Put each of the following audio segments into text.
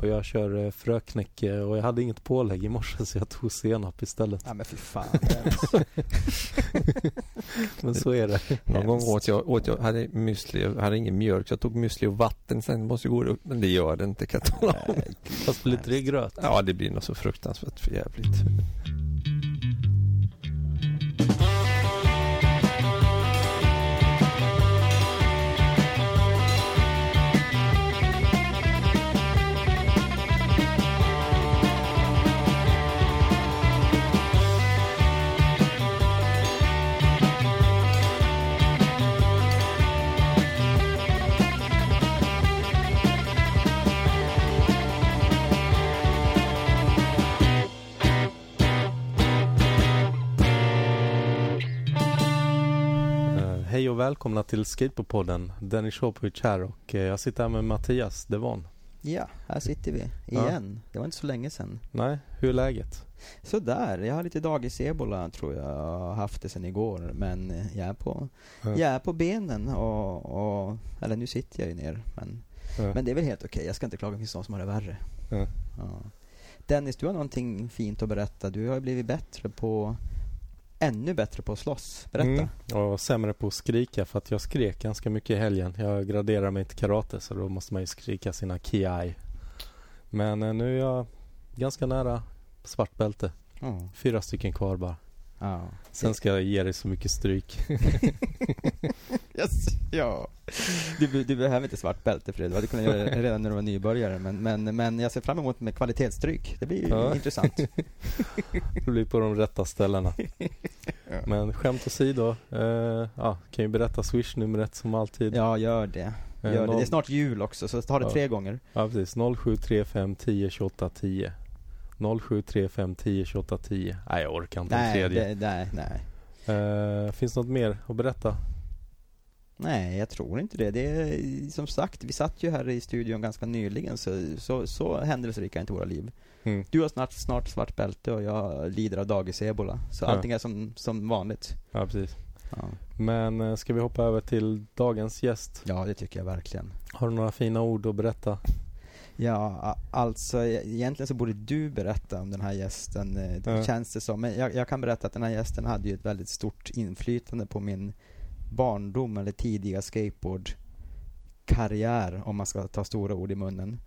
och jag kör eh, fröknäcke och jag hade inget pålägg i morse så jag tog senap istället. Ja men fy fan. Men så är det. Någon gång åt jag, åt jag hade müsli, jag hade ingen mjölk så jag tog müsli och vatten sen måste jag gå upp. Men det gör det inte kan jag tala om. Fast blir det gröt? Ja det blir nog så fruktansvärt för jävligt. Välkomna till Skateboardpodden. Dennis Shopovic här och eh, jag sitter här med Mattias Devon. Ja, här sitter vi Ja. igen. Det var inte så länge sedan. Nej, hur är läget? Sådär, jag har lite dagis-ebola tror jag. Jag har haft det sedan igår. Men jag är på, Ja. jag är på benen och, och eller nu sitter jag ju ner. Men, Ja. men det är väl helt okej. Jag ska inte klaga, det finns någon som har det värre. Ja. Ja. Dennis, du har någonting fint att berätta. Du har ju blivit bättre på, ännu bättre på att slåss. Berätta. Mm. Och sämre på att skrika för att jag skrek ganska mycket i helgen. Jag graderar mig till karate så då måste man ju skrika sina kiai. Men eh, nu är jag ganska nära svart bälte. Ja. Fyra stycken kvar bara. Ja. Sen ska jag ge dig så mycket stryk. Yes. Ja. Du, du behöver inte svart bälte för det. Du hade kunnat göra det redan när du var nybörjare. Men, men, men jag ser fram emot med kvalitetsstryk. Det blir Ja. intressant. Det blir på de rätta ställena. Ja. Men skämt åsido. Eh, ja, kan ju berätta swish-numret som alltid. Ja, gör det. Eh, Gör det. noll- Det är snart jul också, så ta det Ja. tre gånger. Ja precis, 0735 10 28 10 0735 10 28 10 Nej jag orkar inte en Nej, tredje det, nej, nej. Eh, Finns något mer att berätta? Nej, jag tror inte det. Det är som sagt, vi satt ju här i studion ganska nyligen, så, så, så händelserika är inte våra liv. Mm. Du har snart, snart svart bälte och jag lider av dagis-ebola. Så Ja. allting är som, som vanligt. Ja precis Ja. Men eh, ska vi hoppa över till dagens gäst? ja, det tycker jag verkligen. Har du några fina ord att berätta? Ja, alltså e- egentligen så borde du berätta om den här gästen, eh, det Ja. känns det som. Men jag, jag kan berätta att den här gästen hade ju ett väldigt stort inflytande på min barndom eller tidiga skateboardkarriär, om man ska ta stora ord i munnen.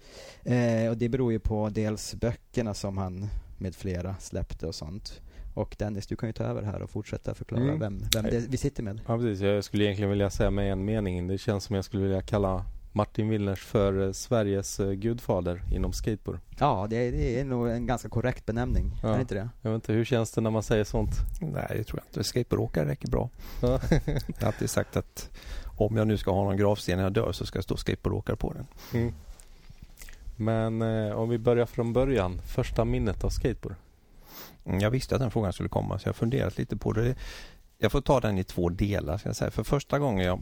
Eh, och det beror ju på dels böckerna som han med flera släppte och sånt. Och Dennis, du kan ju ta över här och fortsätta förklara Mm. vem, vem det, vi sitter med. Ja precis, jag skulle egentligen vilja säga med en mening Det känns som jag skulle vilja kalla Martin Willners för eh, Sveriges eh, gudfader inom skateboard Ja, det, är- det är nog en ganska korrekt benämning. Ja. Är det inte det? Jag vet inte, hur känns det när man säger sånt? Nej det tror jag inte. Skateboardåkare räcker bra. Ja. Jag har alltid sagt att om jag nu ska ha någon gravsten när jag dör så ska det stå skateboardåkare på den. Mm. Men eh, om vi börjar från början. Första minnet av skateboard. Mm, Jag visste att den frågan skulle komma så jag har funderat lite på det. Jag får ta den i två delar. Ska jag säga. För första gången jag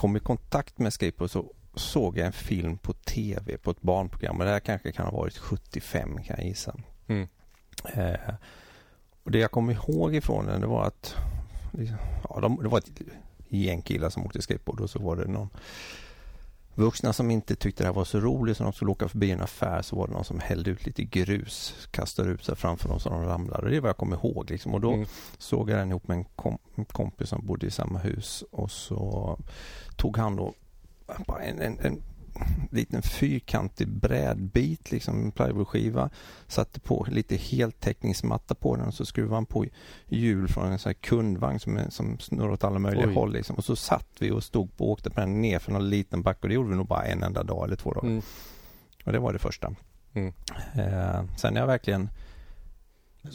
kom i kontakt med skateboard så såg jag en film på tv på ett barnprogram. Och det här kanske kan ha varit 75 kan jag gissa. Mm. Eh, och det jag kom ihåg ifrån den det var att ja, de, det var ett gäng killar som åkte skateboard och så var det någon vuxna som inte tyckte det här var så roligt så de skulle åka förbi en affär så var det någon som hällde ut lite grus, kastade ut sig framför dem så de ramlade. Det är vad jag kommer ihåg liksom. Och då Mm. såg jag den ihop med en, kom, kompis som bodde i samma hus och så tog han då bara en, en, en liten fyrkantig brädbit, liksom plywoodskiva, satte på lite heltäckningsmatta på den och så skruvade han på hjul från en sån här kundvagn som, som snurrar åt alla möjliga Oj. håll. Liksom. Och så satt vi och stod på och åkte på den ner för någon liten backe och det gjorde vi nog bara en enda dag eller två dagar. Mm. Och det var det första. Mm. Eh, sen är jag verkligen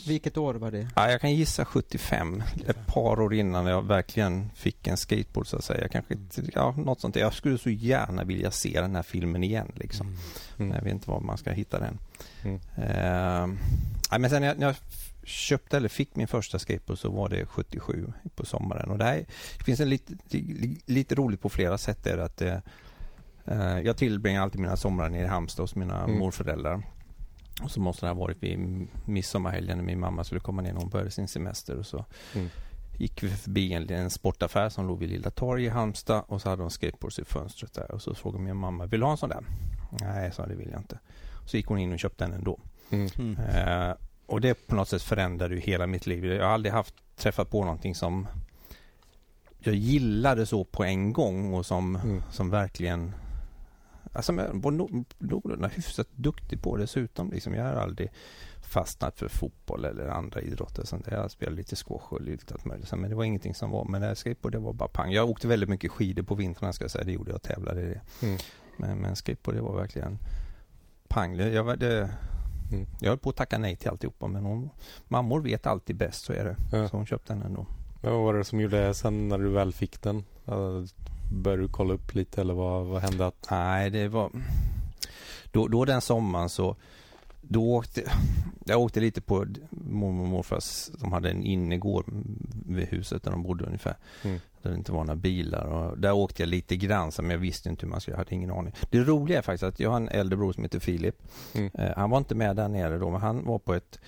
Vilket år var det? Ja, jag kan gissa 75. Ett par år innan jag verkligen fick en skateboard så att säga. Kanske inte- ja, något sånt. Jag skulle så gärna vilja se den här filmen igen liksom. Mm. Jag vet inte var man ska hitta den. Mm. Eh, nej, men sen när jag, när jag köpte eller fick min första skateboard så var det 77 på sommaren. Och det, här, det finns en lite, li- lite roligt på flera sätt. Är att eh, jag tillbringar alltid mina somrar nere i Halmstad hos mina Mm. morföräldrar. Och så måste det ha varit vid midsommarhelgen när min mamma skulle komma ner när hon började sin semester. Och så Mm. gick vi förbi en, en sportaffär som låg vid Lilla Torg i Halmstad och så hade de skateboards i fönstret där. Och så frågade min mamma, vill du ha en sån där? Nej, sa det vill jag inte. Så gick hon in och köpte den ändå. Mm. Mm. Eh, och det på något sätt förändrade ju hela mitt liv. Jag har aldrig haft träffat på någonting som jag gillade så på en gång och som, Mm. som verkligen Alltså jag var någorlunda hyfsat duktig på det dessutom. Liksom. Jag har aldrig fastnat för fotboll eller andra idrotter. och Sånt. där. Jag spelade lite squash och lite allt möjligt. Men det var ingenting som var, men skateboard det var bara pang. Jag åkte väldigt mycket skidor på vintrarna ska jag säga. Det gjorde jag, tävlade i det. Mm. Men, men skateboard det var verkligen pang. Jag, var- det, Mm. jag höll på att tacka nej till alltihopa men hon, mammor vet alltid bäst, så är det. Ja. Så hon köpte den ändå. Men vad var det som gjorde sen när du väl fick den? Började du kolla upp lite eller vad, vad hände? Att, Nej, det var... Då, då den sommaren så... Då åkte... Jag åkte lite på mormor och morfars... De hade en innergård vid huset där de bodde ungefär. Mm. Där det inte var några bilar. Och där åkte jag lite grann, men jag visste inte hur man skulle... Jag hade ingen aning. Det roliga är faktiskt att jag har en äldre bror som heter Filip. Mm. Eh, han var inte med där nere då, men han var på ett...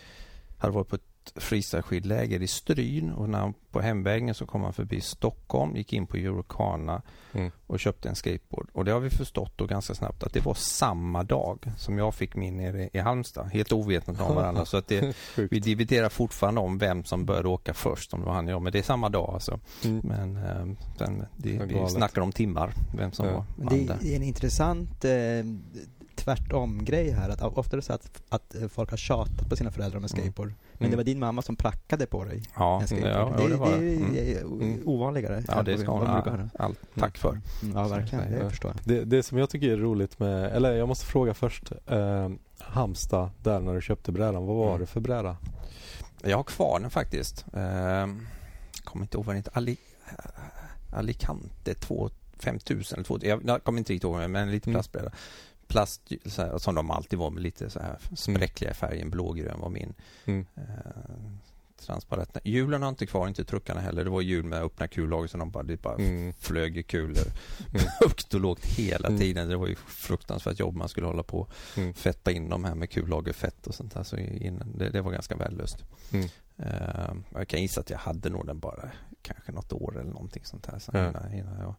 Hade varit på ett freestyleskidläger i Stryn och när han på hemvägen så kom han förbi Stockholm, gick in på Eurocana Mm. och köpte en skateboard. Och det har vi förstått då ganska snabbt att det var samma dag som jag fick min nere i Halmstad. Helt ovetande om varandra. så att det, vi dividerar fortfarande om vem som började åka först, om det var han eller jag. Men det är samma dag alltså. Mm. Men eh, sen, det, vi snackar om timmar, vem som Ja. var vann det är en intressant eh, tvärtom-grej här. Att ofta är det så att, att eh, folk har tjatat på sina föräldrar med Mm. skateboard. Men Mm. det var din mamma som prackade på dig Ja, ja, det, ja, det var det det. är Mm. Mm. ovanligare. Ja, det ska hon ha tack för. Mm, Ja, verkligen. Det Ja. förstår jag. Det, det som jag tycker är roligt med, eller jag måste fråga först. Eh, Halmstad, där när du köpte brädan, vad var Mm. det för bräda? Jag har kvar den faktiskt. Eh, kommer inte ihåg vad den heter. Ali, Alicante 2, 5000 eller 2, jag, jag kommer inte riktigt ihåg men en liten Mm. plastbräda. Plast här, som de alltid var med lite så här spräckliga färgen, blågrön var min. Mm. Eh, transparent. Hjulen har inte kvar, inte truckarna heller. Det var hjul med öppna kullager så de bara, det bara Mm. flög kulor Mm. högt och lågt hela Mm. tiden. Det var ju fruktansvärt jobb man skulle hålla på Mm. fetta in dem här med kullagerfett och sånt där. Så det, det var ganska värdelöst. Mm. Eh, jag kan gissa att jag hade nog den bara kanske något år eller någonting sånt här. Så innan, innan jag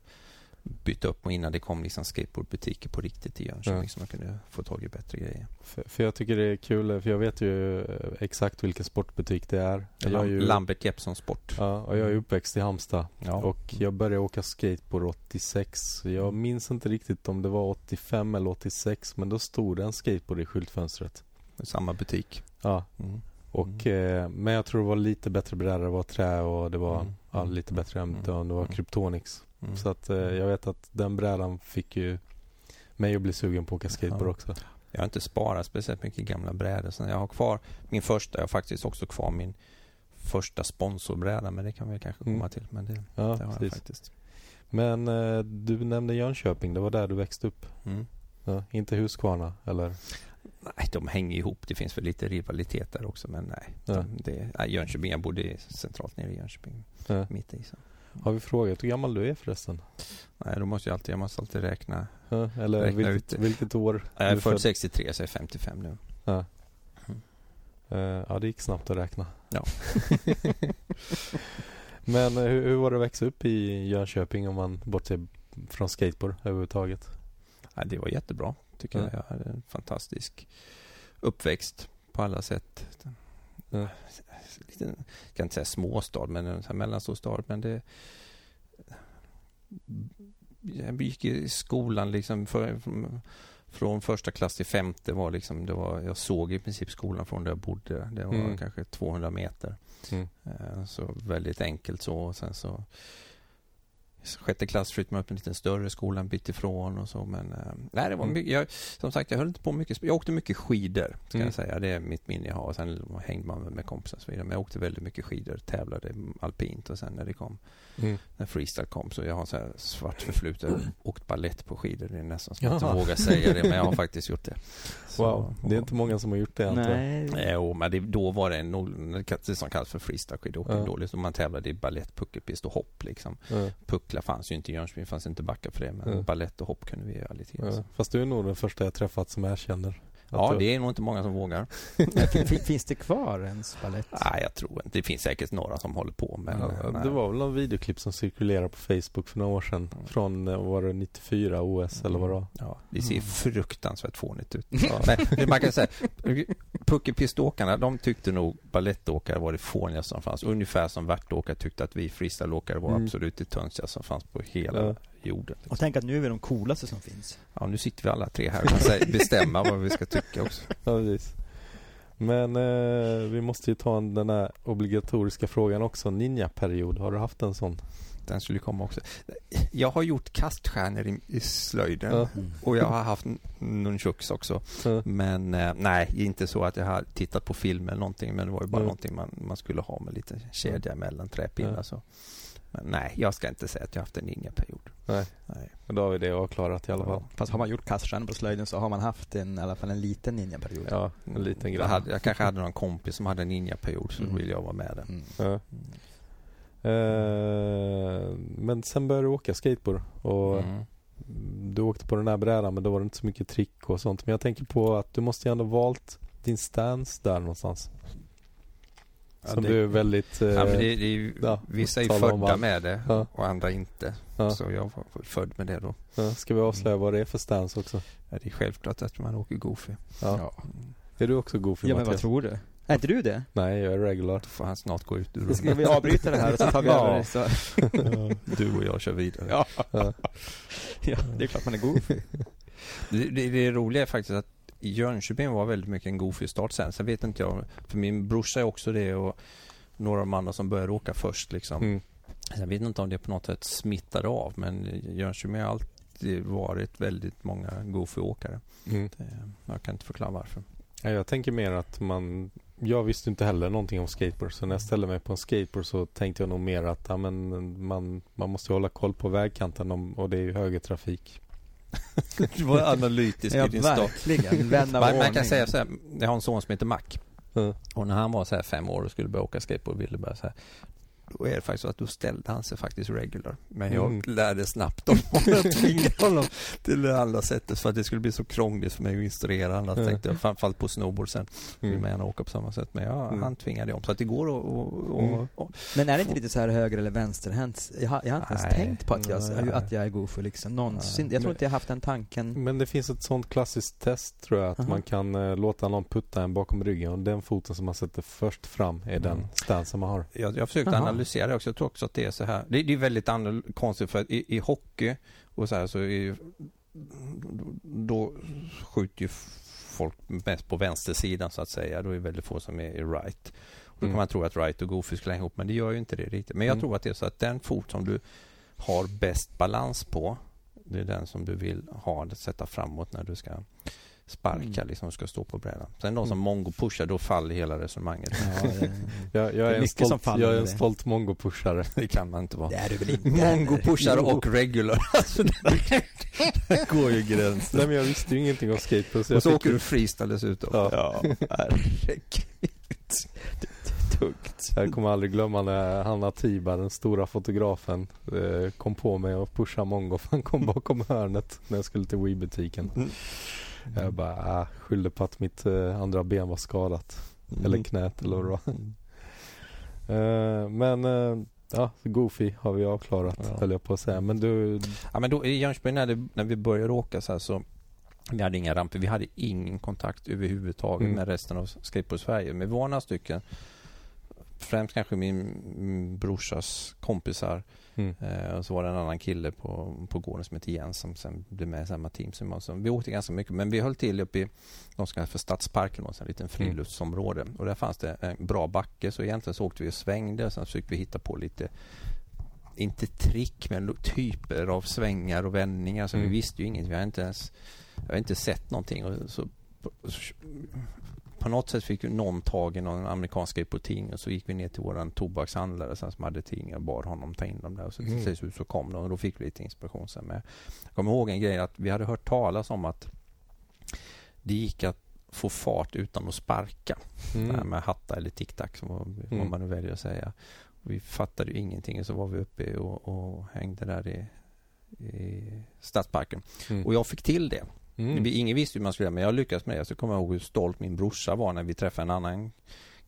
bytte upp och innan det kom liksom skateboardbutiker på riktigt i Jönköping Ja. så man kunde få tag i bättre grejer. För, för jag tycker det är kul, för jag vet ju eh, exakt vilken sportbutik det är. Jag är ju, Lambert Jeppsson Sport. ja, och jag är uppväxt i Halmstad. Ja. Och jag började åka skateboard 86. Jag minns inte riktigt om det var 85 eller 86 men då stod det en skateboard i skyltfönstret. Samma butik. Ja, Mm. och, eh, men jag tror det var lite bättre brädor. Det var trä och det var Mm. ja, lite bättre ämne. Mm. Det var Mm. Kryptonix. Mm. Så att eh, jag vet att den brädan fick ju mig att bli sugen på att åka skateboard också. Jag har inte sparat speciellt mycket gamla brädor. Så jag har kvar min första, jag har faktiskt också kvar min första sponsorbräda men det kan vi kanske komma Mm. till. Men det, Ja, det har jag precis. faktiskt. Men eh, du nämnde Jönköping, det var där du växte upp. Mm. Ja, inte Huskvarna eller? Nej, de hänger ihop. Det finns väl lite rivalitet där också men nej. Ja. De, det, nej Jönköping, jag bodde centralt nere i Jönköping. Ja. Mitt i. Så. Har vi frågat hur gammal du är förresten? Nej, då måste jag alltid, jag måste alltid räkna. Ja, eller Räkna vilket, ut vilket år? Jag är född född? 63 så jag är 55 nu. Ja. Mm. Eh, ja, det gick snabbt att räkna. Ja. Men eh, hur, hur var det att växa upp i Jönköping om man bortser från skateboard överhuvudtaget? Ja, det var jättebra tycker Ja. jag. Jag hade en fantastisk uppväxt på alla sätt. Ja. Lite, jag kan inte säga småstad men en mellanstor stad. Men det, jag gick i skolan liksom för, från första klass till femte var liksom, det var, jag såg i princip skolan från där jag bodde. Det var Mm. kanske 200 meter. Mm. Eh, Så väldigt enkelt så. Och sen så sjätte klass flyttade man upp en liten större skola en bit ifrån och så. Men eh, nej, det var Mm. mycket, jag, som sagt, jag höll inte på mycket. Jag åkte mycket skidor, ska Mm. jag säga. Det är mitt minne jag har. Sen hängde man med kompisar och så vidare. Men jag åkte väldigt mycket skidor, tävlade alpint och sen när det kom, Mm. när freestyle kom så jag har så här svart förflutet. Åkt ballett på skidor. Det är nästan som att jag inte vågar säga det, men jag har faktiskt gjort det. Så- Wow, det är inte många som har gjort det. Nej. Jo, men det, då var det en, noll- det som kallas för freestyle skidåkning Ja. då. Liksom man tävlade i ballett, puckelpist och hopp liksom. Ja, Puckla fanns ju inte i Jönköping, fanns inte backar för det. Men Ja. ballett och hopp kunde vi göra lite grann. ja. Fast du är nog den första jag träffat som erkänner. Ja, du- det är nog inte många som vågar. Fin- fin- Finns det kvar ens balett? Nej, jag tror inte. Det finns säkert några som håller på men Ja, eh, det var väl någon videoklipp som cirkulerade på Facebook för några år sedan. Mm. Från, eh, var det 94 OS eller vad det var? Ja, det ser Mm. fruktansvärt fånigt ut. Men det man kan säga, puckepiståkarna, de tyckte nog balettåkare var det fånigaste som fanns. Ungefär som värtåkare tyckte att vi freestyleåkare var Mm. absolut det tönsigaste som fanns på hela Ja. Jorden. Och tänk att nu är vi de coolaste som finns. Ja, nu sitter vi alla tre här och kan bestämma vad vi ska tycka också. Ja, precis. Men eh, vi måste ju ta en, den här obligatoriska frågan också. Ninja-period, har du haft en sån? Den skulle komma också. Jag har gjort kaststjärnor i, i slöjden Ja. och jag har haft nunchucks också. Ja. Men eh, nej, inte så att jag har tittat på film eller någonting men det var ju bara Mm. någonting man, man skulle ha med lite kedja emellan träpinnar Ja. så. Men nej, jag ska inte säga att jag haft en ninja-period. Nej. Nej. Men Då har vi det avklarat i alla fall. Fast har man gjort kaststjärnor på slöjden så har man haft en, i alla fall en liten ninjaperiod. Ja, en liten jag, grej. hade, jag kanske hade någon kompis som hade en ninja-period så Mm. då ville jag vara med där. Mm. Ja. Eh, men sen började du åka skateboard och Mm. du åkte på den här brädan men då var det inte så mycket trick och sånt. Men jag tänker på att du måste ju ändå valt din stance där någonstans. Ja, Som det- du är väldigt... eh, Ja, men det, det är ju, ja, vissa är ju födda vad- med det Ja. och andra inte. ja, Så jag var född med det då. ja. Ska vi avslöja vad det är för stance också? Ja, det är självklart att man åker goofy. Ja. Ja. Är du också goofy ja, men vad Mattias? tror du? Är inte du det? Nej, jag är regular. Då får han snart gå ut ur Ska rummet. vi avbryta det här och så tar vi Ja. över det? Så, Du och jag kör vidare. ja. Ja. ja, det är klart man är goofy. Det, det, det roliga är faktiskt att Jönköping var väldigt mycket en goofy-start sen. Sen vet inte jag, för min brorsa är också det och några av de andra som började åka först liksom. Mm. Jag vet inte om det på något sätt smittade av men Jönköping har alltid varit väldigt många goofy-åkare. Mm. Jag kan inte förklara varför. Ja, jag tänker mer att man Jag visste inte heller någonting om skateboard så när jag ställde mig på en skateboard så tänkte jag nog mer att ja, men man, man måste hålla koll på vägkanten om, och det är ju högertrafik. Du var analytisk i din start. verkligen. Vän av Man, man kan ordning. säga så här, jag har en son som heter Mac. Ja. Och när han var så här fem år och skulle börja åka skateboard ville börja så här. Då är det faktiskt så att då ställde han sig faktiskt regular. Men jag Mm. lärde snabbt om att tvinga honom till det andra sättet för att det skulle bli så krångligt för mig att instruera. Annars Ja. tänkte jag framförallt på snowboard sen. Vill Mm. man gärna åka på samma sätt. Men ja, Mm. han tvingade om. Så att det går att... Och, och, Mm. och, Men är det inte lite så här höger eller vänsterhänt? Jag har, jag har inte ens Nej. tänkt på att jag, Nej. att jag är goofy liksom någonsin. Nej. Jag tror inte jag har haft den tanken. Men det finns ett sånt klassiskt test tror jag att Aha. man kan eh, låta någon putta en bakom ryggen och den foten som man sätter först fram är den Mm. stansen man har. Jag, jag försökte Jaha. Analysera det också. Jag tror också att det är så här. Det, det är väldigt konstigt för att i, i hockey och så här så är då skjuter ju folk mest på vänstersidan så att säga. Då är det väldigt få som är i right. Och då kan Mm. man tro att right och goofy skulle hänga ihop men det gör ju inte det riktigt. Men jag Mm. tror att det är så att den fot som du har bäst balans på det är den som du vill ha att sätta framåt när du ska sparka Mm. liksom, ska stå på brädan. Sen de som Mm. mongo pushar, då faller hela resonemanget. Ja, det, Jag, jag Det är en som stolt, jag är en det. stolt mongo-pushare. Det kan man inte vara. det är du väl inte? Mongo pushar Jo. och regular. Alltså, där går ju gränsen. Nej men jag visste ju ingenting om skateboard så Och så åker du freestyle dessutom. Ja. Ja, herregud. Tungt. Jag kommer aldrig glömma när Hanna Tibar, den stora fotografen, eh, kom på mig och pushade mongo för han kom bakom hörnet när jag skulle till Wii-butiken. Mm. Jag bara ah, skyllde på att mitt eh, andra ben var skadat. Eller knät eller vad det var. Eh, men eh, ja, Goofy har vi avklarat Ja. höll jag på att säga. Men du, Ja, men då i Jönköping när, det, när vi började åka så här så vi hade inga ramper, vi hade ingen kontakt överhuvudtaget Mm. med resten av Skateboard Sverige. Men vi var några stycken, främst kanske min, min brorsas kompisar mm, Eh, och så var det en annan kille på, på gården som hette Jens som sen blev med i samma team som jag. Så vi åkte ganska mycket men vi höll till uppe i de som kallas för Stadsparken, en liten friluftsområde. Och där fanns det en bra backe så egentligen så åkte vi och svängde och sen försökte vi hitta på lite inte trick men typer av svängar och vändningar. Så Mm. vi visste ju inget. Vi hade inte ens jag har inte sett någonting. Och så, på något sätt fick någon tag i någon amerikansk skateboardtidning och så gick vi ner till våran tobakshandlare sen som hade tidningar och bad honom ta in dem där. Och så Mm. till slut så kom de och då fick vi lite inspiration sen med. Jag kommer ihåg en grej att vi hade hört talas om att det gick att få fart utan att sparka. Det här mm, med hatta eller tic-tac vad Mm. man nu väljer att säga. Vi fattade ju ingenting och så var vi uppe och, och hängde där i, i Stadsparken. mm, Och jag fick till det. Mm. Ingen visste hur man skulle göra men jag lyckades med det. Så kommer jag ihåg hur stolt min brorsa var när vi träffade en annan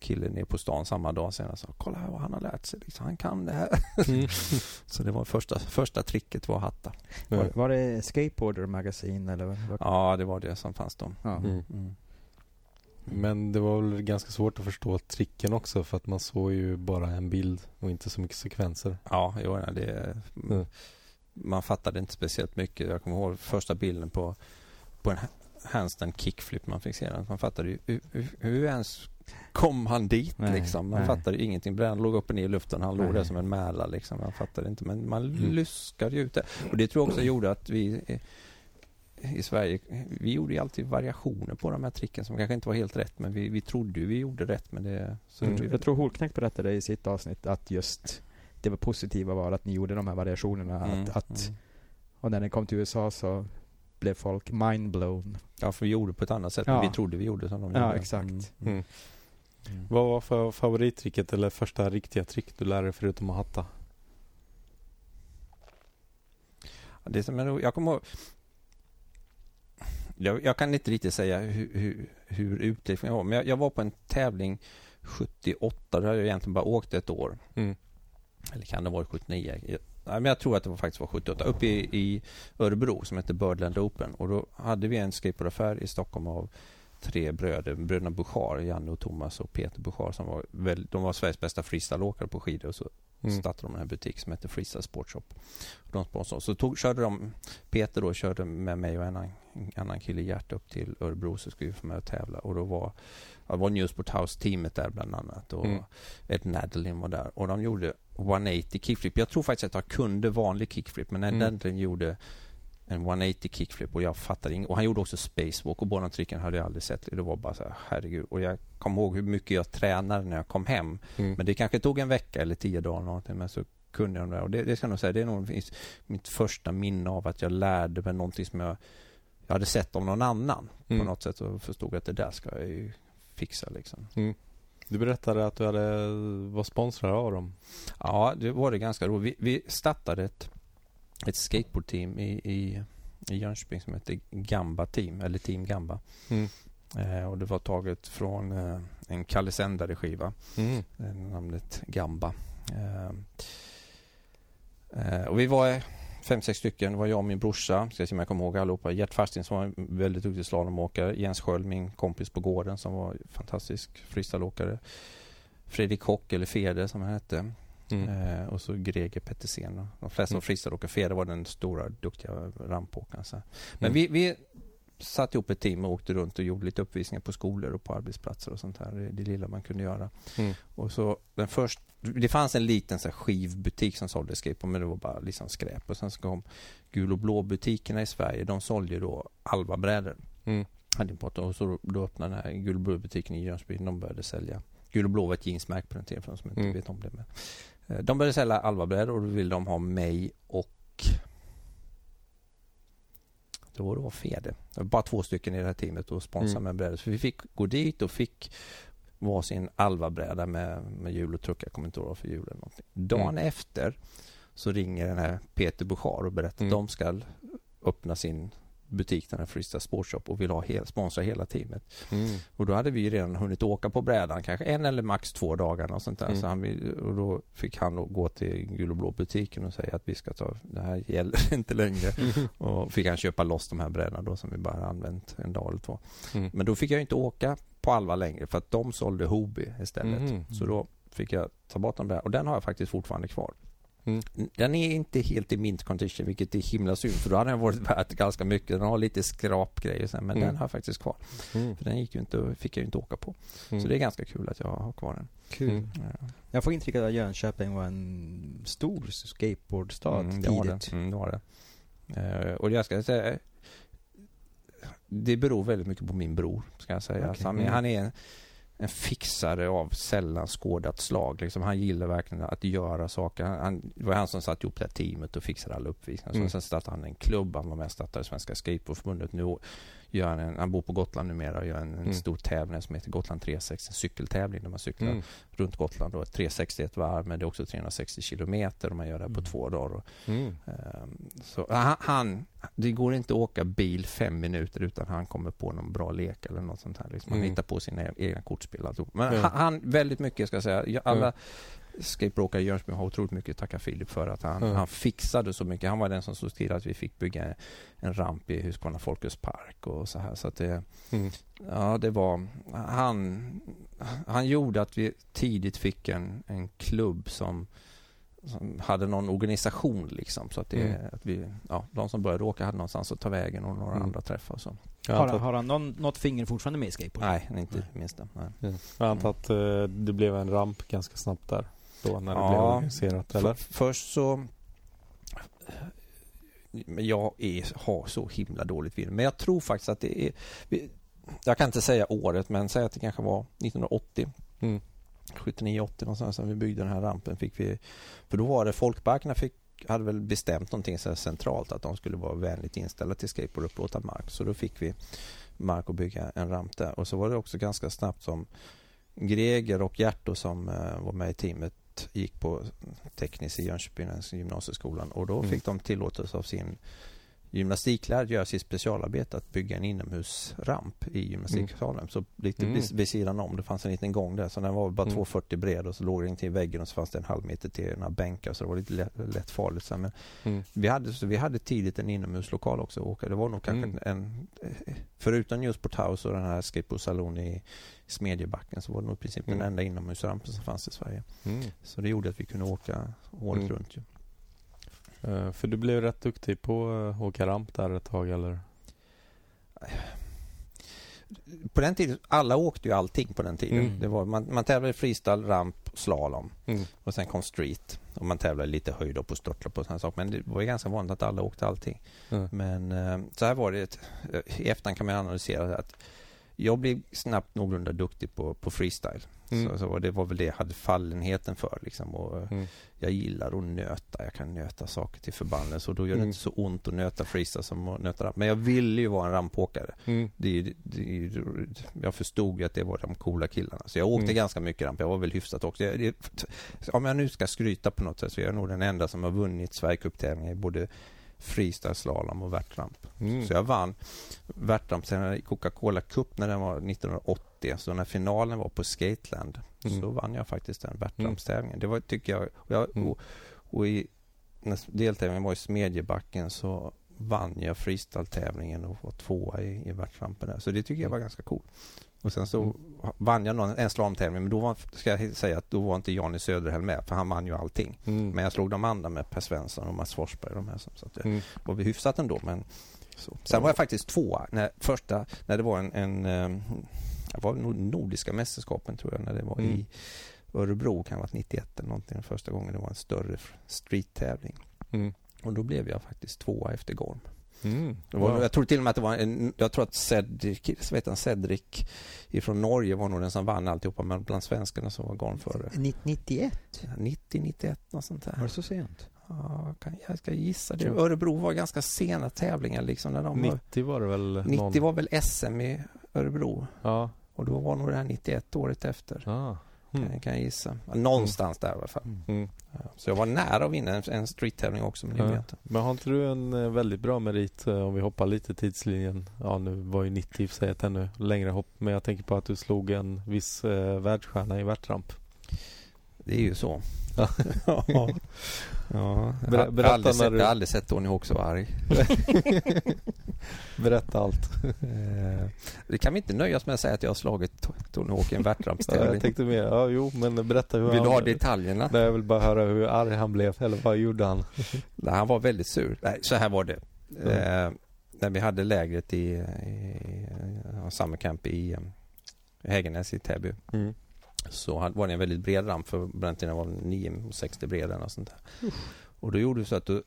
kille nere på stan samma dag sen. och sa kolla här vad han har lärt sig. Liksom, han kan det här. Mm. så det var första, första tricket var att hatta. Var, var det Skateboarder Magazine eller? Vad? Ja, det var det som fanns då. Mm. Mm. Men det var väl ganska svårt att förstå tricken också för att man såg ju bara en bild och inte så mycket sekvenser. Ja, jo, det, mm. man fattade inte speciellt mycket. Jag kommer ihåg första bilden på, på en handstand kickflip man fick se. Man fattade ju hur, hur, hur ens kom han dit nej, liksom? Man nej. fattade ju ingenting. Han låg upp och ner i luften. Han nej. låg där som en mäla liksom. Man fattade inte. Men man mm. luskade ju ut det. Och det tror jag också gjorde att vi i Sverige, vi gjorde ju alltid variationer på de här tricken som kanske inte var helt rätt men vi, vi trodde vi gjorde rätt men det... Så mm. Jag tror Holknekt berättade i sitt avsnitt att just det var positiva var att ni gjorde de här variationerna. Mm. Att, att mm. Och när ni kom till USA så blev folk mindblown. Ja, för vi gjorde på ett annat sätt. Ja. Men vi trodde vi gjorde som de gjorde. Ja, exakt. Mm. Mm. mm. Vad var för favorittricket eller första riktiga trick du lärde dig förutom att hatta? Det som jag, jag kommer ihåg jag, jag, kan inte riktigt säga hur, hur, hur utvecklingen var, men jag, jag, var på en tävling 78, då hade jag egentligen bara åkt ett år. Mm. Eller kan det ha varit 79? Jag, men jag tror att det var faktiskt var 78, uppe i, i Örebro som heter Birdland Open. Och då hade vi en skateboardaffär i Stockholm av tre bröder, bröderna Bouchard, Janne och Thomas och Peter Bouchard som var, väl, de var Sveriges bästa freestyleåkare på skidor. Och så mm. startade de en butik som hette Freestyle Sportshop. De sponsrade. Så tog, körde de, Peter då körde med mig och en annan, en annan kille Gert upp till Örebro så skulle vi få med och tävla. Och då var, det var Newsport House-teamet där bland annat. Och mm. Ed Nadelin var där. Och de gjorde 180 kickflip. Jag tror faktiskt att jag kunde vanlig kickflip men Ed mm. Nadelin gjorde en 180 kickflip och jag fattade inget. Och han gjorde också spacewalk och båda tricken hade jag aldrig sett. Det var bara så här, herregud. Och jag kommer ihåg hur mycket jag tränade när jag kom hem. Mm. Men det kanske tog en vecka eller tio dagar någonting. Men så kunde jag det. Och det, det ska jag nog säga, det är nog mitt första minne av att jag lärde mig någonting som jag, jag hade sett om någon annan. Mm. På något sätt och förstod att det där ska jag ju fixa liksom. Mm. Du berättade att du hade, var sponsrad av dem. Ja, det var det ganska roligt. Vi, vi startade ett ett skateboardteam i, i, i Jönköping som heter Gamba Team, eller Team Gamba. Mm. Eh, och det var taget från eh, en Kalle Sändare-skiva. Mm. Eh, namnet Gamba. Eh, eh, och vi var fem, sex stycken. Det var jag och min brorsa, ska se om jag kommer ihåg allihopa. Gert Farstin som var en väldigt duktig slalomåkare. Jens Sköld, min kompis på gården som var fantastisk freestyleåkare. Fredrik Hock, eller Fede som han hette. Mm. Eh, och så Greger Pettersen. De flesta mm. var och Feder var den stora duktiga rampåkaren. Men mm. vi, vi satte ihop ett team och åkte runt och gjorde lite uppvisningar på skolor och på arbetsplatser och sånt här. Det, det lilla man kunde göra. Mm. Och så den först, det fanns en liten så här, skivbutik som sålde skateboard men det var bara liksom skräp. Och sen så kom gul och blå butikerna i Sverige. De sålde ju då Alva-brädor. Mm. Och så då öppnade den här gul och blå butiken i Jönköping. De började sälja Gul och blå var ett jeansmärke på den tiden för de som inte mm. vet om det. Men de började sälja Alva-brädor och då ville de ha mig och då var det Fede. Det var bara två stycken i det här teamet och sponsrade mm. med brädor. Så vi fick gå dit och fick varsin Alva-bräda med, med hjul och truck. Jag kommer inte ihåg för hjul eller någonting. Dagen mm. efter så ringer den här Peter Bouchard och berättar mm. att de ska öppna sin butik, den här Freestyle Sportshop och vill ha hel, sponsra hela teamet. Mm. Och då hade vi redan hunnit åka på brädan kanske en eller max två dagar och sånt där. Mm. Så han, och då fick han då gå till gul och blå butiken och säga att vi ska ta, det här gäller inte längre. Mm. Och fick han köpa loss de här brädorna då som vi bara använt en dag eller två. Mm. Men då fick jag inte åka på Alva längre för att de sålde Hobby istället. Mm. Så då fick jag ta bort dem där och den har jag faktiskt fortfarande kvar. Mm. Den är inte helt i mint condition vilket är himla synd för då hade den varit värt ganska mycket. Den har lite skrapgrejer sen men mm. den har jag faktiskt kvar. Mm. För den gick ju inte, fick jag ju inte åka på. Så mm. det är ganska kul att jag har kvar den. Kul. Mm. Ja. Jag får intrycket att Jönköping var en stor skateboardstad mm, tidigt. Det mm, det var det. Uh, och jag ska säga det beror väldigt mycket på min bror, ska jag säga. Okay. Alltså, han, han är en, en fixare av sällan skådat slag. Liksom, han gillar verkligen att göra saker. Han, det var han som satte ihop det här teamet och fixade alla uppvisningar. Mm. Sen startade han en klubb. Han var med och startade Svenska Skateboardförbundet. Nu gör en, han bor på Gotland numera och gör en, en Mm. stor tävling som heter Gotland 360, en cykeltävling där man cyklar Mm. runt Gotland. Då, 360 ett varv men det är också 360 kilometer och man gör det på Mm. två dagar. Mm. ehm, så han, han, det går inte att åka bil fem minuter utan han kommer på någon bra lek eller något sånt här. Liksom. Han Mm. hittar på sina egna kortspel. alltihop. Men han, väldigt mycket ska jag säga. Alla. Skateboardåkare i Jönköping har otroligt mycket att tacka Filip för att han, Ja. han fixade så mycket. Han var den som såg till att vi fick bygga en ramp i Huskvarna Folkets park och så här. Så att det, Mm. ja, det var, han, han gjorde att vi tidigt fick en, en klubb som, som hade någon organisation liksom. Så att, det, Mm. att vi, ja, de som började åka hade någonstans att ta vägen och några Mm. andra träffar och så. Har, antar, har han någon, något finger fortfarande med i skateboard? Nej, inte Nej. minst det. Nej. ja. jag antar att eh, det blev en ramp ganska snabbt där. Då när det Ja. blev organiserat, eller? För, först så... Men jag är, har så himla dåligt minne. Men jag tror faktiskt att det är... Jag kan inte säga året, men säg att det kanske var 1980. Mm. 79-80 någonstans när vi byggde den här rampen. Fick vi, för då var det folkparkerna fick, hade väl bestämt någonting så centralt att de skulle vara vänligt inställda till skateboard och upplåta mark. Så då fick vi mark att bygga en ramp där. Och så var det också ganska snabbt som Greger och Gerto som eh, var med i teamet gick på tekniskt i Jönköping, gymnasieskolan och då Mm. fick de tillåtelse av sin gymnastiklärare göra sitt specialarbete att bygga en inomhusramp i gymnastiksalen. Så lite Mm. vid, sidan om, det fanns en liten gång där så den var bara Mm. 2,40 bred och så låg den till väggen och så fanns det en halv meter till några bänkar så det var lite lätt, lätt farligt. Så, men Mm. vi hade, så vi hade tidigt en inomhuslokal också åka. Det var nog kanske Mm. en, förutom Newsport House och den här skateboardsalon i Smedjebacken så var det nog i princip Mm. den enda inomhusrampen som fanns i Sverige. Mm. Så det gjorde att vi kunde åka året Mm. runt. Ju. Eh, för du blev rätt duktig på att åka ramp där ett tag, eller? På den tiden, alla åkte ju allting på den tiden. Mm. Det var, man, man tävlade freestyle, ramp, slalom Mm. och sen kom street. Och man tävlade lite höjd upp och störtlopp och sådana saker. Men det var ju ganska vanligt att alla åkte allting. Ja. Men eh, så här var det. I efterhand kan man analysera att jag blev snabbt någorlunda duktig på, på freestyle. Mm. Så, så det var väl det jag hade fallenheten för. Liksom. Och, Mm. Jag gillar att nöta. Jag kan nöta saker till förbannelse och då gör det Mm. inte så ont att nöta freestyle som att nöta ramp. Men jag ville ju vara en rampåkare. Mm. Det, det, jag förstod ju att det var de coola killarna. Så jag åkte Mm. ganska mycket ramp. Jag var väl hyfsat också. Jag, det, om jag nu ska skryta på något sätt så är jag nog den enda som har vunnit Sverigecuptävlingar i både freestyle, slalom och värtramp. Mm. Så jag vann värtramptävlingen i Coca-Cola Cup när den var 1980. Så när finalen var på Skateland Mm. så vann jag faktiskt den värtrampstävlingen. Det var, tycker jag, och, jag, Mm. och, och i när deltävlingen var i Smedjebacken så vann jag freestyle-tävlingen och var tvåa i, i värtrampen där. Så det tycker jag var ganska coolt. Och sen så Mm. vann jag någon, en slalomtävling men då var, ska jag säga att då var inte Janne Söderhäll med för han vann ju allting. Mm. Men jag slog de andra med Per Svensson och Mats Forsberg. De här, så att det Mm. var vi hyfsat ändå. Men så. Sen var jag faktiskt tvåa när, första, när det var en, en eh, det var nog Nordiska mästerskapen tror jag när det var Mm. i Örebro kan ha varit 91 eller någonting första gången det var en större street-tävling. Mm. Och då blev jag faktiskt tvåa efter Gorm. Mm. Det var, Ja. Jag tror till och med att det var en, jag tror att Cedric, vet han, Cedric ifrån Norge var nog den som vann alltihopa men bland svenskarna så var Gorm före. 91? 90, 91 något sånt där. Var det så sent? Ja, kan, jag ska gissa det. Örebro var ganska sena tävlingar liksom när de var, 90 var det väl? 90 någon... var väl SM i Örebro Ja. Och då var nog det här 91 året efter. Ah. Kan, Mm. kan jag gissa. Någonstans där i alla fall. Mm. Ja, så jag var nära att vinna en, en street-tävling också men Ja. inte. Men har inte du en eh, väldigt bra merit eh, om vi hoppar lite tidslinjen? Ja, nu var ju 90 i och sig ett ännu längre hopp. Men jag tänker på att du slog en viss eh, världsstjärna i värtramp. Det är ju så. Ja. ja. ja. Ber- berätta aldrig när sett, du- jag har aldrig sett Tony Hawk så arg. Berätta allt. Eh, det kan vi inte nöja oss med att säga att jag har slagit To- Tony Hawk i en Ja, jag tänkte mer, ja jo men berätta hur Vill han... du ha detaljerna? Nej, jag vill bara höra hur arg han blev. Eller vad gjorde han? Nej, han var väldigt sur. Nej, så här var det. Ja. Eh, när vi hade lägret i, i ja, summer camp i eh, Hägernäs i Täby Mm. Så var det en väldigt bred ramp för på den tiden var den 9,60 bred eller sånt där. Och då gjorde vi så att då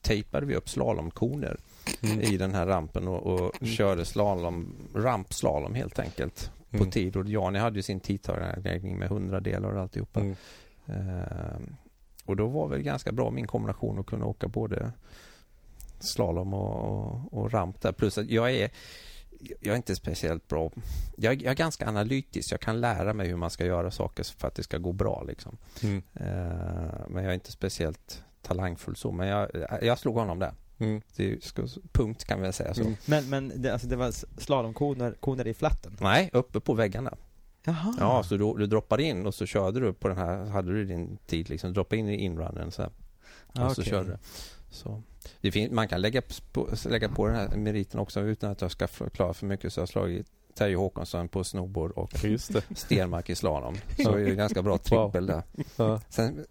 tejpade vi upp slalomkoner Mm. i den här rampen och, och Mm. körde slalom, rampslalom helt enkelt på Mm. tid. Och Jani hade ju sin tidtagarläggning med 100 delar och alltihopa. Mm. Eh, och då var väl ganska bra min kombination att kunna åka både slalom och, och, och ramp där. Plus att jag är jag är inte speciellt bra. Jag, jag, är ganska analytisk. Jag kan lära mig hur man ska göra saker för att det ska gå bra. Liksom. Mm. Uh, men jag är inte speciellt talangfull så. Men jag, jag slog honom där. Mm. Det ska, punkt kan vi säga så. Mm. Men, men det, alltså det var slalomkoner koner i flatten? Nej, uppe på väggarna. Jaha. Ja, så du, du droppade in och så körde du på den här, hade du din tid liksom, droppade in i inrunnen så här, och okay. så körde du. Så. Finns, man kan lägga på, lägga på den här meriten också utan att jag ska förklara för mycket så jag har slagit Terje Håkansson på snowboard och Stenmark i slalom. Så det är ju ganska bra trippel där. Sen,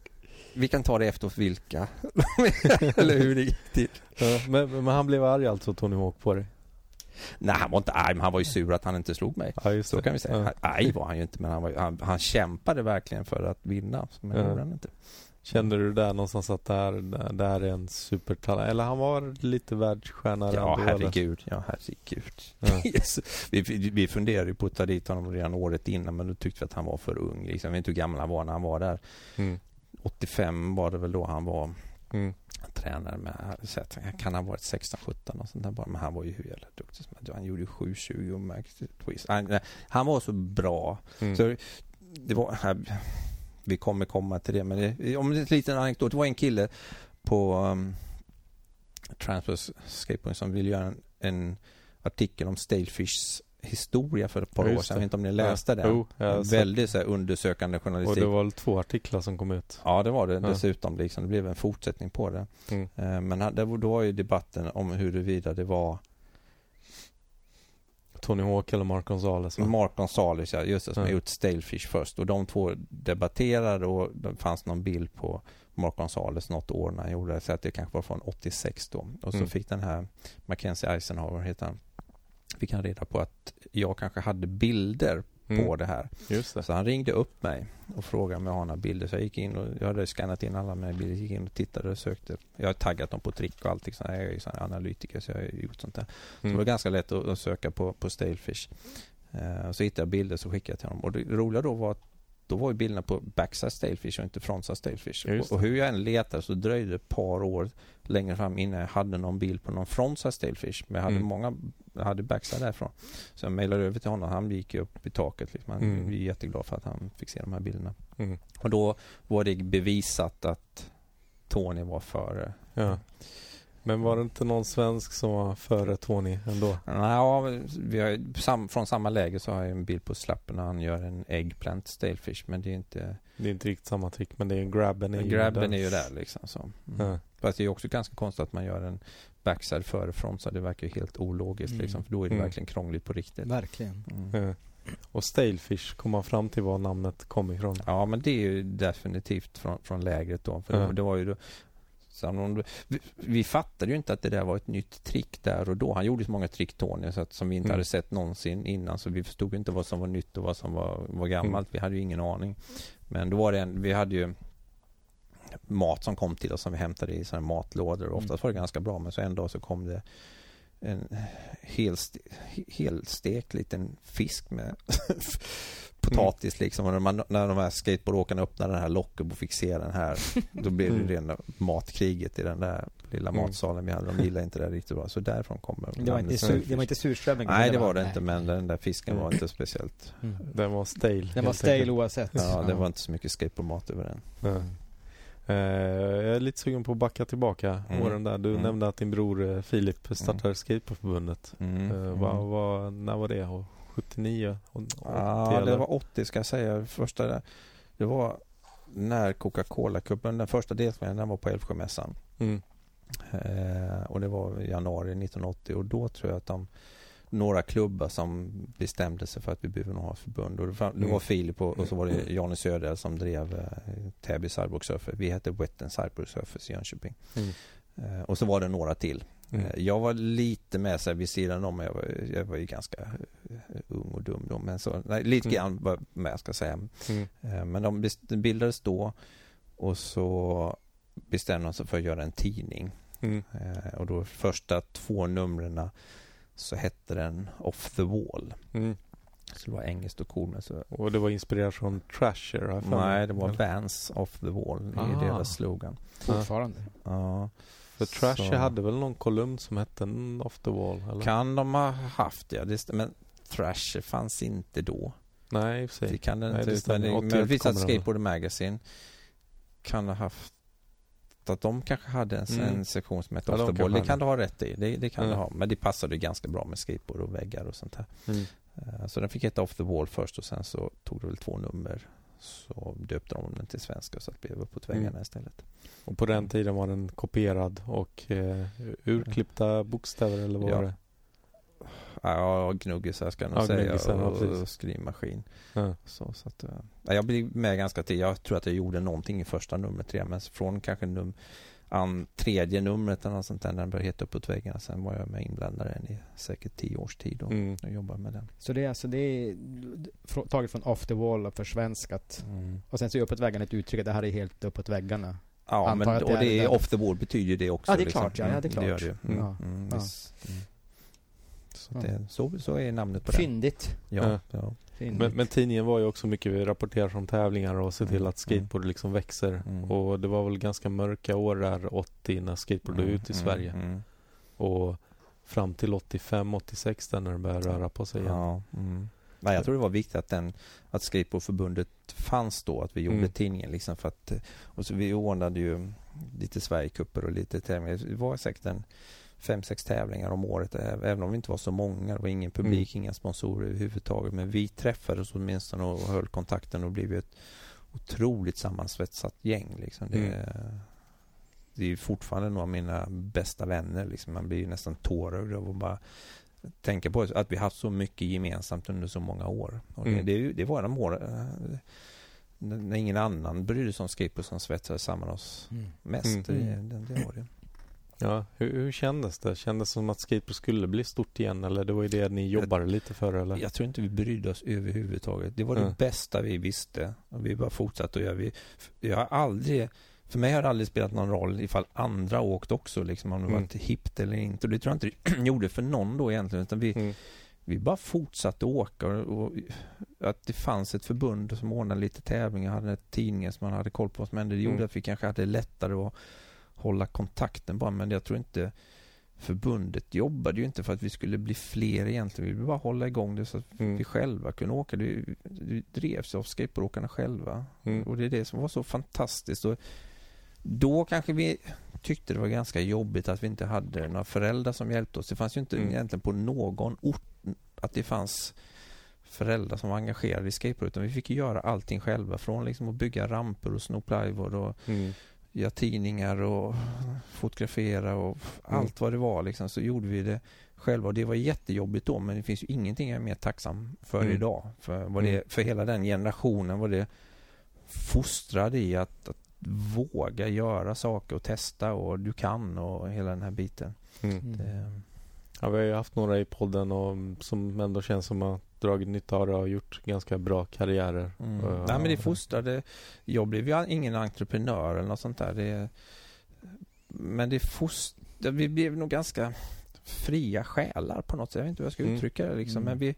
vi kan ta det efter vilka. Eller hur det gick till. Men, men, han blev arg alltså, Tony Hawk, på dig? Nej, han var inte arg, men han var ju sur att han inte slog mig. Ja, så kan vi säga. Ja. Arg var han ju inte, men han, var, han, han kämpade verkligen för att vinna. Men ja. han inte. Kände du där någonstans att där, där är en supertalang? Eller han var lite världsstjärna Ja, herregud. Ja, herregud. Ja. yes. vi, vi funderade ju på att ta dit honom redan året innan, men då tyckte vi att han var för ung. Liksom. Vi vet inte hur gammal han var när han var där. Mm. 85 var det väl då han var mm. tränare med, så att, kan han ha varit 16-17 och sånt där bara, men han var ju hur jävla duktig Han gjorde ju 7-20 och. Han, han, var så bra. Mm. Så det var, vi kommer komma till det, men det, om det är en liten anekdot. Det var en kille på um, Transfer Skateboarding som ville göra en, en artikel om Stalefish historia för ett par år sedan. Jag vet inte om ni läste ja. den. Oh, ja, väldigt så här, undersökande journalistik. Och det var två artiklar som kom ut. Ja, det var det ja. dessutom. Liksom. Det blev en fortsättning på det. Mm. Eh, men då var ju debatten om huruvida det var Tony Hawk eller Mark Gonzales va? Mark Gonzales ja, just det, som ja. har gjort Stalefish först. Och de två debatterade och det fanns någon bild på Mark Gonzales något år när han gjorde det. Så att det kanske var från 86 då. Och så mm. fick den här Mackenzie Eisenhower, heter han, fick han reda på att jag kanske hade bilder mm. på det här. Det. Så han ringde upp mig och frågade om jag har några bilder. Så jag gick in och jag hade skannat in alla mina bilder. Gick in och tittade och sökte. Jag har taggat dem på trick och allting. Så jag är ju analytiker så jag har gjort sånt där. Så mm. det var ganska lätt att, att söka på, på Stalefish. Uh, så hittade jag bilder så skickade jag till honom. Och det roliga då var att då var ju bilderna på backside stalefish och inte frontside stalefish. Och, och, hur jag än letade så dröjde det ett par år längre fram innan jag hade någon bild på någon frontside stalefish. Men jag hade mm. många, jag hade backside därifrån. Så jag mejlade över till honom. Han gick upp i taket. Liksom. Han mm. var jätteglad för att han fick se de här bilderna. Mm. Och då var det bevisat att Tony var före. Ja. Men var det inte någon svensk som var före Tony ändå? Ja, vi har, sam, från samma läge så har jag en bild på slappen när han gör en eggplant stalefish. Men det är inte... Det är inte riktigt samma trick men det är grabben är Grabben är ju där liksom. Så. Mm. Ja. Fast det är också ganska konstigt att man gör en backside före frontside. Det verkar ju helt ologiskt mm. liksom. För då är det mm. verkligen krångligt på riktigt. Verkligen. Mm. Ja. Och Stalefish kom man fram till var namnet kom ifrån. Ja men det är ju definitivt från, från lägret då. För ja. det var ju då, vi, vi fattade ju inte att det där var ett nytt trick där och då. Han gjorde så många trick Tony så att, som vi inte mm. hade sett någonsin innan. Så vi förstod inte vad som var nytt och vad som var, var gammalt. Mm. Vi hade ju ingen aning. Men då var det en, vi hade ju mat som kom till oss som vi hämtade i sådana matlådor. Oftast mm. var det ganska bra men så en dag så kom det en helste, helstekt liten fisk med potatis mm. liksom. Och när, man, när de här skateboardåkarna öppnade den här locket och fick se den här. Då blev det mm. rena matkriget i den där lilla mm. matsalen vi hade. De gillade inte det riktigt bra. Så därifrån kommer det. Var inte, sur, det var inte surströmming? Nej, det var det inte. Men den där fisken var inte speciellt. Mm. Den var stale. Den var stale oavsett. Ja, det var inte så mycket skateboardmat över den. Mm. Uh, jag är lite sugen på att backa tillbaka mm. åren där. Du mm. nämnde att din bror Filip startade mm. Skateboardförbundet. Mm. Uh, va, va, när var det? 79? 80, ja, det var 80 ska jag säga. Första, det var när Coca-Cola-cupen, den första deltävlingen, den var på Älvsjömässan. Mm. Eh, och det var i januari 1980 och då tror jag att de några klubbar som bestämde sig för att vi behöver nog ha förbund. Och det, var, var Filip och, och, så var det Johnny Söder som drev eh, Täby Cyborg Surfer. Vi hette Wetten Cyborg Surfers i Jönköping. Mm. Eh, och så var det några till. Mm. Eh, jag var lite med sig vid sidan om. Jag var, jag var ju ganska uh, ung och dum då. Men så, nej, lite mm. grann var med ska jag säga. Mm. Uh, men de bildades då och så bestämde de sig för att göra en tidning. Mm. Och då första två numren så hette den Off the Wall. Mm. Så det var engelskt och coolt. Så... Och det var inspirerat från Trasher? Nej, det var Vans Off the Wall. Det är deras slogan. Fortfarande? Ja. För Trash Så- hade väl någon kolumn som hette Off the Wall? Eller? Kan de ha haft det? det men Thrasher fanns inte då. Nej, i och för Det kan det Nej, inte. det men stämmer. det, 81 men vissa kommer de. Skateboard Magazine kan ha haft att de kanske hade en, Mm. en sektion som hette Ja, Off the Ball. kanske Det kan du ha rätt i. Det, det kan Mm. du ha. Men det passade ganska bra med skateboard och väggar och sånt här. Mm. Eh, Så den fick heta Off the Wall först och sen så tog det väl två nummer. Så döpte de den till svenska så att det blev uppåt väggarna Mm. istället. Och på den tiden var den kopierad och eh, urklippta bokstäver eller vad Ja. var det? Ja, gnuggisar ska jag nog Ja, säga och, och skrivmaskin. Ja. Så, så att, eh, ja, jag blev med ganska tidigt. Jag tror att jag gjorde någonting i första numret men från kanske num an, tredje numret eller något sånt där när den började heta uppåt väggarna. Sen var jag med inblandad i säkert tio års tid och, Mm. och jobbade med den. Så det är alltså det är taget från off the wall och försvenskat. Mm. Och sen så är uppåt väggarna ett uttryck att det här är helt uppåt väggarna. Ja, Antar men att och det är det off the wall betyder det också. Ja, det är liksom. klart, ja, ja, det är Mm, klart. gör det. Mm. Ja. Mm, Ja. Mm. Så, Ja. det, så, så är namnet på den. Fyndigt. Ja, Ja. Men, men tidningen var ju också mycket, vi rapporterar från tävlingar och ser till Mm, att skateboard liksom växer. Mm. Och det var väl ganska mörka år där 80 när skateboard blev ut i Sverige. Mm. Och fram till 85, 86 där när det började röra på sig igen. Ja. Mm. Nej, jag tror det var viktigt att, den, att Skateboardförbundet fanns då, att vi gjorde Mm. tidningen. Liksom för att, och så vi ordnade ju lite Sverigecuper och lite tävlingar. Det var säkert en fem, sex tävlingar om året, även om vi inte var så många. Det var ingen publik, inga sponsorer överhuvudtaget. Men vi träffades åtminstone och höll kontakten och blev ju ett otroligt sammansvetsat gäng. Liksom. Det, Mm. det är fortfarande några av mina bästa vänner. Liksom. Man blir ju nästan tårögd av att bara tänka på att vi haft så mycket gemensamt under så många år. Och Mm. det, det, var de år när när ingen annan brydde sig om skateboard som svetsade samman oss Mm. mest. Mm. Det, det, det var det. Ja, hur, hur kändes det? Kändes det som att skateboard skulle bli stort igen eller det var ju det ni jobbade lite för eller? Jag tror inte vi brydde oss överhuvudtaget. Det var Mm. det bästa vi visste. Och vi bara fortsatte att göra. Vi, jag har aldrig, för mig har det aldrig spelat någon roll ifall andra åkt också, liksom, om det Mm. var hippt eller inte. Och det tror jag inte det gjorde för någon då egentligen. Utan vi, Mm. vi bara fortsatte åka och, och att det fanns ett förbund som ordnade lite tävlingar, hade tidningar som man hade koll på vad som hände. Det gjorde Mm. att vi kanske hade lättare att hålla kontakten bara, men jag tror inte förbundet jobbade ju inte för att vi skulle bli fler egentligen. Vi ville bara hålla igång det så att Mm. vi själva kunde åka. Det, det drevs av skateboardåkarna själva. Mm. Och det är det som var så fantastiskt. Och då kanske vi tyckte det var ganska jobbigt att vi inte hade några föräldrar som hjälpte oss. Det fanns ju inte Mm. egentligen på någon ort att det fanns föräldrar som var engagerade i skateboard utan vi fick göra allting själva från liksom att bygga ramper och sno plywood och Mm. Göra tidningar och fotografera och Mm. allt vad det var liksom så gjorde vi det själva och det var jättejobbigt då men det finns ju ingenting jag är mer tacksam för Mm. idag. För, vad det, Mm. för hela den generationen vad det fostrade i att, att våga göra saker och testa och du kan och hela den här biten. Mm. Det, Ja, vi har ju haft några i podden och som ändå känns som att dragit nytta av det och gjort ganska bra karriärer. Mm. Nej men det fostrade, jag blev ju ingen entreprenör eller något sånt där. Det, men det fostrade, vi blev nog ganska fria själar på något sätt. Jag vet inte hur jag ska Mm. uttrycka det liksom. Mm. Men vi är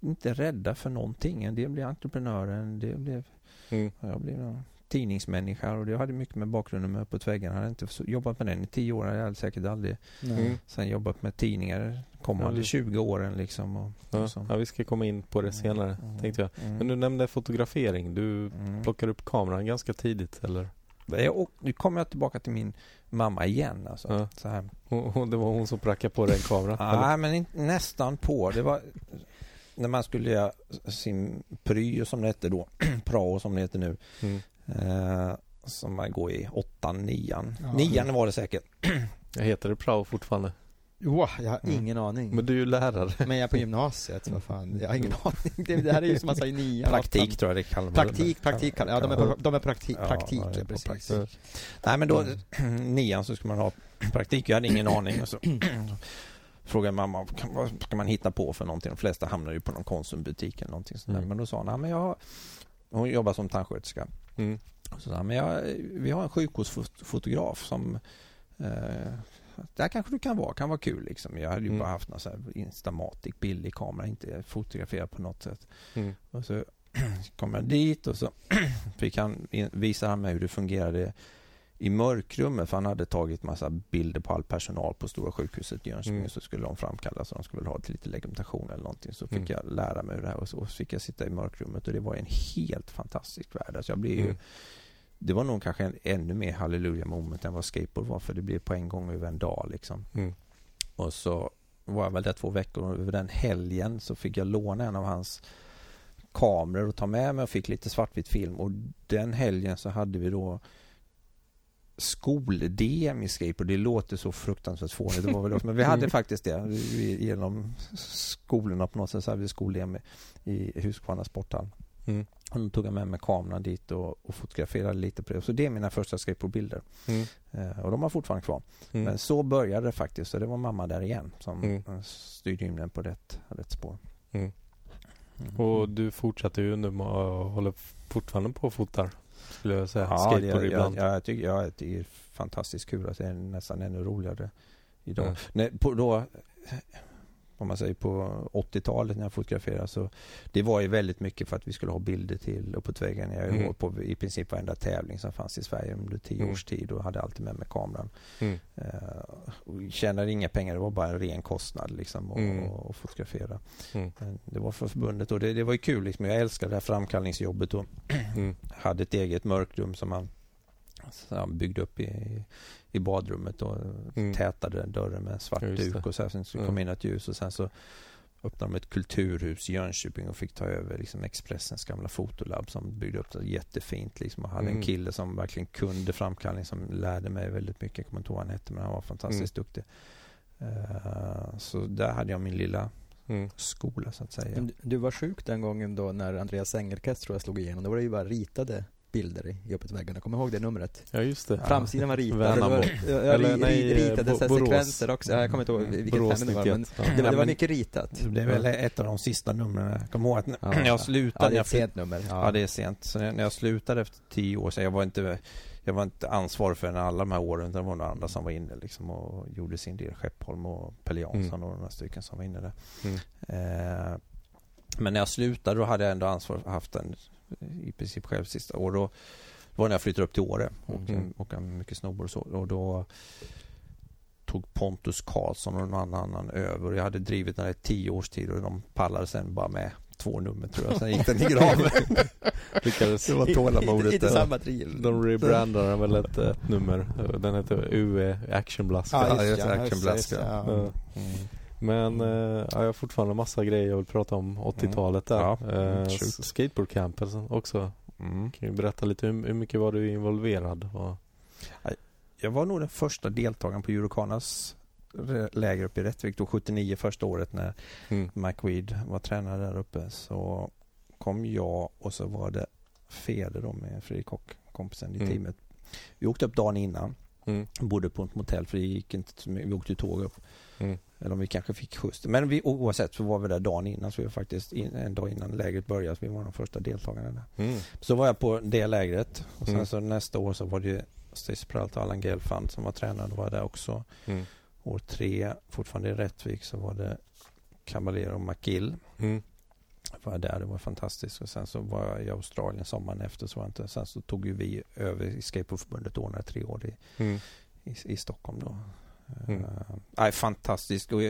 inte rädda för någonting. En del blev entreprenörer, en del blev, Mm. jag blev någon tidningsmänniska och det hade mycket med bakgrunden med Uppåt väggarna. Jag hade inte jobbat med den i tio år. Jag hade säkert aldrig. Mm. sen jobbat med tidningar kommande Ja, det- 20 åren liksom. Och, Ja, och ja, vi ska komma in på det senare Mm. tänkte jag. Mm. Men du nämnde fotografering. Du Mm. plockar upp kameran ganska tidigt eller? Jag, och, nu kommer jag tillbaka till min mamma igen. Alltså. Ja. Så här. Och, och det var hon som prackade på dig en kamera? Nej, men inte, nästan på. Det var när man skulle göra sin pryo som det hette då, prao som det heter nu. Mm. Eh, som man går i åttan, nian. Ja. Nian var det säkert. Jag heter det prao fortfarande. Wow, jag har Mm. ingen aning. Men du är ju lärare. Men jag är på gymnasiet, vad fan. Jag har ingen aning. Det, det här är ju som man sa i nian. Praktik åttan. tror jag det kallas. Praktik, praktik. Ja, de är, de är praktik, Ja, praktik, ja, precis. praktik. Nej men då, nian så skulle man ha praktik. Jag hade ingen aning. Och så frågade mamma, kan, vad ska man hitta på för någonting? De flesta hamnar ju på någon Konsumbutik eller någonting sånt där. Mm. Men då sa hon, "Ja, men jag har... Hon jobbar som tandsköterska. Mm. Så sa, men jag, vi har en sjukvårdsfotograf som eh, där kanske du kan vara, kan vara kul liksom. Jag hade ju Mm. bara haft någon så här Instamatic billig kamera, inte fotograferat på något sätt. Mm. Och så kom jag dit och så fick han, visade han mig hur det fungerade i mörkrummet, för han hade tagit massa bilder på all personal på Stora sjukhuset i Jönköping, mm. så skulle de framkallas och de skulle ha lite legitimation eller någonting. Så fick mm. jag lära mig det här och så fick jag sitta i mörkrummet och det var en helt fantastisk värld. Alltså jag blev ju, mm. Det var nog kanske en ännu mer halleluja moment än vad skateboard var, för det blev på en gång över en dag liksom. Mm. Och så var jag väl där två veckor och över den helgen så fick jag låna en av hans kameror och ta med mig och fick lite svartvit film och den helgen så hade vi då skol-DM i skateboard. Det låter så fruktansvärt fånigt. Det var väl men vi hade mm. faktiskt det. Vi, genom skolorna på något sätt så hade vi skol-DM i Huskvarna sporthall. Mm. Och då tog jag med mig kameran dit och, och fotograferade lite på det. Så det är mina första skateboardbilder. Mm. Eh, och de har fortfarande kvar. Mm. Men så började det faktiskt. Så det var mamma där igen som mm. styrde in den på rätt, rätt spår. Mm. Mm. Och du fortsätter ju nu att hålla fortfarande på och fotar skulle jag säga. Ja, Skateboard jag, ibland. Jag, jag, tycker, jag, det är fantastiskt kul. Att det är nästan ännu roligare idag. Mm. Nej, på, då, om man säger på 80-talet när jag fotograferade så det var ju väldigt mycket för att vi skulle ha bilder till uppåt väggen. Jag mm. på i princip varenda tävling som fanns i Sverige under tio mm. års tid och hade alltid med mig kameran. Mm. Uh, tjänade inga pengar, det var bara en ren kostnad liksom att mm. fotografera. Mm. Det var för förbundet och det, det var ju kul liksom. Jag älskade det här framkallningsjobbet och mm. hade ett eget mörkrum som man han byggde upp i, i badrummet och mm. tätade dörren med svart duk och så här, sen så kom mm. in ett ljus och sen så öppnade de ett kulturhus i Jönköping och fick ta över liksom Expressens gamla fotolabb som byggde upp det jättefint liksom och hade mm. en kille som verkligen kunde framkallning som lärde mig väldigt mycket. Jag kommer inte ihåg vad han hette men han var fantastiskt mm. duktig. Uh, så där hade jag min lilla mm. skola så att säga. Du var sjuk den gången då när Andreas Engelkest tror jag slog igenom. Då var det ju bara ritade bilder i uppåt väggarna. Kommer ihåg det numret? Ja, just det. Framsidan var ritad. Värnamo. Eller nej, ritade sekvenser också. Jag kommer inte ihåg vilket Borås det var, men det, var, det var mycket ritat. Det är väl ett av de sista numren. Jag kommer ihåg att när jag slutade. Ja, det är ett sent nummer. Ja. det är sent. Så när jag slutade efter tio år, så jag var inte jag var inte ansvarig för alla de här åren. Det var några andra som var inne liksom och gjorde sin del. Skeppholm och Pelle Jansson mm. och några stycken som var inne där. Mm. Eh, men när jag slutade då hade jag ändå ansvar för haft en i princip själv sista år. Då var när jag flyttade upp till Åre och mm. mycket snowboard och så. Och då tog Pontus Karlsson och någon annan över. Jag hade drivit den i tio års tid och de pallade sen bara med två nummer tror jag. Sen gick den i graven. det var tålamodet. Inte samma driv. De rebrandade väl ett, ett, nummer. Den heter UE Action Blast. Ja, just, ja, Action Blast. Ja. Ja. Mm. Men eh, ja, jag har fortfarande massa grejer jag vill prata om 80-talet där. Ja, eh, skateboardcampen också. Mm. Kan du berätta lite hur, hur mycket var du involverad? Och... Jag var nog den första deltagaren på Eurocanas läger uppe i Rättvik då 79 första året när mm. Mike Weed var tränare där uppe så kom jag och så var det Feder då med Fredrik Kock, kompisen i mm. teamet. Vi åkte upp dagen innan. Mm. Bodde på ett motell för det gick inte Vi åkte tåg upp. Mm. Eller om vi kanske fick skjuts. Men vi, oavsett så var vi där dagen innan. Så vi var faktiskt in, en dag innan lägret började. Så vi var de första deltagarna där. Mm. Så var jag på det lägret. Och sen mm. så nästa år så var det Stacy Peralta och Allan Gelfand som var tränare. Var där också. Mm. År tre, fortfarande i Rättvik, så var det Caballero och McGill. Mm. Jag var där, det var fantastiskt. Och sen så var jag i Australien sommaren efter. Så var inte. Sen så tog ju vi över i Skateboardförbundet och ordnade tre år i, mm. i, i Stockholm då. Mm. Uh, fantastiskt och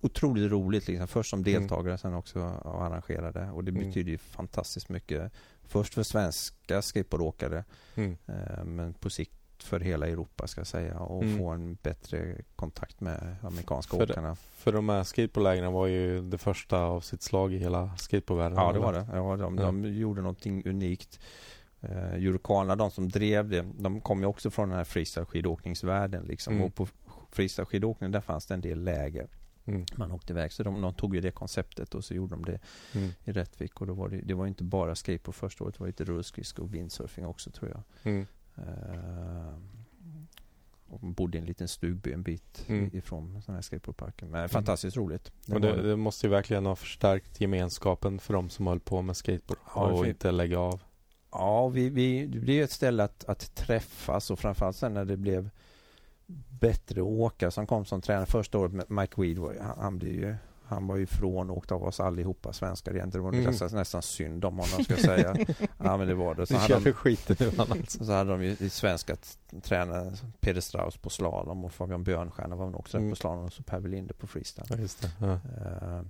otroligt roligt. Liksom. Först som mm. deltagare, mm. sen också att arrangera det. Och det mm. betyder ju fantastiskt mycket. Först för svenska skateboardåkare, mm. uh, men på sikt för hela Europa ska jag säga och mm. få en bättre kontakt med amerikanska för åkarna. För de här skateboardlägren var ju det första av sitt slag i hela skateboardvärlden. Ja, det var det. Ja, de, ja. de gjorde någonting unikt. Uh, Eurocanerna, de som drev det, de kom ju också från den här freestyle skidåkningsvärlden liksom. Mm. Och på freestyle skidåkning där fanns det en del läger. Mm. Man åkte iväg. Så de, de, tog ju det konceptet och så gjorde de det mm. i Rättvik. Och då var det, det var inte bara skateboard första året. Det var lite rullskridsko och windsurfing också tror jag. Mm. Uh, och bodde i en liten stugby en bit mm. ifrån den här skateboardparken. Men fantastiskt roligt. Det, det, det, måste ju verkligen ha förstärkt gemenskapen för de som höll på med skateboard ja, och inte lägga av. Ja, vi, vi, det blev ett ställe att, att träffas och framförallt sen när det blev bättre åkare som kom som tränare första året med Mike Weed. Han, han blev ju Han var ifrån och åkte av oss allihopa svenskar egentligen. Det var Mm. nästan, nästan synd om honom ska jag säga. ja men det var det. Så hade, de, skiten honom alltså. så hade de ju i svenska tränare Peder Strauss på slalom och Fabian Björnstjärna var också Mm. på slalom och så Per Welinder på freestyle. Ja, just det. Ja. Eh,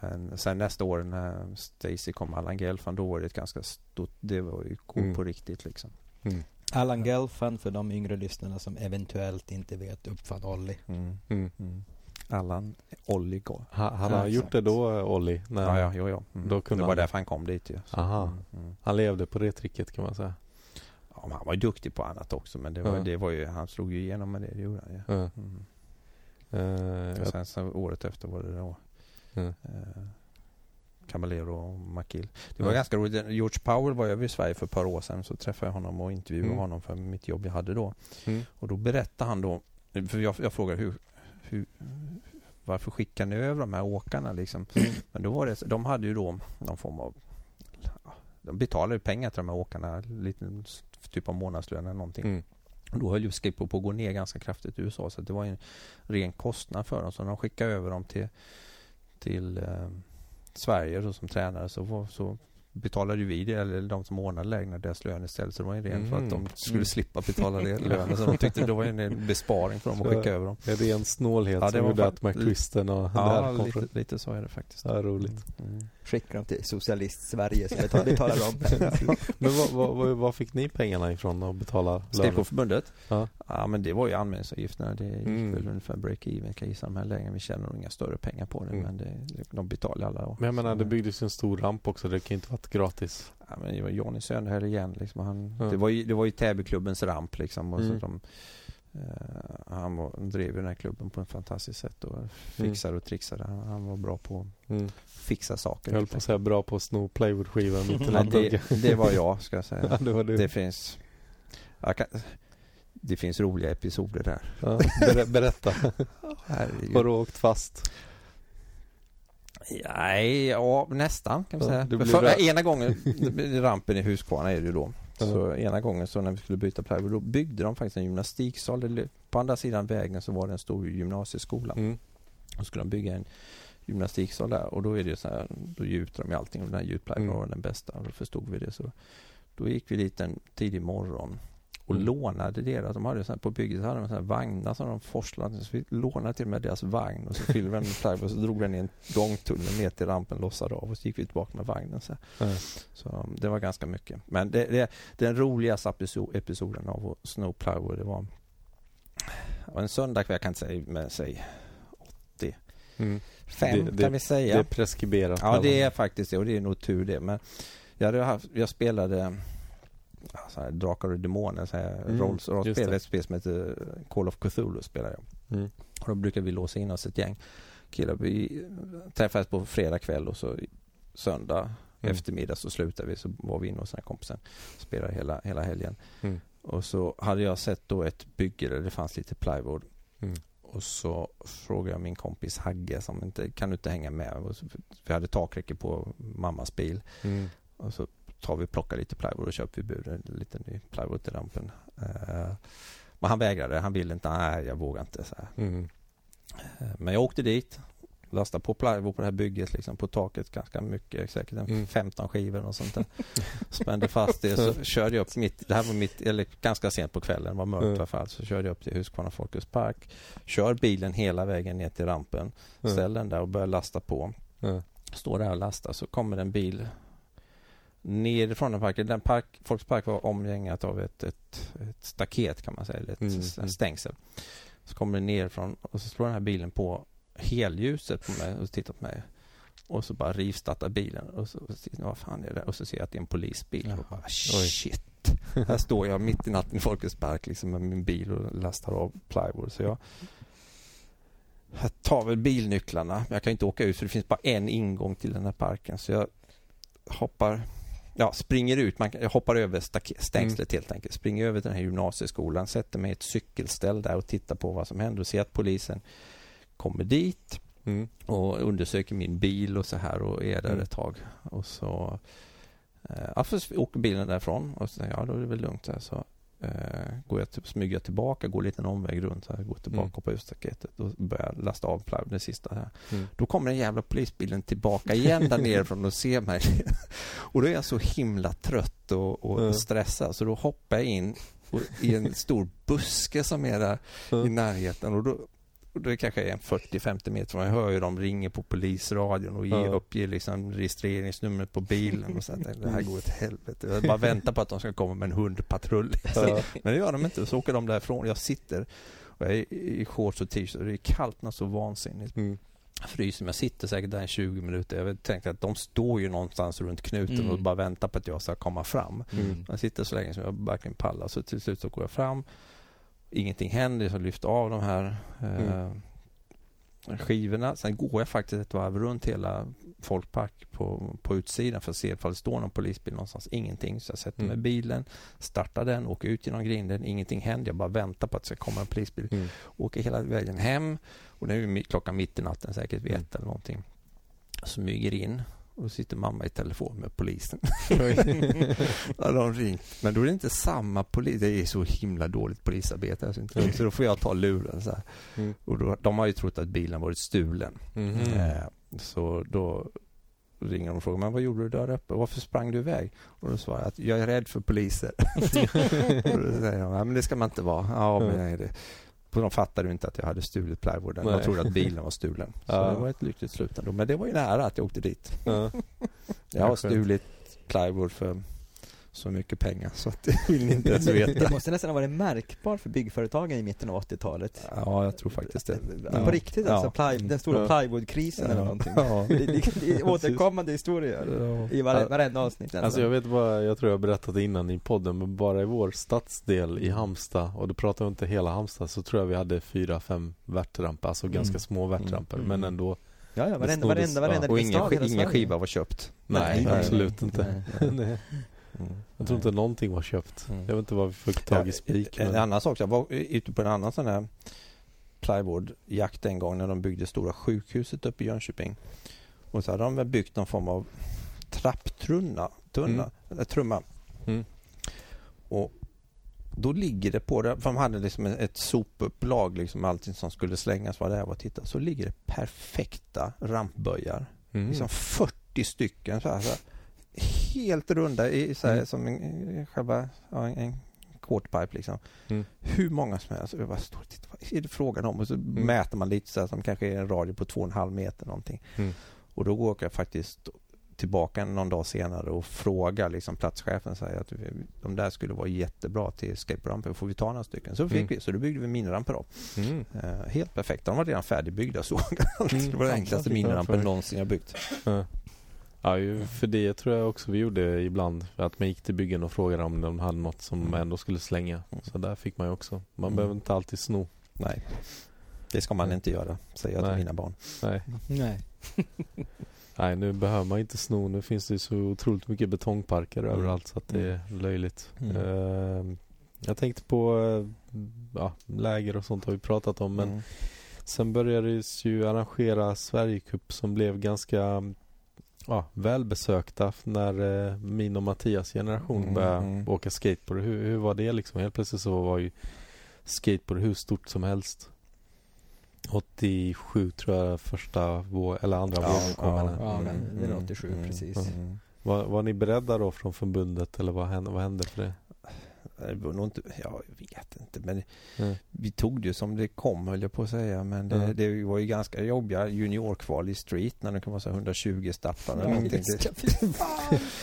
Men sen nästa år när Stacy kom, Allan Gelfand, då var det ett ganska stort, det var ju coolt Mm. på riktigt liksom. Mm. Allan Gelfand för de yngre lyssnarna som eventuellt inte vet uppfann Olli. Mm. Mm. Mm. Allan Olli. Ha, han Ja, har gjort exakt. det då, Olli? När Ja, ja, jo, ja. Mm. Då kunde det var han- därför han kom dit ju. Aha. Mm. Mm. Han levde på det tricket kan man säga. Ja, han var ju duktig på annat också men det var, Ja. det var ju, han slog ju igenom med det, det gjorde han ju. Ja. Och jag- sen så året efter var det då Ja. Caballero och McGill. Det var Ja. ganska roligt. George Powell var över i Sverige för ett par år sedan så träffade jag honom och intervjuade Mm. honom för mitt jobb jag hade då. Mm. Och då berättade han då, för jag, jag frågade hur, hur, varför skickar ni över de här åkarna liksom? Mm. Men då var det, de hade ju då någon form av, de betalade ju pengar till de här åkarna, lite typ av månadslön eller någonting. Mm. Då höll ju Skippo på att gå ner ganska kraftigt i USA så det var en ren kostnad för dem. Så de skickade över dem till, till eh, Sverige då, som tränare så, så betalade vi det, eller de som ordnade lägren deras lön istället. Så det var ju ren för att de Mm. skulle Mm. slippa betala det lönen. Så de tyckte det var en besparing för dem att Så- skicka över dem. Är det en snålhet Ja, det som gjorde att McChristen och Ja, där kom lite, från? lite så är det faktiskt. Ja, roligt. Mm. Skicka dem till socialist-Sverige så betalar, betalar de. Men vad, vad, vad, fick ni pengarna ifrån att betala lönen? Skateboardförbundet? Ja. ja men det var ju anmälningsavgifterna. Det gick Mm. väl ungefär break-even kan jag gissa de här lägren. Vi tjänar nog inga större pengar på det Mm. men det, de betalar alla. då. Men jag menar, det byggdes ju en stor ramp också. Det kan ju inte varit gratis. Ja, men det var Johnny Söderhäll igen. Liksom. Han, Ja. det, var ju, det var ju Täbyklubbens ramp. Liksom, och Mm. så de, eh, han var, drev den här klubben på ett fantastiskt sätt och fixade och trixade. Han, han var bra på Mm. att fixa saker. Jag höll på att säga bra på att sno plywoodskivan mitt i det, det var jag ska jag Ja, säga. det var du. Det finns jag kan, det finns roliga episoder där. Ja, ber, berätta. Har du åkt fast? Nej, ja nästan kan man Ja, säga. För ena gången, rampen i Huskvarna är det ju då. Ja. Så ena gången så när vi skulle byta plywood då byggde de faktiskt en gymnastiksal. På andra sidan vägen så var det en stor gymnasieskola. Mm. Och skulle de bygga en gymnastiksal där och då är det så här, då gjuter de ju allting och den här gjutplywood Mm. var den bästa och då förstod vi det. Så då gick vi dit en tidig morgon och Mm. lånade deras, de hade så här, på bygget hade de så här vagnar som de forslade, så vi lånade till och med deras vagn och så fyllde vi den med plywood och så drog den i en gångtunnel ner till rampen, lossade av och så gick vi tillbaka med vagnen. Så. Ja. så um, det var ganska mycket. Men det, det, den roligaste episo- episoden av att sno plywood, det var, en söndagkväll, jag kan inte säga, men säg Mm. fem Det- det- kan vi säga. Det är preskriberat. Ja, det är faktiskt det och det är nog tur det. Men jag, hade haft, jag spelade så här, Drakar och Demoner, så här, Mm, rolls, rollspel, ett spel som heter Call of Cthulhu spelar jag. Mm. Och då brukar vi låsa in oss ett gäng killar. Vi träffades på fredag kväll och så söndag Mm. eftermiddag så slutade vi. Så var vi inne hos den här kompisen och spelade hela, hela helgen. Mm. Och så hade jag sett då ett bygge där det fanns lite plywood. Mm. Och så frågade jag min kompis Hagge som inte, kan du inte hänga med? Så- Vi hade takräcke på mammas bil. Mm. Och så tar vi och plockar lite plywood och köper vi buren, lite ny plywood till rampen. Eh, men han vägrade, han ville inte, nej jag vågar inte. Så. Mm. Eh, Men jag åkte dit, lastade på plywood på det här bygget liksom, på taket ganska mycket, säkert en Mm. 15 skivor och sånt där. Spände fast det så körde jag upp mitt, det här var mitt, eller ganska sent på kvällen, det var mörkt Mm. i alla fall, så körde jag upp till Huskvarna Folkets Park. Kör bilen hela vägen ner till rampen, Mm. ställ den där och börjar lasta på. Ja. Står där och lastar så kommer en bil nerifrån den parken. Den park, Folkets Park var omgängat av ett, ett, ett staket kan man säga, eller ett Mm, mm. stängsel. Så kommer den nerifrån och så slår den här bilen på helljuset på mig och tittar på mig. Och så bara rivstartar bilen och så, vad fan är det? Och så ser jag att det är en polisbil. Och bara, Oj. shit. Här står jag mitt i natten i Folkets Park liksom med min bil och lastar av plywood. Så jag, jag tar väl bilnycklarna. Men jag kan inte åka ut för det finns bara en ingång till den här parken. Så jag hoppar, ja springer ut. Man, hoppar över stängslet helt enkelt. Springer över till den här gymnasieskolan. Sätter mig i ett cykelställ där och tittar på vad som händer. Och ser att polisen kommer dit Mm. och undersöker min bil och så här och är där Mm. ett tag. Och så eh, först åker bilen därifrån och så ja, då är det väl lugnt där. Så eh, går jag typ, smyger tillbaka, går en liten omväg runt, här, går tillbaka Mm. på husstaketet och börjar lasta av plywood, det sista. Här. Mm. Då kommer den jävla polisbilen tillbaka igen där nerifrån och ser mig. Och då är jag så himla trött och, och Ja. stressad så då hoppar jag in i en stor buske som är där Ja. i närheten och då det kanske är en 40-50 meter från. Jag hör ju dem ringer på polisradion och ger, Ja. uppger liksom registreringsnumret på bilen. Och så här, det här går åt helvete. Jag bara väntar på att de ska komma med en hundpatrull. Ja. Men det gör de inte. Så åker de därifrån. Jag sitter och jag är i shorts och t-shirt. Det är kallt något så vansinnigt. Mm. Jag fryser, men jag sitter säkert där i 20 minuter. Jag tänkte att de står ju någonstans runt knuten Mm. och bara väntar på att jag ska komma fram. Mm. Jag sitter så länge som jag verkligen pallar. Så till slut så går jag fram. Ingenting händer. Så lyfter av de här eh, skivorna. Sen går jag faktiskt ett varv runt hela Folkpark på, på utsidan för att se ifall det står någon polisbil någonstans. Ingenting. Så jag sätter mig i Mm. bilen, startar den, åker ut genom grinden. Ingenting händer. Jag bara väntar på att det ska komma en polisbil. Mm. Åker hela vägen hem. Och det är klockan mitt i natten säkert vid Mm. ett eller någonting. Smyger in. Och då sitter mamma i telefon med polisen. Ja, de ringt. Men då är det inte samma polis. Det är så himla dåligt polisarbete. Alltså inte. Så då får jag ta luren. Så. Mm. Och då, de har ju trott att bilen varit stulen. Mhm. Eh, så då ringer de och frågar men vad gjorde du där uppe? Varför sprang du iväg? Och då svarar jag att jag är rädd för poliser. och då säger de, men det ska man inte vara. Ja, men jag är det. De fattade ju inte att jag hade stulit plywoorden. De trodde att bilen var stulen. Så Ja. det var ett lyckligt slut ändå. Men det var ju nära att jag åkte dit. Ja. Jag har stulit plywood för så mycket pengar så att det vill ni inte ens Det veta. måste nästan ha varit märkbart för byggföretagen i mitten av 80-talet. Ja, jag tror faktiskt det. På Ja. riktigt alltså, ply, den stora Ja. plywoodkrisen eller någonting. Ja. Det, det, det är återkommande historier i vare, varenda avsnitt nästan. Alltså jag vet bara, jag tror jag berättat det innan i podden men bara i vår stadsdel i Halmstad och då pratar jag inte hela Halmstad så tror jag vi hade fyra, fem värtramper, alltså Mm. ganska små värtramper Mm. men ändå ja, ja, det varenda, varenda, varenda ja. Och ingen, ingen skiva var köpt. Nej, nej, absolut nej. inte Nej. Mm. Jag tror inte någonting var köpt Mm. Jag vet inte vad vi fick tag i spik En men... annan sak, jag var ute på en annan sån här plywoodjakt en gång när de byggde stora sjukhuset uppe i Jönköping. Och så hade de byggt någon form av trapptrunna, tunna, eller trumma. Mm. Och då ligger det på det, för de hade liksom ett sopupplag, liksom allting som skulle slängas var det var och titta. Så ligger det perfekta rampböjar. Mm. Liksom 40 stycken så här, så här, helt runda i, så här, Mm. som en, en- själva ja, en, en quarterpipe liksom. Mm. Hur många som helst. Och Jag bara står och tittar, vad är det frågan om? Och så Mm. mäter man lite så här som kanske är en radie på 2,5 meter någonting. Mm. Och då går jag faktiskt tillbaka någon dag senare och frågar liksom platschefen säger att vi- de där skulle vara jättebra till skateboardramper. Får vi ta några stycken? Så fick Mm. vi. Så då byggde vi miniramper då. Mm. Eh, helt perfekt. De var redan färdigbyggda såg. Mm. Det var den enklaste Fantastiskt. minirampen någonsin jag byggt. Ja. Ja, ju för det tror jag också vi gjorde ibland. Att man gick till byggen och frågade om de hade något som Mm. man ändå skulle slänga. Mm. Så där fick man ju också. Man Mm. behöver inte alltid sno. Nej, det ska man Nej. inte göra, säger jag till Nej. mina barn. Nej. Nej. Nej, nu behöver man inte sno. Nu finns det ju så otroligt mycket betongparker Mm. överallt så att det är löjligt. Mm. Eh, jag tänkte på eh, ja, läger och sånt har vi pratat om. Men Mm. sen började det ju arrangera Sverigecup som blev ganska ja, välbesökta när eh, min och Mattias generation Mm, började mm. åka skateboard. Hur, hur var det liksom? Helt plötsligt så var ju skateboard hur stort som helst. 87 tror jag första vår, eller andra vågen kom. ja, eller? Ja, Mm, är mm, 87 mm, precis. mm. Var, var ni beredda då från förbundet eller vad hände, vad hände för det? Det var nog inte, ja, jag vet inte, men Mm. vi tog det som det kom höll jag på att säga. Men det, Mm. det var ju ganska jobbiga juniorkval i street när det kan vara så här 120 startare. eller Ja, någonting.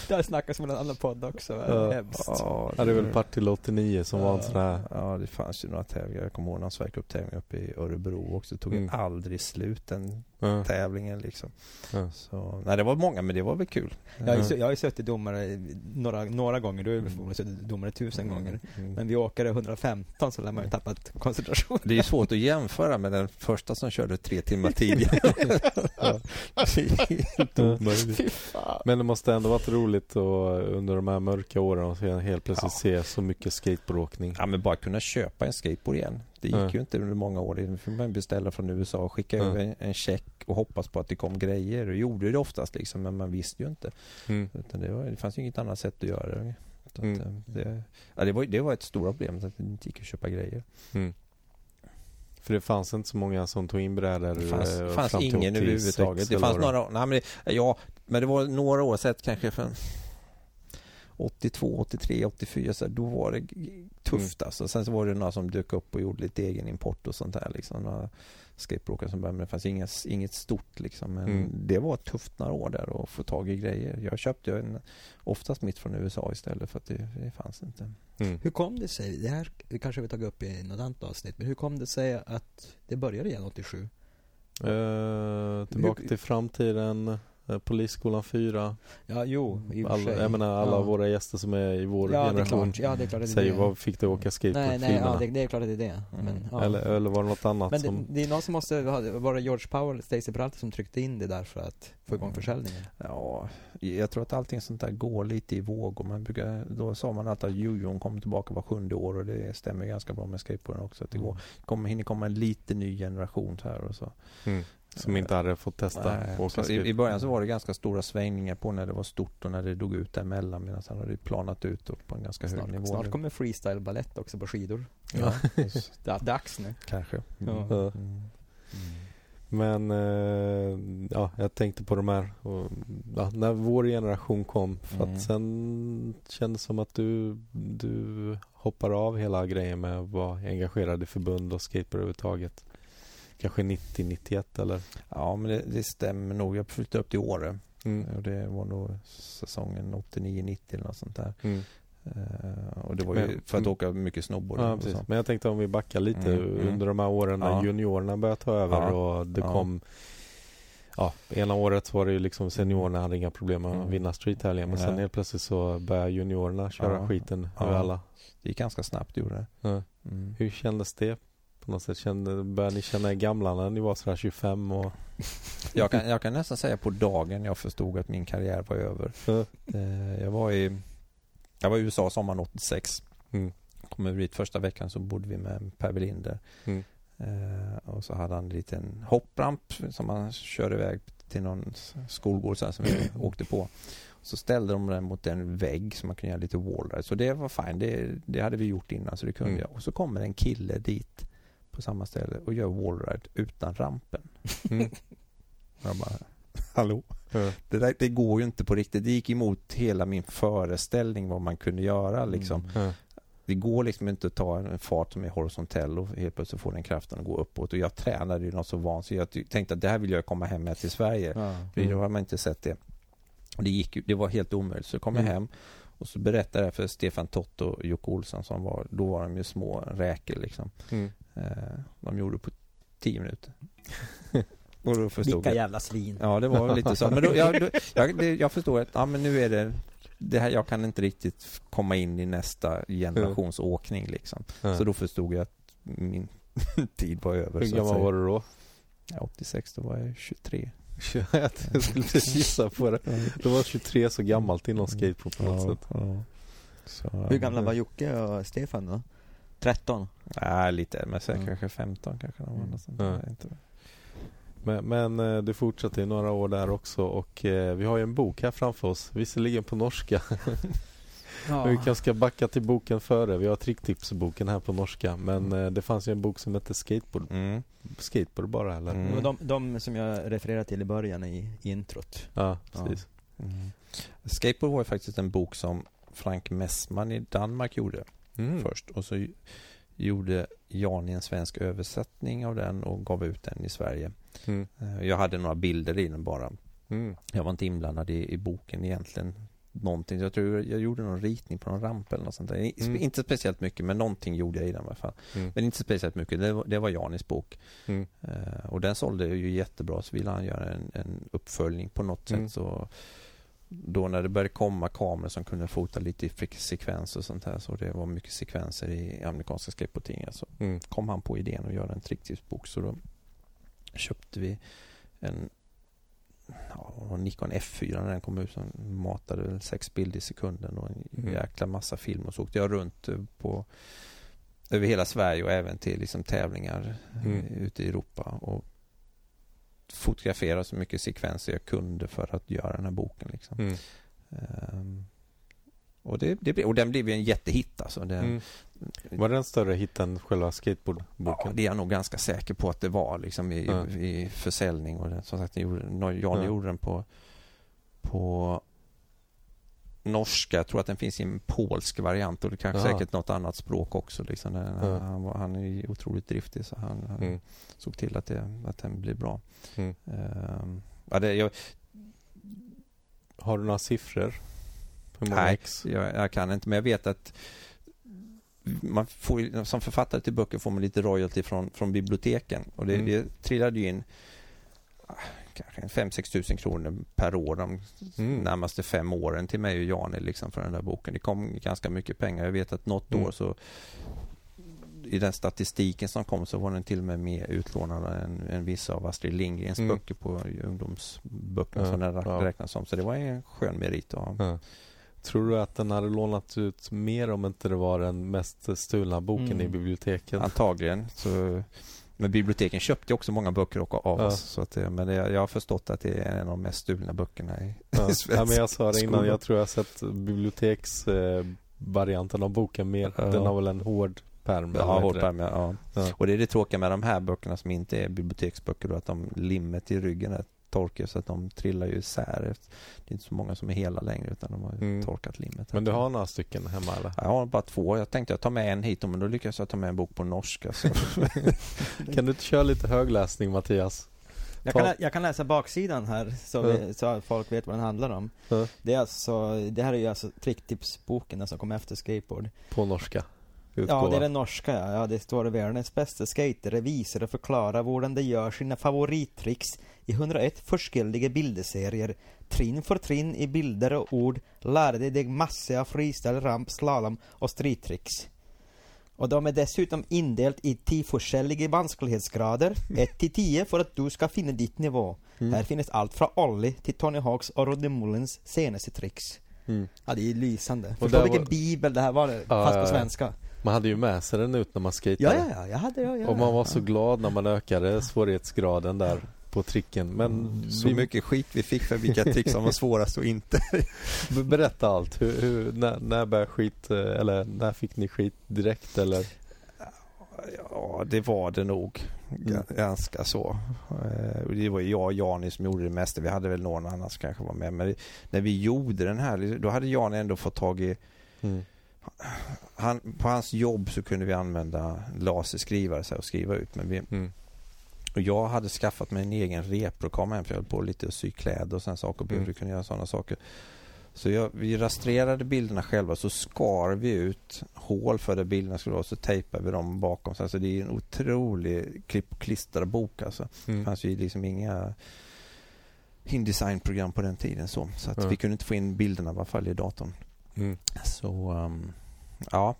har snackats om en annan podd också. Ja. Hemskt. Ja, Ja, det är väl Partille 89 som var en sån här Ja, det fanns ju några tävlingar. Jag kommer ihåg någon Sverigecup-tävling uppe i Örebro också. Det tog Mm. aldrig slut den ja, tävlingen liksom. ja. Så, nej, det var många, men det var väl kul. Jag har, ju, Ja. jag har ju suttit domare några, några gånger, du har ju förmodligen suttit domare tusen gånger. Mm. Men vi åkare 115 så lär man ju tappat koncentration. Det är svårt att jämföra med den första som körde tre timmar tidigare. Ja. Men det måste ändå varit roligt och under de här mörka åren att se- helt plötsligt Ja. se så mycket skateboardåkning. Ja, men bara kunna köpa en skateboard igen. Det gick Ja. ju inte under många år. Det fick man beställa från USA och skicka över en, en check och hoppas på att det kom grejer. Det gjorde det oftast liksom, men man visste ju inte. Mm. Utan det, var, det fanns ju inget annat sätt att göra det. Att, Mm. eh, det, ja, det, var, det var ett stort problem att det inte gick att köpa grejer. Mm. För det fanns inte så många som tog in brädor Det fanns, eh, fanns till ingen 86 överhuvudtaget. Det fanns några, nej, men det, ja, men det var några år sedan kanske för 82, 83, 84 så här, då var det tufft Mm. alltså. Sen så var det några som dök upp och gjorde lite egen import och sånt där liksom. Skateboardåkare som började men det fanns inget, inget stort liksom. Men Mm. det var tufft några år där att få tag i grejer. Jag köpte en, oftast mitt från USA istället för att det, det fanns inte. Mm. Hur kom det sig, det här kanske vi tagit upp i något annat avsnitt, men hur kom det sig att det började igen 87? Eh, tillbaka Hur- till framtiden, Polisskolan 4. Ja, jo, i och för Alla, sig. jag menar alla ja. våra gäster som är i vår ja, det är generation klart. Ja, det är klart att det är säger det. vad fick du åka skateboard Nej, nej, ja, det, det är klart att det är det. Men, Mm. ja. eller, eller var det något annat men det, som... det är någon som måste, var det George Powell eller Stacey Peralta som tryckte in det där för att få igång Mm. försäljningen? Ja, jag tror att allting sånt där går lite i vågor. Man brukar, då sa man alltid att jojon kommer tillbaka var sjunde år och det stämmer ganska bra med skateboarden också. Att det går, kommer, hinner komma en lite ny generation här och så. Mm. Som inte hade fått testa Nej, i, I början så var det ganska stora svängningar på när det var stort och när det dog ut däremellan medan sen har det planat ut på en ganska hög Snart, nivå. snart kommer freestyle ballett också på skidor. Ja, Det är dags nu. kanske. Ja. Ja. Mm. Men eh, ja, jag tänkte på de här och, ja, när vår generation kom för Mm. att sen kändes det som att du, du hoppar av hela grejen med att vara engagerad i förbund och skateboard överhuvudtaget. Kanske 90-91 eller? Ja, men det, det stämmer nog. Jag flyttade upp till Åre Mm. och det var nog säsongen 89-90 eller något sånt där. Mm. Eh, och det var ju Men- för att mm. åka mycket snowboard Ja. Men jag tänkte om vi backar lite Mm, mm. under de här åren när Ja. juniorerna började ta över Ja. och det kom Ja, ena året var det ju liksom seniorerna hade inga problem med att Mm. vinna streethelgen men sen helt plötsligt så började juniorerna köra skiten över alla. Det gick ganska snabbt gjorde det. Hur kändes det? På något sätt kände, började ni känna er gamla när ni var sådär 25 och Jag, kan, jag kan nästan säga på dagen jag förstod att min karriär var över. Eh, jag var i Jag var i USA sommaren 86. Mm. Kom över dit första veckan så bodde vi med Per Welinder. Mm. Eh, och så hade han en liten hoppramp som han körde iväg till någon skolgård sen som vi åkte på. Så ställde de den mot en vägg så man kunde göra lite wallride. Så det var fine. Det, det hade vi gjort innan så det kunde Mm. jag. Och så kommer en kille dit på samma ställe och gör wallride utan rampen. Mm. Jag bara, hallå? Det, där, det går ju inte på riktigt. Det gick emot hela min föreställning vad man kunde göra liksom. Mm. Det går liksom inte att ta en fart som är horisontell och helt plötsligt få den kraften att gå uppåt. Och jag tränade ju något så vansinnigt. Jag tänkte att det här vill jag komma hem med till Sverige. Ja. För Mm. då har man inte sett det. Det gick det var helt omöjligt. Så kom jag Mm. hem och så berättade jag för Stefan Tott och Jocke Olsson som var, då var de ju små räkor liksom. Mm. Eh, de gjorde på tio minuter. och då förstod Vilka jag. jävla svin. Ja, det var lite så. Men då, jag, då, jag, det, jag förstår att, ja men nu är det, det här, jag kan inte riktigt komma in i nästa generations åkning liksom. Ja. Så då förstod jag att min tid var över. Hur gammal var du då? Ja, 86, då var jag 23. jag skulle gissa på det. Då var 23 så gammalt inom skateboard på något Ja, sätt. ja. Så, Hur gamla var Jocke och Stefan då? 13? Nej, lite, men sen Ja. kanske 15 kanske de var. Mm. något Ja. jag vet inte. Men, men eh, du fortsatte i några år där också och eh, vi har ju en bok här framför oss. Visserligen på norska. Men vi kanske ska backa till boken före. Vi har tricktipsboken här på norska. Men eh, det fanns ju en bok som hette Skateboard. Mm. Skateboard bara eller? Mm. De, de som jag refererade till i början i introt. Ja, Ja. precis. Mm. Skateboard var ju faktiskt en bok som Frank Messman i Danmark gjorde Mm. först. Och så gjorde Jan en svensk översättning av den och gav ut den i Sverige. Mm. Eh, Jag hade några bilder i den bara. Mm. Jag var inte inblandad i, i boken egentligen. Någonting. Jag tror jag gjorde någon ritning på någon ramp eller något sånt där. Mm. Inte speciellt mycket men någonting gjorde jag i den i alla fall. Mm. Men inte speciellt mycket. Det var, det var Janis bok. Mm. Eh, och den sålde ju jättebra så ville han göra en, en uppföljning på något Mm. sätt. Så då när det började komma kameror som kunde fota lite i sekvenser och sånt här så det var mycket sekvenser i amerikanska skateboardtidningar så Mm. kom han på idén att göra en tricktipsbok så då köpte vi en ja, Nikon F4 när den kom ut som matade väl sex bilder i sekunden och en Mm. jäkla massa film och så åkte jag runt eh, på över hela Sverige och även till liksom tävlingar eh, Mm. ute i Europa och fotografera så mycket sekvenser jag kunde för att göra den här boken liksom. Mm. Ehm, Och, det, det, och den blev ju en jättehit alltså. Den, mm. Var den större hit än själva skateboardboken? Ja, det är jag nog ganska säker på att det var liksom i, ja. i försäljning. Och det, som sagt, Jan ja. gjorde den på, på norska. Jag tror att den finns i en polsk variant och det kanske ja. säkert något annat språk också. Liksom. Ja. han, var, han är otroligt driftig så han, han mm. såg till att, det, att den blir bra. Mm. Uh, ja, det, jag, Har du några siffror? Nej, jag, jag, kan inte men jag vet att man får, som författare till böcker får man lite royalty från, från biblioteken och det, mm. det trillade ju in kanske 5-6 tusen kronor per år de mm. närmaste fem åren till mig och Jani liksom för den där boken. Det kom ganska mycket pengar. Jag vet att något mm. år så i den statistiken som kom så var den till och med mer utlånad än, än vissa av Astrid Lindgrens mm. böcker på ungdomsböckerna som den räknas som. Så det var en skön merit att ha. Ja. Tror du att den hade lånat ut mer om inte det var den mest stulna boken mm. i biblioteken? Antagligen. Så men biblioteken köpte också många böcker av ja. oss. Så att, men det, jag har förstått att det är en av de mest stulna böckerna i, ja. i ja, men Jag sa det innan, jag tror jag har sett biblioteksvarianten eh, av boken mer. Ja. Den har väl en hård pärm? Ja, hård pärm, ja. ja. Och det är det tråkiga med de här böckerna som inte är biblioteksböcker då, att de limmet i ryggen är torkar så att de trillar ju isär. Det är inte så många som är hela längre utan de har mm. torkat limmet. Men du har några stycken hemma eller? Jag har bara två. Jag tänkte jag ta med en hit men då lyckades jag ta med en bok på norska. kan du inte köra lite högläsning Mattias? Jag kan, jag kan läsa baksidan här så, vi, så att folk vet vad den handlar om. Mm. Det, är alltså, det här är ju alltså tricktipsboken som kom efter skateboard. På norska? Utgåva. Ja, det är den norska ja. ja det står världens bästa skater visar och förklarar hur de gör sina favorittricks i 101 forskjellige bildeserier. Trinn för trinn i bilder och ord lärde de dig massor av freestyle, ramp, slalom och streettricks. Och de är dessutom indelt i tio forskjellige vanskelighetsgrader, 1 till 10 för att du ska finna ditt nivå. Mm. Här finns allt från Ollie till Tony Hawks och Rodney Mullins senaste tricks. Mm. Ja, det är lysande. Förstå vilken var... bibel det här var, ja, fast på svenska. Man hade ju med sig den ut när man skejtade. Ja, ja, ja, jag hade ja, ja, Och man var så glad när man ökade svårighetsgraden där på tricken. Men mm, så vi... mycket skit vi fick för vilka trick som var svårast och inte. Berätta allt. Hur, hur, när, när började skit, eller när fick ni skit direkt eller? Ja, det var det nog. Mm. Ganska så. Eh, det var jag och Jani som gjorde det mesta. Vi hade väl någon annan som kanske var med. Men när vi gjorde den här, då hade Jani ändå fått tag i mm han, på hans jobb så kunde vi använda laserskrivare så och skriva ut. Men vi, mm. Och jag hade skaffat mig en egen repprokamera för jag höll på lite att sy kläder och sådana saker och behövde mm. kunna göra sådana saker. Så jag, vi rastrerade bilderna själva så skar vi ut hål för där bilderna skulle vara så tejpade vi dem bakom. Så alltså det är en otrolig klipp och klisterbok alltså. Mm. Det fanns ju liksom inga Indesign-program på den tiden så. Så att mm. vi kunde inte få in bilderna i alla fall i datorn. Mm. Så um, ja,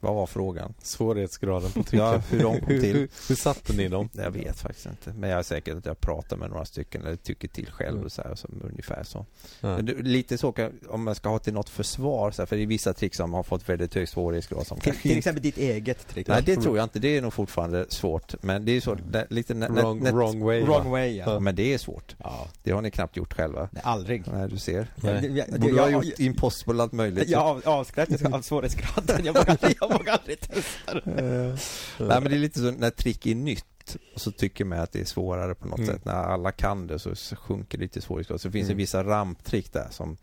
vad var frågan? Svårighetsgraden på tricken. ja, hur de kom till. hur, satte ni dem? Jag vet faktiskt inte. Men jag är säker att jag pratar med några stycken eller tycker till själv mm. och så här, så, ungefär så. Ja. Men lite så kan, om man ska ha till något försvar så här, för det är vissa trick som har fått väldigt hög svårighetsgrad. Som till, till exempel ditt eget trick? Nej, det tror jag inte. Det är nog fortfarande svårt. Men det är så, det, lite wrong, wrong way. Wrong way ja. ja. Men det är svårt. Ja. Det har ni knappt gjort själva. Nej, aldrig. Nej, du ser. Nej. Jag, du har gjort impossible allt möjligt. Jag avskräcktes av svårighetsgraden. Jag aldrig, jag vågar aldrig testa det. Nej, men det är lite så när trick är nytt och så tycker man att det är svårare på något mm. sätt. När alla kan det så sjunker lite svårighetsgrad. Så det finns mm. vissa ramptrick där som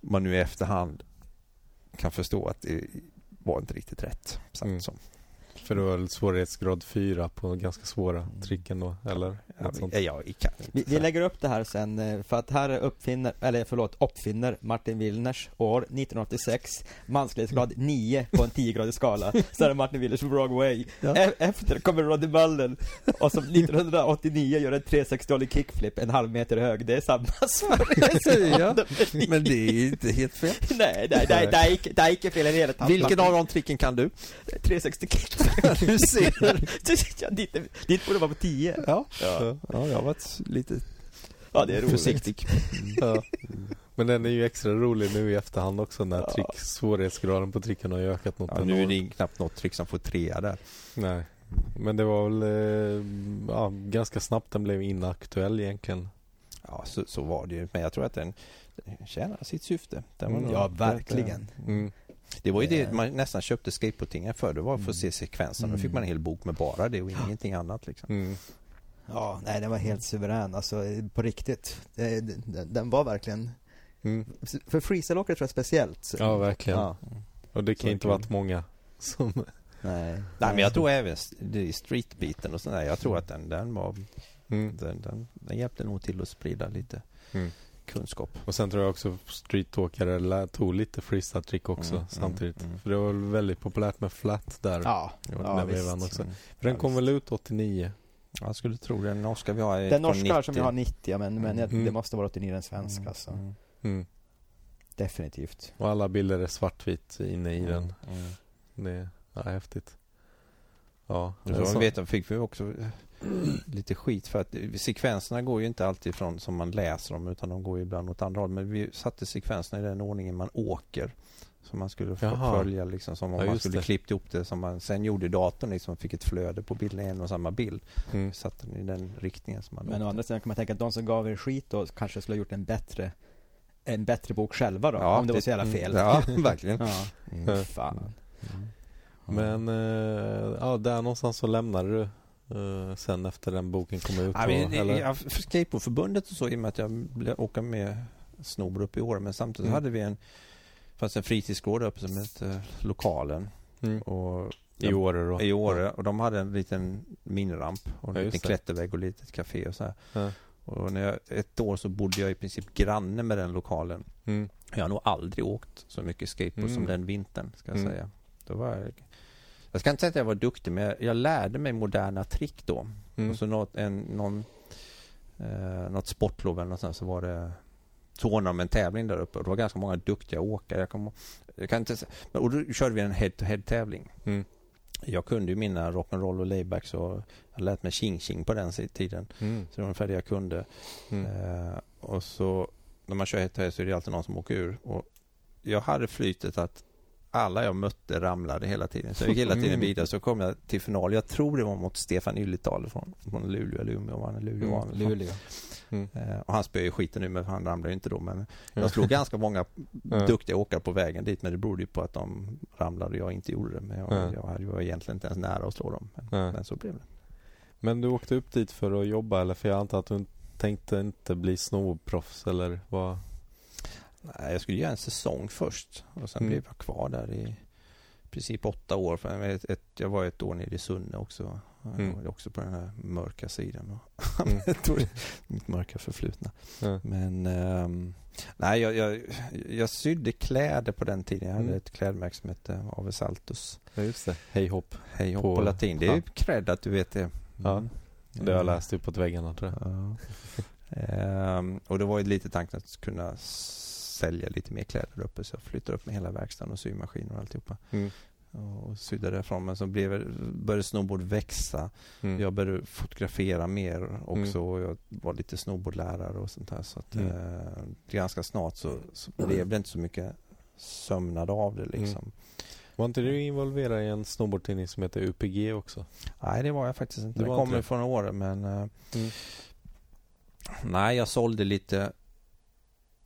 man nu i efterhand kan förstå att det var inte riktigt rätt. Mm. Som. För det var svårighetsgrad 4 på ganska svåra tricken då, eller? Ja, vi, ja, kan vi, vi, lägger upp det här sen, eh, för att här uppfinner, eller förlåt, uppfinner Martin Wilners år 1986 Mänsklighetsgrad 9 på en 10-gradig skala. Så är det Martin Wilners wrong way. Ja. E efter kommer Roddy Mullen och som 1989 gör en 360 kickflip en halv meter hög. Det är samma svårighetsgrad. ja. Men det är inte helt fel. Nej, nej, nej, det är inte, det är inte fel i hela Vilken av de tricken kan du? 360 kickflip. du ser. ja, ditt, ditt borde vara på 10. Ja. Ja. ja, jag har varit lite ja, det är försiktig. ja. Men den är ju extra rolig nu i efterhand också när ja. trick, svårighetsgraden på tricken har ökat något. Ja, nu är det knappt något trick som får trea där. Nej. Men det var väl eh, ja, ganska snabbt den blev inaktuell egentligen. Ja, så, så var det ju. Men jag tror att den, det tjänar sitt syfte. Det mm, ja, verkligen. Mm. Det var ju det man nästan köpte skateboardtidningar för. Det var för att se sekvenserna. Då fick man en hel bok med bara det och ingenting annat. Liksom. Mm. Ja, nej den var helt suverän. Alltså på riktigt. Den var verkligen Mm. För freestyleåkare tror jag speciellt. Så. Ja, verkligen. Ja. Och det kan inte varit många som... Nej. Nej, men jag tror även streetbeaten och sådär. Jag tror att den, den var... Mm. Den, den, den hjälpte nog till att sprida lite mm. Kunskap. Och sen tror jag också streetåkare tog lite freestyle-trick också mm, samtidigt. Mm, mm. För det var väldigt populärt med flat där. Ja, ja visst. Också. Mm. För den kom väl ut 89? Jag skulle tro den norska vi har Den norska som jag har 90 men, men det måste vara 89 den svenska. Mm. Mm. Definitivt. Och alla bilder är svartvitt inne i mm. den. Mm. Det är häftigt. Ja. Så så. vet, fick vi också lite skit för att sekvenserna går ju inte alltid från som man läser dem utan de går ju ibland åt andra håll. Men vi satte sekvenserna i den ordningen man åker. Som man skulle Jaha. följa liksom som om ja, man skulle det. klippt ihop det som man sen gjorde i datorn liksom fick ett flöde på bilden, en och samma bild. Mm. Satte den i den riktningen som man Men å andra sidan kan man tänka att de som gav er skit då kanske skulle ha gjort en bättre en bättre bok själva då, ja, om det, det var så jävla fel. Ja, verkligen. ja. Mm, fan. Mm. Men uh, ja, där någonstans så lämnade du uh, sen efter den boken kom ut? Ja, men, eller? Ja, för Skateboardförbundet och så i och med att jag blev åka med snowboard upp i år men samtidigt mm. hade vi en fanns en fritidsgård uppe som hette Lokalen. Mm. Och I Åre då? I Åre och de hade en liten miniramp och en ja, liten klättervägg och litet café och så här. Ja. Och när jag, ett år så bodde jag i princip granne med den lokalen. Mm. Jag har nog aldrig åkt så mycket skateboard mm. som den vintern, ska jag mm. säga. Då var jag, ska inte säga att jag var duktig, men jag, jag lärde mig moderna trick då. Mm. Och så något, en, någon, eh, något sportlov eller något sånt, så var det så ordnade de en tävling där uppe och det var ganska många duktiga åkare. Jag, kom, jag kan inte, och då körde vi en head-to-head tävling. Mm. Jag kunde ju mina rock'n'roll och laybacks och jag lät mig Ching på den tiden. Mm. Så det var ungefär det jag kunde. Mm. Eh, och så när man kör ett så är det alltid någon som åker ur. Och jag hade flytet att alla jag mötte ramlade hela tiden. Så jag gick hela tiden mm. vidare. Så kom jag till final. Jag tror det var mot Stefan Ylletal från, från Luleå eller Umeå. Var han Luleå? Mm, Luleå. Mm. Eh, och han spöade skiten nu men han ramlade inte då. Men jag slog ganska många duktiga åkare på vägen dit. Men det berodde ju på att de ramlade och jag inte gjorde det. Men jag, jag ju egentligen inte ens nära att slå dem. Men, men så blev det. Men du åkte upp dit för att jobba eller? För jag antar att du tänkte inte bli snowproffs eller vad? Nej, jag skulle göra en säsong först och sen mm. blev jag kvar där i princip åtta år. Ett, ett, jag var ett år nere i Sunne också. Mm. Också på den här mörka sidan. Mm. mitt mörka förflutna. Mm. Men um, nej, jag, jag, jag sydde kläder på den tiden. Jag hade mm. ett klädmärke som hette Ave Saltus. Ja, just det. Hej hopp. Hej hopp på, på latin. Det är ja. cred att du vet det. Ja, mm. det har jag läst uppåt väggarna tror jag. Ja. um, och det var ju lite tanken att kunna sälja lite mer kläder där uppe så jag flyttade upp med hela verkstaden och symaskiner och alltihopa. Mm. Och sydde därifrån men så blev, började snowboard växa. Mm. Jag började fotografera mer också mm. och jag var lite snowboardlärare och sånt där. Så att, mm. eh, ganska snart så, så blev det inte så mycket sömnad av det mm. liksom. Var inte du involverad i en snowboardtidning som heter UPG också? Nej, det var jag faktiskt inte. Det, det kommer från år men eh, mm. Nej, jag sålde lite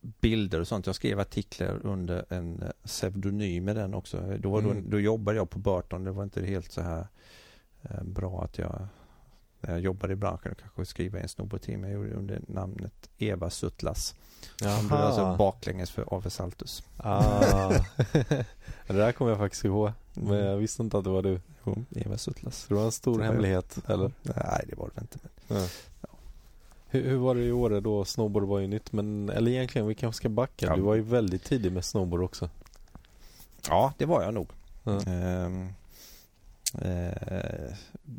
bilder och sånt. Jag skrev artiklar under en eh, pseudonym med den också. Då, mm. då, då jobbade jag på Burton. Det var inte helt så här eh, bra att jag när jag jobbade i branschen kanske skriva en snowboardteam. Jag gjorde under namnet Eva Suttlas. Som blev alltså baklänges för Ave Saltus. Ah. det där kommer jag faktiskt ihåg. Men jag visste inte att det var du. Jo, Eva Suttlas. det var en stor hemlighet, eller? Nej, det var det inte. Men, ja. Hur, hur, var det i år då? Snowboard var ju nytt men eller egentligen vi kanske ska backa. Ja. Du var ju väldigt tidig med snowboard också. Ja, det var jag nog. Ja. Ehm, eh,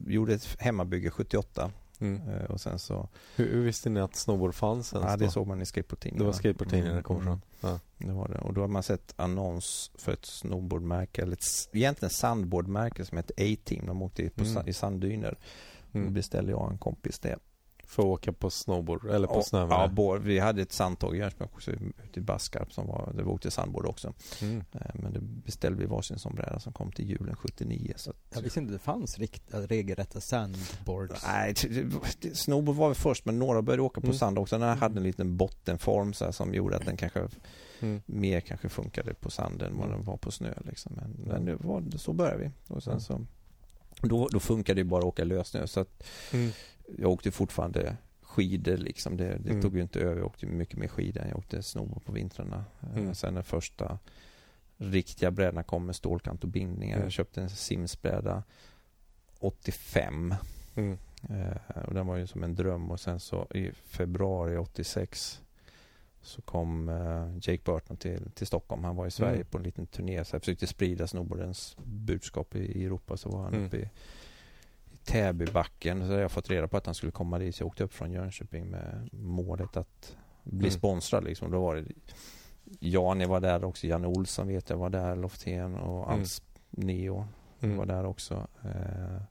gjorde ett hemmabygge 78. Mm. Eh, och sen så... Hur, hur, visste ni att snowboard fanns ens Ja, det såg man i skateboardtidningen. Det var skateboardtidningen mm. det kom från? Ja. Det var det. Och då har man sett annons för ett snowboardmärke, eller ett, egentligen sandboardmärke som heter A-Team. De åkte på, mm. i sanddyner. Mm. Då beställde jag en kompis det. För att åka på snowboard eller på och, snö? Ja, board, vi hade ett sandtåg i Jönköping också ute i Baskarp som var, där vi åkte sandboard också. Mm. Eh, men det beställde vi varsin sån bräda som kom till julen 79. Så att, jag visste inte det fanns rikt, regelrätta sandboards. Nej, snowboard var vi först men några började åka på mm. sand också. Den här hade en liten bottenform så här, som gjorde att den kanske mm. mer kanske funkade på sand än vad den var på snö. Liksom. Men, men det var, så började vi. Och sen så, då, då funkade det bara att åka lössnö. Så att, mm jag åkte fortfarande skidor liksom. Det, det mm. tog ju inte över. Jag åkte mycket mer skidor än jag åkte snowboard på vintrarna. Eh, mm. Sen den första riktiga brädan kom med stålkant och bindningar. Mm. Jag köpte en Simsbräda 85. Mm. Eh, och den var ju som en dröm och sen så i februari 86 så kom eh, Jake Burton till, till Stockholm. Han var i Sverige mm. på en liten turné så jag försökte sprida snowboardens budskap i Europa. Så var han mm. uppe i Täbybacken. Så jag fått reda på att han skulle komma dit. Så jag åkte upp från Jönköping med målet att bli mm. sponsrad. Liksom. Då var det Jani var där också. Janne Olsson vet jag var där. Loftén och mm. Neo mm. var där också. Eh,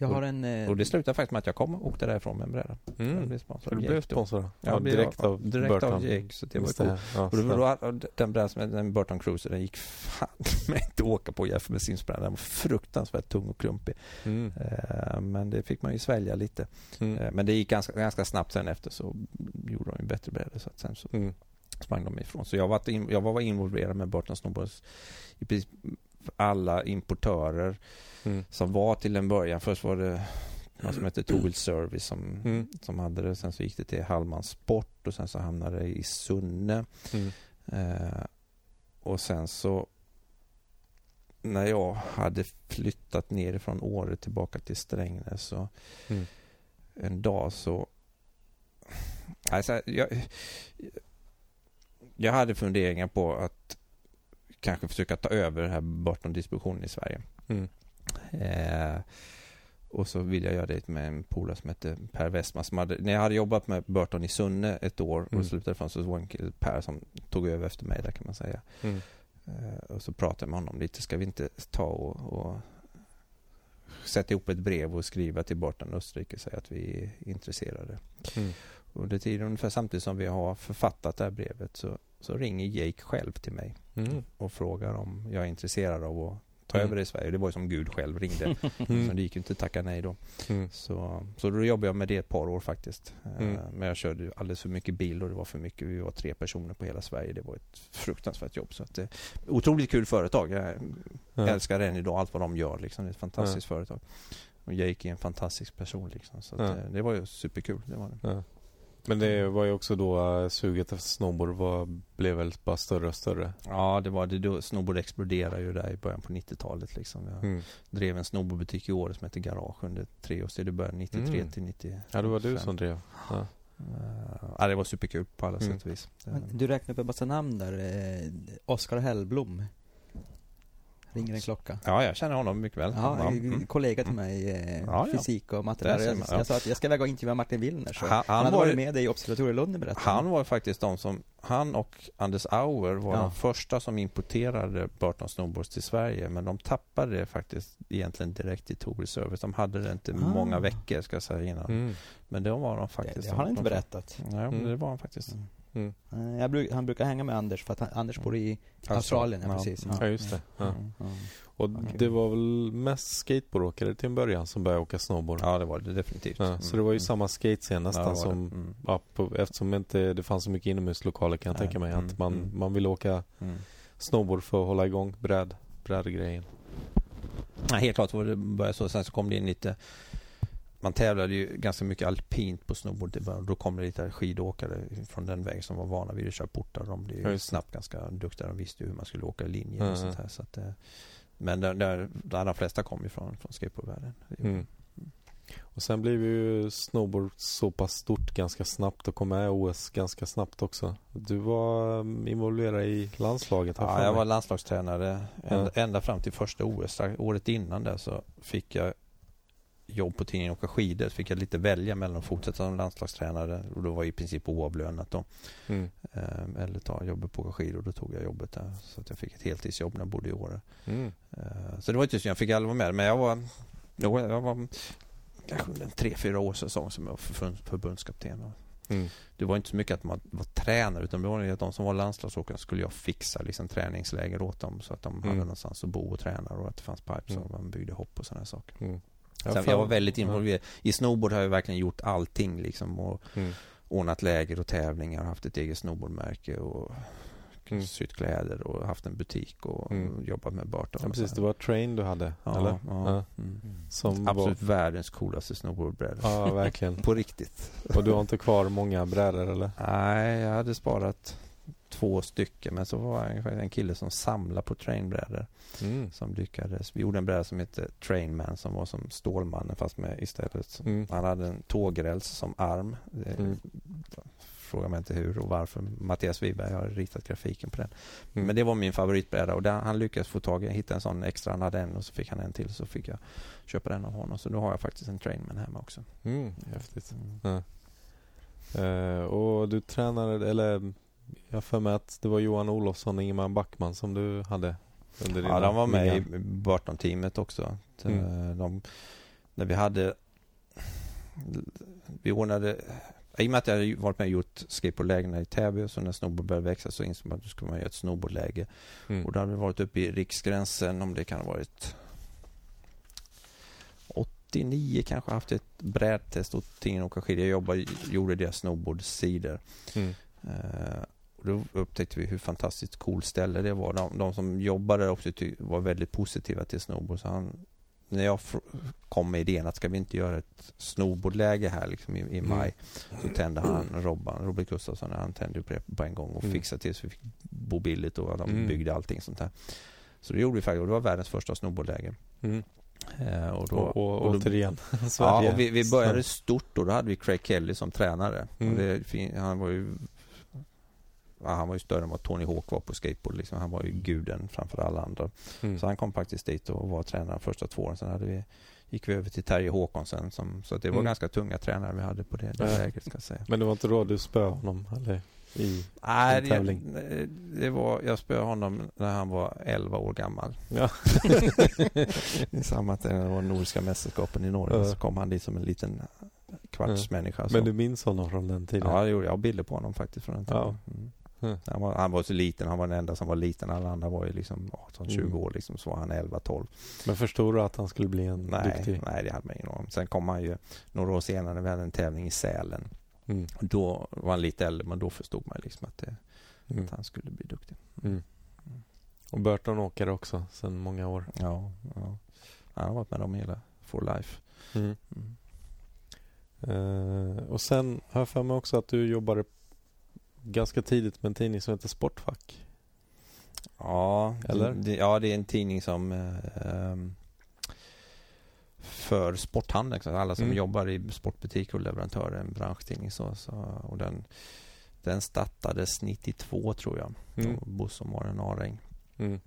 jag har en... Eh... Och det slutade faktiskt med att jag kom och åkte därifrån med en bräda. Mm. Jag blev sponsrad. Du blev sponsrad? Ja, ja direkt av Direkt Burton. av Jake. Så det var cool. Ja, och då, då, den brädan som den Burton Cruiser, den gick fan med inte åka på jämfört med Sims-brädan. Den var fruktansvärt tung och klumpig. Mm. Uh, men det fick man ju svälja lite. Mm. Uh, men det gick ganska, ganska snabbt sen efter så gjorde de en bättre bräda. Så att sen så mm. sprang de ifrån. Så jag var, in, jag var involverad med Burton Snowboards i alla importörer mm. som var till en början. Först var det någon som hette Tool Service som, mm. som hade det. Sen så gick det till Hallman Sport och sen så hamnade det i Sunne. Mm. Eh, och sen så när jag hade flyttat nerifrån Åre tillbaka till Strängnäs så mm. en dag så alltså, jag, jag hade funderingar på att kanske försöka ta över den här Burton distributionen i Sverige. Mm. Eh, och så ville jag göra det med en polare som hette Per Westman. Som hade, när jag hade jobbat med Burton i Sunne ett år och mm. slutade från så var en kille, Per, som tog över efter mig där kan man säga. Mm. Eh, och så pratade jag med honom lite. Ska vi inte ta och, och sätta ihop ett brev och skriva till Burton Österrike och säga att vi är intresserade. Mm. Under tiden, ungefär samtidigt som vi har författat det här brevet så, så ringer Jake själv till mig mm. och frågar om jag är intresserad av att ta mm. över det i Sverige. Det var ju som Gud själv ringde. mm. Så det gick ju inte att tacka nej då. Mm. Så, så då jobbade jag med det ett par år faktiskt. Eh, mm. Men jag körde alldeles för mycket bil och det var för mycket. Vi var tre personer på hela Sverige. Det var ett fruktansvärt jobb. Så att det, otroligt kul företag. Jag mm. älskar än idag, allt vad de gör. Liksom. Det är ett fantastiskt företag. Och Jake är en fantastisk person. Liksom. Så det, det, var ju superkul. Det var det. Men det var ju också då uh, suget efter snowboard var, blev väl bara större och större? Ja, det var det då. Snowboard exploderade ju där i början på 90-talet liksom. Jag mm. drev en snowboardbutik i år som heter Garage under tre års tid. Det började 93 mm. till 95. Ja, det var du som drev. Ja. Uh, ja, det var superkul på alla mm. sätt och vis. Du räknade upp en massa namn där. Eh, Oskar Hellblom ringer en klocka. Ja, jag känner honom mycket väl. Ja, mm. kollega till mig, eh, ja, fysik och matte. Jag, jag, jag sa att jag ska väga och intervjua Martin Willner. Så han, han, han var, varit med dig i Observatoriet Lund berättade. Han var faktiskt de som, han och Anders Auer var ja. de första som importerade Burton Snowboards till Sverige. Men de tappade det faktiskt egentligen direkt till Tour Service. De hade det inte ah. många veckor ska jag säga innan. Mm. Men det var de faktiskt. Det, det har han inte berättat. Ja, mm. det var han faktiskt. Mm. Mm. Eh, bruk, han brukar hänga med Anders för att han, Anders bor i mm. Australien, ja, precis. Ja, just det. Ja. Mm. Och okay. det var väl mest skateboardåkare till en början som började åka snowboard? Ja, det var det definitivt. Ja, så det var ju mm. samma skatescen nästan ja, som, mm. ja, på, eftersom inte det fanns så mycket inomhuslokaler kan jag tänka mig att man, man vill åka snowboard för att hålla igång bräd, brädgrejen. Ja, helt klart var det började så. Sen så kom det in lite man tävlade ju ganska mycket alpint på snowboard i början. Då kom det lite skidåkare från den vägen som var vana vid att köra portar. De blev snabbt ganska duktiga. De visste hur man skulle åka linjer mm. och sånt här. Så att, eh, men där, där, de allra flesta kom ju från, från skateboardvärlden. Mm. Och sen blev ju snowboard så pass stort ganska snabbt och kom med i OS ganska snabbt också. Du var mm, involverad i landslaget? Ja, jag var landslagstränare ända, ända fram till första OS. Året innan det så fick jag jobb på tidningen Åka skidor så fick jag lite välja mellan att fortsätta som landslagstränare och då var i princip oavlönat då. Mm. Ehm, eller ta jobbet på Åka skidor. Då tog jag jobbet där. Så att jag fick ett heltidsjobb när jag bodde i Åre. Mm. Ehm, så det var inte så jag fick aldrig vara med. Men jag var, jag var kanske en tre, fyra års säsong som jag var förbundskapten. Mm. Det var inte så mycket att man var tränare utan det var att de som var landslagsåkare skulle jag fixa liksom, träningsläger åt dem så att de mm. hade någonstans att bo och träna och att det fanns pipes mm. och man byggde hopp och sådana saker. Mm. Sen, jag var väldigt involverad. I snowboard har jag verkligen gjort allting liksom och mm. ordnat läger och tävlingar, haft ett eget snowboardmärke och mm. sytt kläder och haft en butik och mm. jobbat med Burton. Ja, precis, det var Train du hade, ja, eller? Ja. ja. Mm. Som Absolut var... världens coolaste snowboardbrädor. Ja, verkligen. På riktigt. Och du har inte kvar många brädor, eller? Nej, jag hade sparat två stycken men så var jag en kille som samlade på trainbrädor. Mm. Som lyckades. Vi gjorde en bräda som hette Trainman som var som Stålmannen fast med istället. Mm. Han hade en tågräls som arm. Mm. Fråga mig inte hur och varför. Mattias Wiberg har ritat grafiken på den. Mm. Men det var min favoritbräda och där, han lyckades få tag i, hitta en sån extra. Han hade en och så fick han en till så fick jag köpa den av honom. Så nu har jag faktiskt en Trainman hemma också. Mm, häftigt. Ja. Uh, och du tränade, eller jag för mig att det var Johan Olofsson och Ingemar Backman som du hade under Ja, de var med i Burton-teamet också. Mm. De, när vi hade vi ordnade i och med att jag hade varit med och gjort skateboardlägena i Täby så när snowboard började växa så insåg man att då skulle man göra ett snowboardläge. Mm. Och då hade vi varit uppe i Riksgränsen om det kan ha varit 89 kanske haft ett brädtest åt Tingen åka skidor. Jag jobbade, gjorde deras snowboardsidor. Mm. Uh, och då upptäckte vi hur fantastiskt coolt ställe det var. De, de som jobbade där också var väldigt positiva till snowboard. Så han, när jag kom med idén att ska vi inte göra ett snowboardläge här liksom i, i mm. maj så tände han, Robban, Robert Gustafsson, han tände på det på en gång och mm. fixade till så vi fick bo billigt och de mm. byggde allting sånt här. Så det gjorde vi faktiskt och det var världens första snowboardläge. Mm. Eh, och, då, och, och, och då, återigen Sverige. Ja, och vi, vi började stort och då hade vi Craig Kelly som tränare. Mm. Det, han var ju han var ju större än vad Tony Hawk var på skateboard. Liksom. Han var ju guden framför alla andra. Mm. Så han kom faktiskt dit och var tränare de första två åren. Sen hade vi, gick vi över till Terje Håkonsen. Som, så det var mm. ganska tunga tränare vi hade på det, det läget. Ska jag säga. Men det var inte då du spöade honom? Eller? I Nej, tävling. Det, det var, jag spöade honom när han var 11 år gammal. Ja. I samband med det var Nordiska mästerskapen i Norge ja. så kom han dit som en liten kvartsmänniska. Ja. Men du minns honom från den tiden? Ja, jag har bilder på honom faktiskt från den tiden. Ja. Mm. Mm. Han, var, han, var, så liten, han var den enda som var liten. Alla andra var ju liksom 18-20 mm. år liksom, så var han 11-12. Men förstod du att han skulle bli en nej, duktig? Nej, det hade man ingen om. Sen kom han ju några år senare vi hade en tävling i Sälen. Mm. Då var han lite äldre, men då förstod man liksom att, det, mm. att han skulle bli duktig. Mm. Och Burton åker också sedan många år. Ja, ja. han har varit med dem hela for life. Uh, och sen har jag för mig också att du jobbade ganska tidigt med en tidning som heter Sportfack. Ja, Eller? Det, ja, det är en tidning som eh, för sporthandeln. Alla som mm. jobbar i sportbutik och leverantörer, en branschtidning. Så, så, och den, den startades 92 tror jag. Mm. Bosse och Maren Aräng. Mm.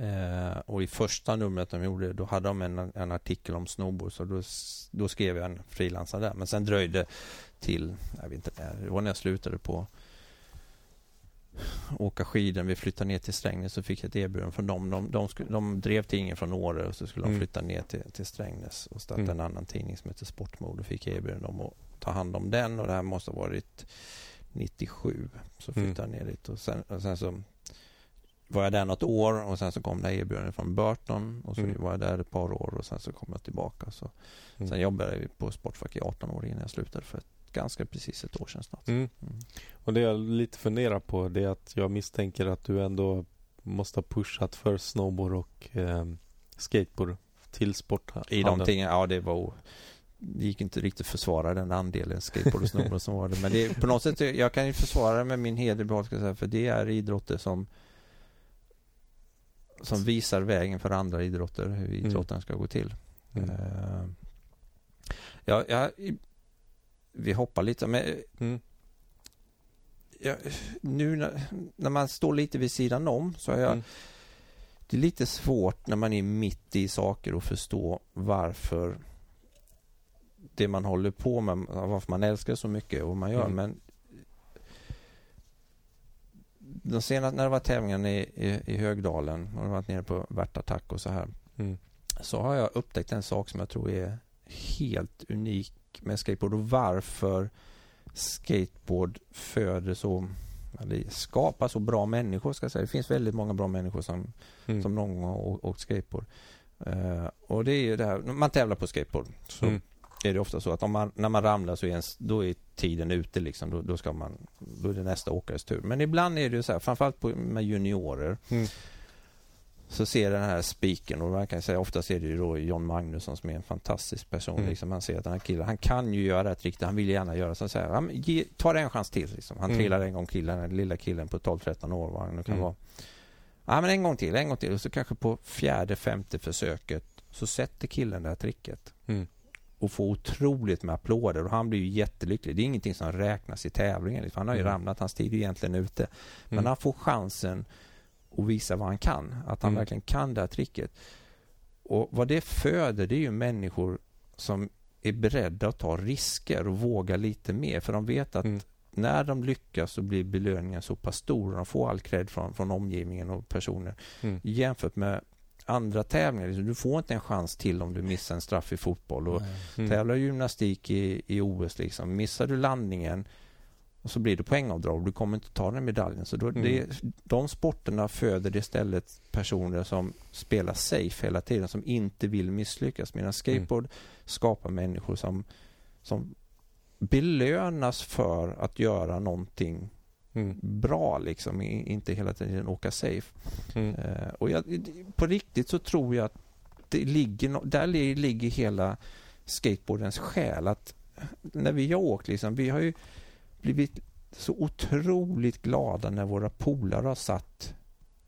Eh, och i första numret de gjorde, då hade de en, en artikel om snowboard. Så då, då skrev jag en frilansare där. Men sen dröjde till, jag vet inte, det var när jag slutade på åka skidor. Vi flyttade ner till Strängnäs och fick ett erbjudande från dem. De, de, skulle, de drev tidningen från Åre och så skulle mm. de flytta ner till, till Strängnäs och starta mm. en annan tidning som heter Sportmode och fick erbjudande om att ta hand om den och det här måste ha varit 97. Så flyttade mm. jag ner dit och sen, och sen så var jag där något år och sen så kom det erbjudandet från Burton och så mm. var jag där ett par år och sen så kom jag tillbaka. Så, mm. Sen jobbade jag på Sportfack i 18 år innan jag slutade för ett ganska precis ett år sedan snart. Mm. Mm. Och det jag lite funderar på det är att jag misstänker att du ändå måste ha pushat för snowboard och eh, skateboard till sporthandeln. I tingen, ja det var det gick inte riktigt att försvara den andelen skateboard och snowboard som var det. Men det, på något sätt, jag kan ju försvara det med min heder för det är idrotter som som visar vägen för andra idrotter, hur mm. idrotten mm. ska gå till. Mm. Uh, ja, jag, vi hoppar lite. Men, mm. ja, nu när, när, man står lite vid sidan om så är jag mm. Det är lite svårt när man är mitt i saker att förstå varför det man håller på med, varför man älskar så mycket och man gör. Mm. Men de senaste, när det var tävlingen i, i, i Högdalen och det varit nere på Värtattack och så här. Mm. Så har jag upptäckt en sak som jag tror är helt unik med skateboard och varför skateboard föder så eller skapar så bra människor ska jag säga. Det finns väldigt många bra människor som, mm. som någon gång har åkt skateboard. Uh, och det är ju det här, man tävlar på skateboard så mm. är det ofta så att om man, när man ramlar så är, ens, då är tiden ute liksom. Då, då, ska man, då är det nästa åkares tur. Men ibland är det ju så här, framförallt på, med juniorer. Mm så ser den här spiken och man kan säga oftast är det ju då John Magnusson som är en fantastisk person. Mm. Liksom. Man ser att den här killen, han kan ju göra ett riktigt, han vill gärna göra så. Säger, han ge, tar en chans till. Liksom. Han mm. trillar en gång till, den lilla killen på 12-13 år vad han nu kan mm. vara. Ja men en gång till, en gång till och så kanske på fjärde, femte försöket så sätter killen det här tricket. Mm. Och får otroligt med applåder och han blir ju jättelycklig. Det är ingenting som räknas i tävlingen. Liksom. Han har ju mm. ramlat, hans tid är egentligen ute. Men mm. han får chansen och visa vad han kan. Att han mm. verkligen kan det här tricket. Och vad det föder det är ju människor som är beredda att ta risker och våga lite mer. För de vet att mm. när de lyckas så blir belöningen så pass stor och de får all cred från, från omgivningen och personer. Mm. Jämfört med andra tävlingar. Liksom, du får inte en chans till om du missar en straff i fotboll. Och mm. Tävlar gymnastik i, i OS, liksom. missar du landningen och så blir det poängavdrag och du kommer inte ta den medaljen. Så då, mm. det, de sporterna föder istället personer som spelar safe hela tiden, som inte vill misslyckas. Medan skateboard mm. skapar människor som, som belönas för att göra någonting mm. bra, liksom. inte hela tiden åka safe. Mm. Uh, och jag, på riktigt så tror jag att det ligger, där ligger hela skateboardens själ. Att när vi har åkt, liksom, vi har ju blivit så otroligt glada när våra polare har satt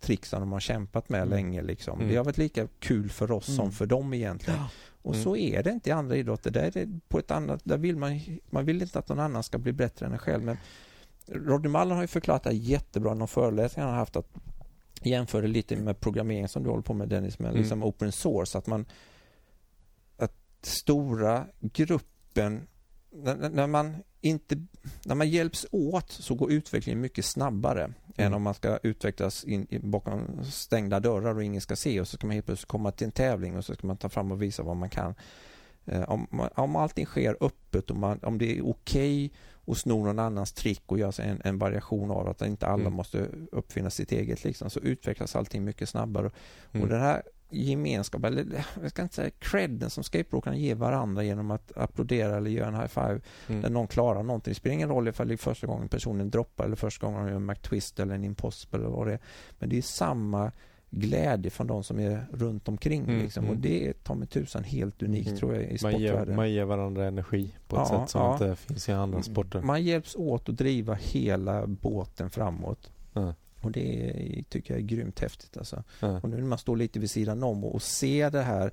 trick som de har kämpat med mm. länge. Liksom. Mm. Det har varit lika kul för oss mm. som för dem egentligen. Och så mm. är det inte i andra idrotter. Där, är det på ett annat, där vill man, man vill inte att någon annan ska bli bättre än en själv. Men Rodney Mullen har ju förklarat det jättebra i någon föreläsning han har haft att jämföra lite med programmering som du håller på med Dennis, med mm. liksom open source. Att man att stora gruppen när, när man inte, när man hjälps åt så går utvecklingen mycket snabbare mm. än om man ska utvecklas in, bakom stängda dörrar och ingen ska se och så ska man helt plötsligt komma till en tävling och så ska man ta fram och visa vad man kan. Eh, om, om allting sker öppet och man, om det är okej okay att sno någon annans trick och göra en, en variation av att inte alla mm. måste uppfinna sitt eget liksom, så utvecklas allting mycket snabbare. Mm. Och det här gemenskap, eller jag ska inte säga credden som skateboardarna ger varandra genom att applådera eller göra en high five mm. när någon klarar någonting. Det spelar ingen roll ifall det är första gången personen droppar eller första gången de gör en McTwist eller en impossible eller vad det är. Men det är samma glädje från de som är runt omkring. Mm, liksom. Och mm. det är ta mig tusan helt unikt mm. tror jag i sportvärlden. Man ger, man ger varandra energi på ett ja, sätt som ja. inte finns i andra sporter. Man hjälps åt att driva hela båten framåt. Mm. Och det tycker jag är grymt häftigt. Alltså. Mm. Och nu när man står lite vid sidan om och, ser det här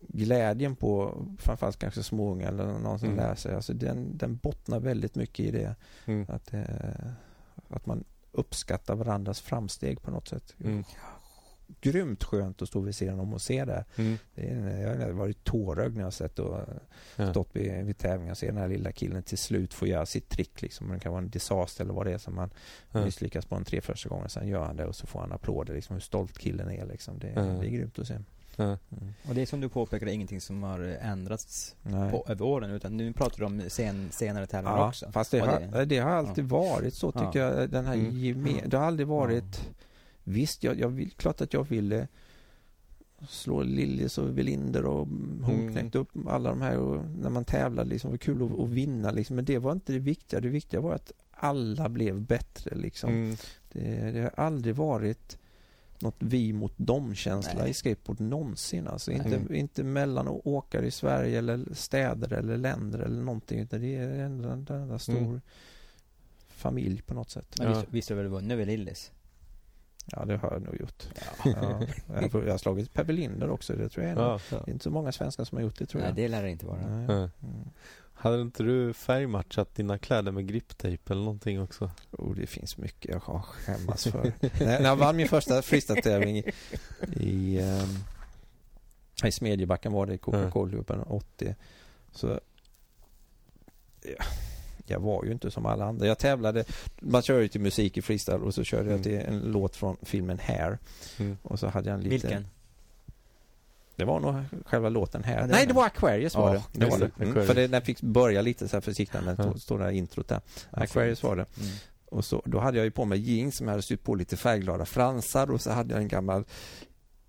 glädjen på framförallt kanske småunga eller någon som mm. lär sig. Alltså den, den bottnar väldigt mycket i det. Mm. Att, eh, att man uppskattar varandras framsteg på något sätt. Mm grymt skönt att stå vid sidan om och se det. Mm. det jag har varit tårögd när jag har sett och ja. stått vid, vid tävlingar och se den här lilla killen till slut få göra sitt trick. Liksom. Det kan vara en disaster eller vad det är som man ja. misslyckas på en tre första gången. Sen gör han det och så får han applåder. Liksom, hur stolt killen är. Liksom. Det, ja. det är grymt att se. Mm. Och det är som du påpekar, ingenting som har ändrats på, över åren utan nu pratar du om sen, senare tävlingar ja, också. Fast det, har, det, det har alltid varit så tycker jag. Den här mm. Det har aldrig varit Visst, jag, jag vill, klart att jag ville slå Lillis och Velinder och hon mm. knäckte upp alla de här och när man tävlade liksom, det var kul att, att, vinna liksom. Men det var inte det viktiga. Det viktiga var att alla blev bättre liksom. Mm. Det, det, har aldrig varit något vi mot dem-känsla i skateboard någonsin. Alltså inte, inte mellan åkare i Sverige eller städer eller länder eller någonting. Utan det är en enda stor mm. familj på något sätt. Men visst, visst har du väl vunnit över Lillis? Ja, det har jag nog gjort. Ja. ja. Jag har slagit Pebbe Linder också. Det tror jag är ja. Det är inte så många svenskar som har gjort det tror jag. Nej, det lär det inte vara. Mm. Hade inte du färgmatchat dina kläder med griptejp eller någonting också? Oh, det finns mycket jag har skämmas för. när jag vann min första freestyle-tävling i, i, um, i Smedjebacken var det i Coca-Cola-cupen 80. Så ja, jag var ju inte som alla andra. Jag tävlade, man kör ju till musik i freestyle och så körde mm. jag till en låt från filmen Hair. Mm. Och så hade jag en liten... Vilken? Det var nog själva låten här. Ja, det Nej, det var Aquarius var det. det, var det. Mm. Aquarius. För det, den fick börja lite så här försiktigt när Ja. där introt där. Ja, Aquarius var det. Mm. Och så, då hade jag ju på mig jeans som jag hade sytt på lite färgglada fransar och så hade jag en gammal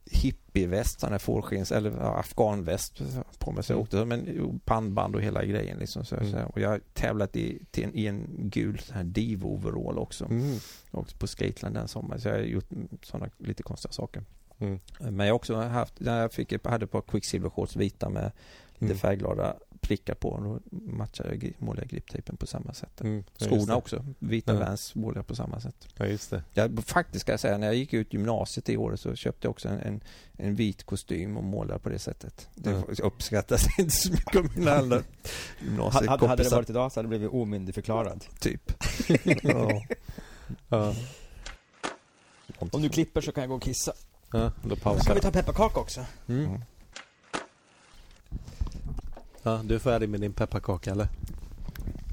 hippieväst, sån här fårskins eller ja, afghanväst på mig. Så jag Mm. åkte som en pannband och hela grejen liksom. Så, Mm. så, och jag har tävlat i, en, i en gul sån här divo-overall också. Mm. Jag åkte på Skateland den sommaren så jag har gjort sådana lite konstiga saker. Mm. Men jag har också haft, när jag fick, hade ett par Quicksilver-shorts vita med lite Mm. färgglada prickar på. Och då matchade jag, målade jag griptejpen på samma sätt. Mm. Skorna också, vita Ja. Vans målade jag på samma sätt. Ja, just det. Jag, faktiskt ska jag säga, när jag gick ut gymnasiet i år så köpte jag också en, en, en vit kostym och målade på det sättet. Det Ja. uppskattas inte så mycket av mina andra Hade, gymnasiekompisar. hade det varit idag så hade det blivit omyndigförklarad. Typ. ja. Ja. Om du klipper så kan jag gå och kissa. ja, då Då pausar kan vi jag. ta pepparkaka också. Mm. Ja, du är färdig med din pepparkaka eller?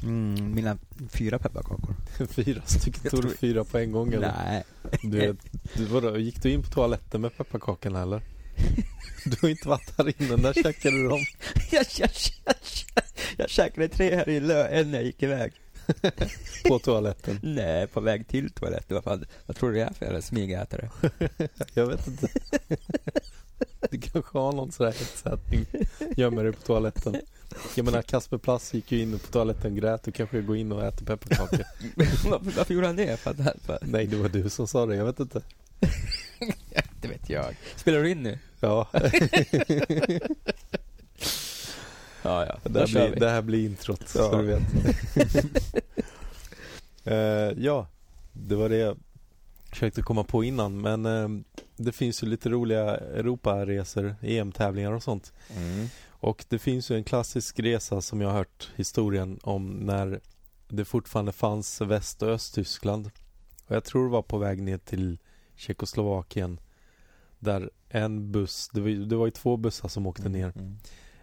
Mm, mina fyra pepparkakor. Fyra stycken. Tog du fyra på en gång eller? Nej. Du, du, vadå, gick du in på toaletten med pepparkakorna eller? Du har inte varit här inne, när käkade du dem? jag, jag, jag, jag, käkade tre här i lö, en när jag gick iväg. På toaletten? Nej, på väg till toaletten. Vad, fan, vad tror du det är för smygätare? Jag vet inte. Du kanske har någon sån här hetsätning. Gömmer dig på toaletten. Jag menar Kasper Plass gick ju in på toaletten och grät. Du kanske går in och äter pepparkakor. varför, varför gjorde han det? För att, för, Nej, det var du som sa det. Jag vet inte. det vet jag. Spelar du in nu? Ja, Ja, ja. det här, blir, vi. det här blir introt. Så Ja. du vet. Eh, ja, det var det försökte komma på innan. Men eh, det finns ju lite roliga Europaresor, EM-tävlingar och sånt. Mm. Och det finns ju en klassisk resa som jag har hört historien om när det fortfarande fanns Väst och Östtyskland. Och jag tror det var på väg ner till Tjeckoslovakien. Där en buss, det var, det var ju två bussar som åkte ner. Mm.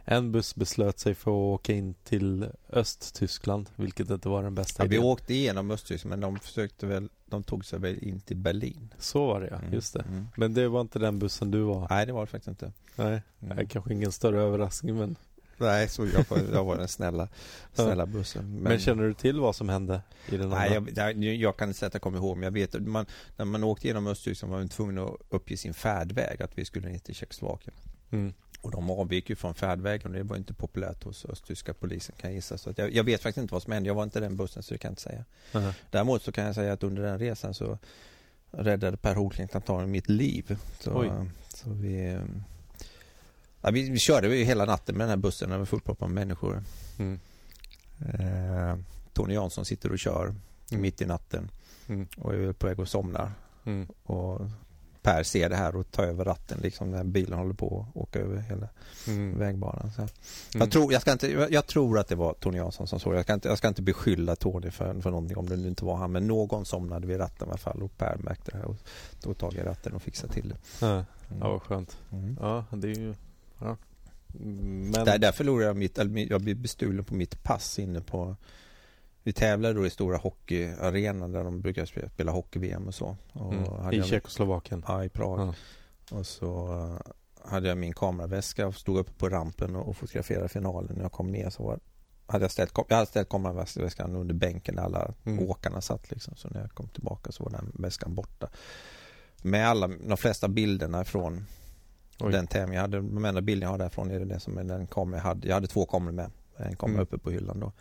En buss beslöt sig för att åka in till Östtyskland, vilket inte var den bästa Ja, vi idén. åkte igenom Östtyskland men de försökte väl, de tog sig väl in till Berlin. Så var det ja, Mm. just det. Mm. Men det var inte den bussen du var. Nej, det var det faktiskt inte. Nej, Mm. Nej kanske ingen större överraskning men... Nej, så jag, var- jag var den snälla, snälla bussen. Men, känner du till vad som hände i den Nej, jag, jag, jag kan inte säga att jag kommer ihåg, men jag vet att man, när man åkte genom Östtyskland var man tvungen att uppge sin färdväg, att vi skulle ner till Tjeckoslovakien. Mm. Och de avvek ju från färdvägen och det var inte populärt hos östtyska polisen kan jag gissa. Så jag, jag vet faktiskt inte vad som hände, jag var inte den bussen så det kan jag inte säga. Nej. Däremot så kan jag säga att under den resan så räddade Per Holkling Tantanen mitt liv. Så, Oj. så vi, ja, vi, vi körde ju hela natten med den här bussen, den var fullproppad med människor. Mm. Eh, Tony Jansson sitter och kör Mm. mitt i natten Mm. och är på väg att somna. Mm. Och Per ser det här och tar över ratten liksom när bilen håller på att åka över hela Mm. vägbanan. Så. Mm. Jag, tror, jag, ska inte, jag, tror att det var Tony Jansson som såg. Jag ska inte, jag ska inte beskylla Tony för, för någonting om det nu inte var han. Men någon somnade vid ratten i alla fall och Per märkte det här och tog tag i ratten och fixade till det. Mm. ja, vad skönt. Mm. Ja, det är ju... Ja. Mm, Men... Där, där förlorade jag mitt, jag blev bestulen på mitt pass inne på vi tävlade då i stora hockeyarenan där de brukar spela, spela hockey-VM och så. Och Mm. I Tjeckoslovakien. Ja, i Prag. Ja. Och så eh, hade jag min kameraväska och stod uppe på rampen och, fotograferade finalen. När jag kom ner så var, hade jag ställt, jag hade ställt kameraväskan under bänken där alla Mm. åkarna satt liksom. Så när jag kom tillbaka så var den väskan borta. Med alla, de flesta bilderna från Oj. den tävlingen. Jag hade, de enda bilderna jag har därifrån är det som är den kamera jag hade. Jag hade två kameror med. En kamera Mm. uppe på hyllan då.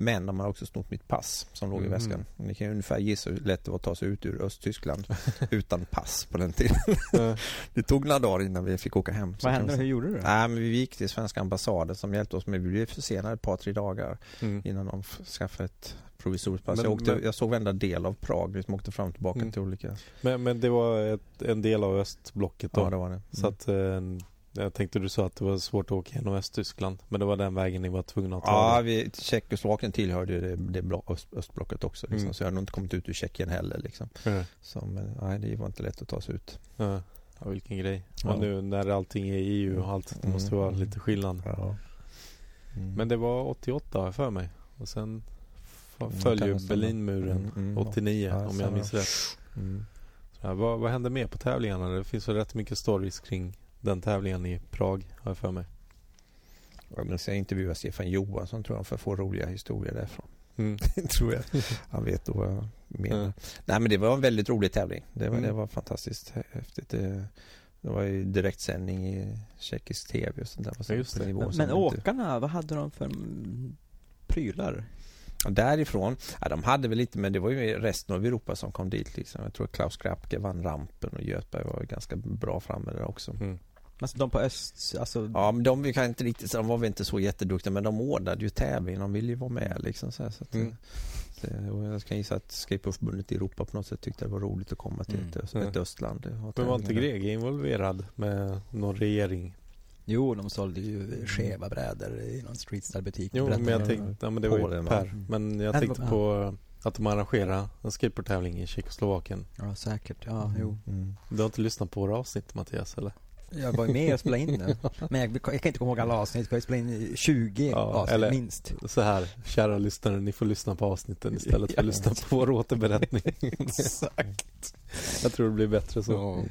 Men de har också snott mitt pass som låg i Mhm. väskan. Ni kan ju ungefär gissa hur lätt det var att ta sig ut ur Östtyskland utan pass på den tiden. Det tog några dagar innan vi fick åka hem. Vad hände? Hur gjorde du? Nej, men vi gick till svenska ambassaden som hjälpte oss men vi blev försenade ett par, tre dagar Mm. innan de skaffade ett provisoriskt pass. Men- jag, åkte, men- jag såg varenda del av Prag, vi som åkte fram och tillbaka Mm. till olika... Men, men det var ett, en del av östblocket då? Ja, det var det. Mm. Så att eh, jag tänkte du sa att det var svårt att åka genom Östtyskland. Men det var den vägen ni var tvungna att ta? Ja, vi, Tjeckoslovakien tillhörde ju det, det blo- öst, östblocket också. Liksom. Mm. Så jag har nog inte kommit ut ur Tjeckien heller. Liksom. Ja. Så, men, nej, det var inte lätt att ta sig ut. Ja, ja vilken grej. Ja. Och nu när allting är EU och allt, det måste Mm. vara lite skillnad. Ja. Mm. Men det var 88 har jag för mig. Och sen Mm, föll ju. Berlinmuren Mm, mm, 89 ja, om jag minns rätt. Mm. Så här, vad, vad hände mer på tävlingarna? Det finns väl rätt mycket stories kring den tävlingen i Prag, har jag för mig. Jag minns jag intervjuade Stefan Johansson tror jag för att få roliga historier därifrån. Mm. tror jag. Han vet då vad jag menar. Mm. Nej men det var en väldigt rolig tävling. Det var, Mm. det var fantastiskt häftigt. Det, det var ju direktsändning i tjeckisk tv och sånt där. Ja, just det. nivå Men, men inte- åkarna, vad hade de för prylar? Och därifrån, ja, de hade väl lite men det var ju resten av Europa som kom dit liksom. Jag tror Klaus Krapke vann rampen och Göthberg var ganska bra framme där också. Mm. Alltså de på öst, alltså Ja men de vi kan inte riktigt, de var väl inte så jätteduktiga men de ordnade ju tävling, de ville ju vara med liksom så, här, så att, Mm. och jag ska gissa att Skateboardförbundet i Europa på något sätt tyckte det var roligt att komma till Mm. ett, Mm. ett östland. Men var inte. Grege involverad med någon regering? Jo, de sålde ju skeva brädor i någon streetstyle-butik. Jo, men jag tänkte, ja men det var ju? Per. Men jag tänkte var- på att de arrangerar en skateboardtävling i Tjeckoslovakien. Ja, säkert. Ja, jo. Mm. Du har inte lyssnat på våra avsnitt Mattias eller? Jag var ju med och spelade in det. Men jag, jag kan inte komma ihåg alla avsnitt, jag spelade in 20 Ja, avsnitt eller- minst. Så här, kära lyssnare, ni får lyssna på avsnitten istället för att lyssna på vår återberättning. Exakt. Jag tror det blir bättre så.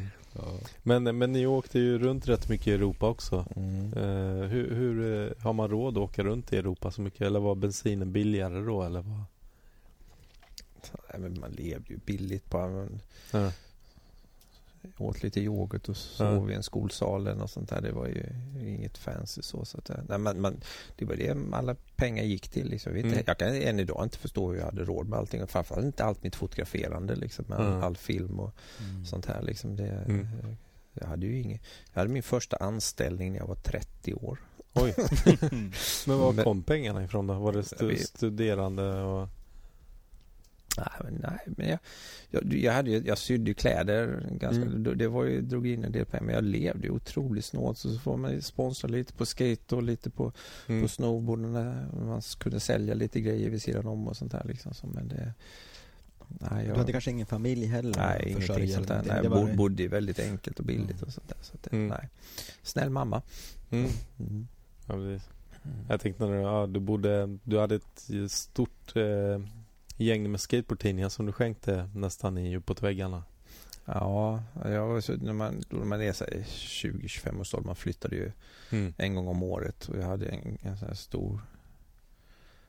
Men, men ni åkte ju runt rätt mycket i Europa också. Mm. Eh, hur hur eh, har man råd att åka runt i Europa så mycket? Eller var bensinen billigare då? Eller vad? Nej, men man levde ju billigt bara. Man Ja. Åt lite yoghurt och sov i en skolsal eller något sånt där. Det var ju inget fancy så. så att, eh, nej, man, man, det var det alla pengar gick till. Liksom. Jag, vet Mm. jag kan än idag inte förstå hur jag hade råd med allting. Och Framförallt inte allt mitt fotograferande liksom, med all, Mm. all film och Mm. sånt här. Liksom. Det, Mm. Jag hade ju inget. Jag hade min första anställning när jag var 30 år. Oj. Men var Men- kom pengarna ifrån då? Var det stu- studerande och... Nej, men, nej, men jag, jag, jag, hade, ju- jag sydde ju kläder ganska, Mm. det- var ju, drog in en del pengar men jag levde ju otroligt snålt så, så får man sponsra lite på skate och lite på, Mm. på snowboard när man kunde sälja lite grejer vid sidan om och sånt där liksom. Så, men det, nej, Du jag, hade kanske ingen familj heller? nej ingenting sånt där. Nej, jag var- bodde ju väldigt enkelt och billigt Mm. och sånt där. Så det, Mm. nej. Snäll mamma. Mm. Mm. Ja, precis. Jag tänkte när du, ja, du bodde, du hade ett stort eh, gäng med skateboardtidningar som du skänkte nästan i uppåt väggarna. Ja, jag när man, när man är så här 20-25 års ålder, man flyttade ju Mm. en gång om året och jag hade en, en sån här stor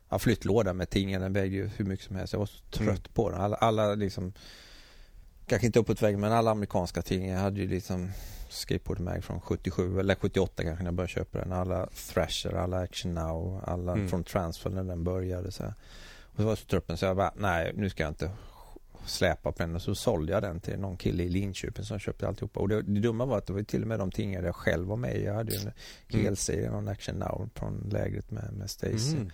ja, flyttlåda med tidningar. Den vägde ju hur mycket som helst. Jag var så trött Mm. på den. Alla, alla liksom, kanske inte uppåt väggen, men alla amerikanska tidningar Jag hade ju liksom Skateboard Mag från 77 eller 78 kanske när jag började köpa den. Alla Thrasher, alla Action Now, alla Mm. från Transfer när den började. Så här. Och så var jag så jag bara, nej nu ska jag inte släpa på den och så sålde jag den till någon kille i Linköping som köpte alltihopa. Och det, det dumma var att det var till och med de tidningar där jag själv var med. Jag hade ju en Mm. helserie, någon Action Now från lägret med, med Stacy. Mm.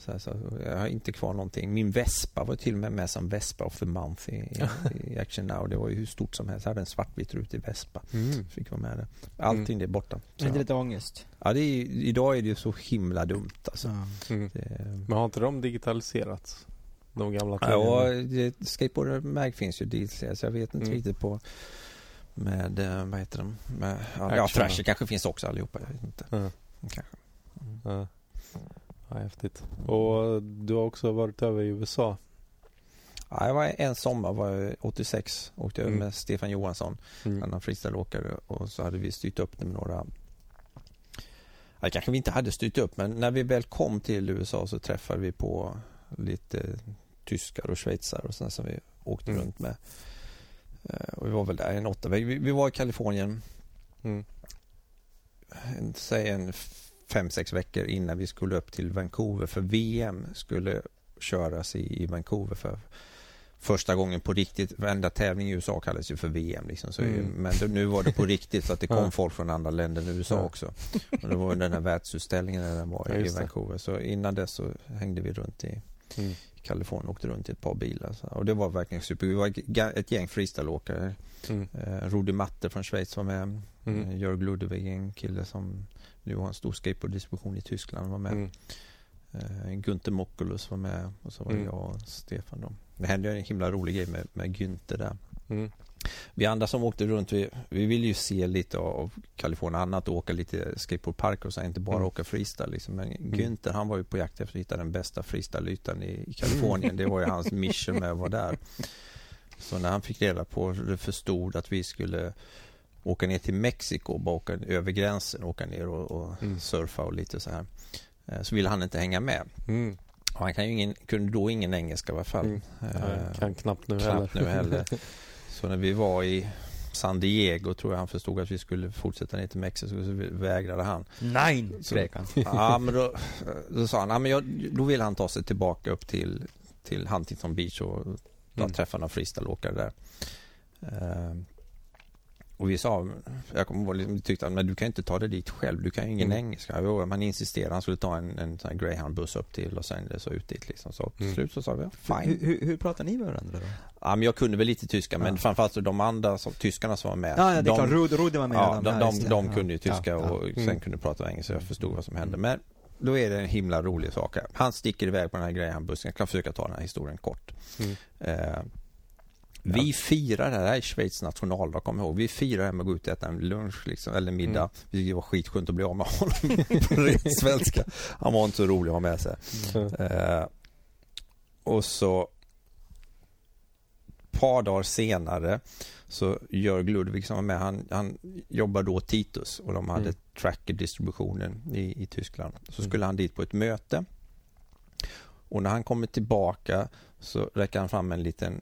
Så, här, så jag har inte kvar någonting. Min Vespa var till och med med som Vespa of the Month i, i, i Action Now. Det var ju hur stort som helst. Jag hade en svartvit rutig Vespa. Mm. Fick vara med där. Allting det är borta. Så, Är det lite ångest? ja, det är, idag är det ju så himla dumt alltså. Ja. Mm. Det, Men har inte de digitaliserats? De gamla ja, tidningarna? det- Skateboard Mag finns ju dit så jag vet inte Mm. riktigt på med, eh, vad heter de? Med, ja, ja, Thrasher kanske finns också allihopa. Jag vet inte. Ja. Kanske. Ja. häftigt. Och du har också varit över i USA. Ja, jag var en sommar, var jag 86, åkte över Mm. med Stefan Johansson. Mm. annan freestyleåkare och så hade vi styrt upp det med några Ja, kanske vi inte hade styrt upp men när vi väl kom till USA så träffade vi på lite tyskar och schweizare och sådana som vi åkte Mm. runt med. Eh, Och vi var väl där en åtta vi, vi var i Kalifornien Mm. säg en fem, sex veckor innan vi skulle upp till Vancouver för VM skulle köras i, i Vancouver för första gången på riktigt. Varenda tävling i USA kallas ju för VM liksom. Så, Mm. Men det, nu var det på riktigt så att det kom Ja. folk från andra länder än USA Ja. också. Och det var den här världsutställningen när den var Ja, i. Vancouver. Så innan dess så hängde vi runt i Mm. Kalifornien åkte runt i ett par bilar. Så. Och det var verkligen super. Vi var ett gäng freestyleåkare. Mm. Eh, Rudi Matte från Schweiz var med. Mm. Eh, Jörg Ludwig, en kille som nu har en stor skateboarddistribution i Tyskland, var med. Mm. Eh, Günther Mockulus var med och så var Mm. jag och Stefan. Då. Det hände en himla rolig grej med, med Günther där. Mm. Vi andra som åkte runt, vi, vi ville ju se lite av Kalifornien annat och åka lite skateboardparker och så, inte bara Mm. åka freestyle. Liksom. Men Günther han var ju på jakt efter att hitta den bästa freestyle-ytan i, i Kalifornien. Det var ju hans mission med att vara där. Så när han fick reda på det förstod att vi skulle åka ner till Mexiko bara åka över gränsen, åka ner och, och mm. surfa och lite så här. Eh, så ville han inte hänga med. Mm. Och han kan ju ingen, kunde då ingen engelska i alla fall. Mm. Eh, kan knappt nu knappt heller. Nu heller. så när vi var i San Diego tror jag han förstod att vi skulle fortsätta ner till Mexiko så vägrade han. Nej, skrek han. ja, men då, då sa han, ja, men jag, då vill han ta sig tillbaka upp till, till Huntington Beach och mm. träffa några freestyleåkare där. Och vi sa, jag kommer ihåg, liksom, tyckte att men du kan inte ta dig dit själv, du kan ju ingen mm. engelska. Jo, man insisterade, han skulle ta en, en greyhound-buss upp till Los Angeles och ut dit liksom. Så till mm. slut så sa vi, fine. Hur, hur, hur pratar ni med varandra då? Ja, men jag kunde väl lite tyska, men framförallt de andra som, tyskarna som var med. Ja, ja det är klart, Rud, Rud var med. Ja, de, de, de, de kunde ju tyska och mm. sen kunde prata engelska, jag förstod vad som hände. Mm. Men då är det en himla rolig sak här. Han sticker iväg på den här greyhound-bussen, jag kan försöka ta den här historien kort. Mm. Eh, vi ja. firar det här i Schweiz nationaldag, kom ihåg. Vi firar det med att gå ut och äta en lunch liksom, eller middag. Mm. Det var skitskönt att bli av med honom på ren svenska. Han var inte så rolig att ha med sig. Mm. Eh, och så ett par dagar senare så Jörg Ludvig som var med, han, han jobbar då Titus och de hade mm. tracker-distributionen i, i Tyskland. Så mm. skulle han dit på ett möte och när han kommer tillbaka så räcker han fram en liten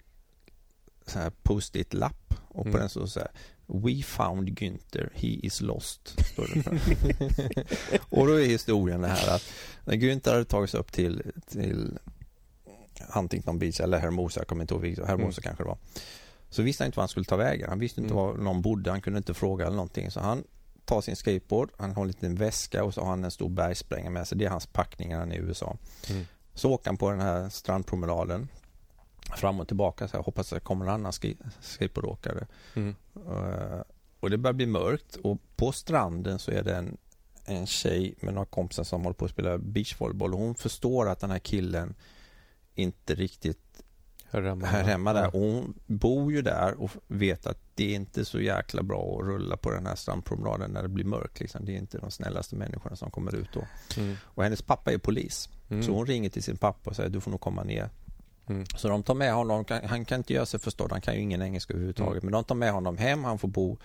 post-it-lapp och på mm. den står så här We found Günther, he is lost. och då är historien det här att när Günther hade tagits upp till, till Huntington Beach eller Hermosa, jag kommer inte ihåg, Hermosa mm. kanske det var. Så visste han inte var han skulle ta vägen. Han visste inte mm. var någon bodde, han kunde inte fråga eller någonting. Så han tar sin skateboard, han har en liten väska och så har han en stor bergsprängare med sig. Det är hans packning när han är i USA. Mm. Så åker han på den här strandpromenaden fram och tillbaka. Så jag hoppas att det kommer en annan skateboardåkare. Mm. Uh, och det börjar bli mörkt och på stranden så är det en, en tjej med några kompisar som håller på att spela beachvolleyboll hon förstår att den här killen inte riktigt hör hemma, hör hemma där. Och hon bor ju där och vet att det är inte så jäkla bra att rulla på den här strandpromenaden när det blir mörkt. Liksom. Det är inte de snällaste människorna som kommer ut då. Mm. Och hennes pappa är polis. Mm. Så hon ringer till sin pappa och säger du får nog komma ner Mm. Så de tar med honom, han kan inte göra sig förstådd, han kan ju ingen engelska överhuvudtaget. Mm. Men de tar med honom hem, han får bo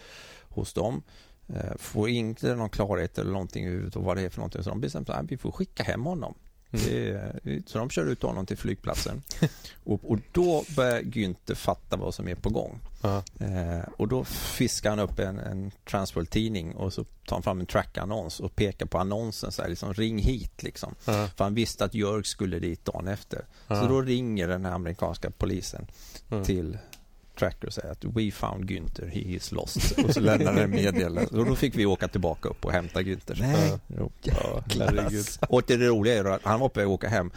hos dem. Eh, får inte någon klarhet eller någonting överhuvudtaget vad det är för någonting. Så de bestämmer att vi får skicka hem honom. Mm. så de kör ut honom till flygplatsen. och, och, då börjar Günther fatta vad som är på gång. Eh, och då fiskar han upp en, en Transworld-tidning och så tar han fram en track-annons och pekar på annonsen så här, liksom ring hit liksom. Uh-huh. För han visste att Jörg skulle dit dagen efter. Uh-huh. Så då ringer den här amerikanska polisen till tracker och säger att we found Günther, he is lost. Och så lämnar den meddelande. Och då fick vi åka tillbaka upp och hämta Günther. Nej, ja, ja, Och det roliga är att han var på väg att åka hem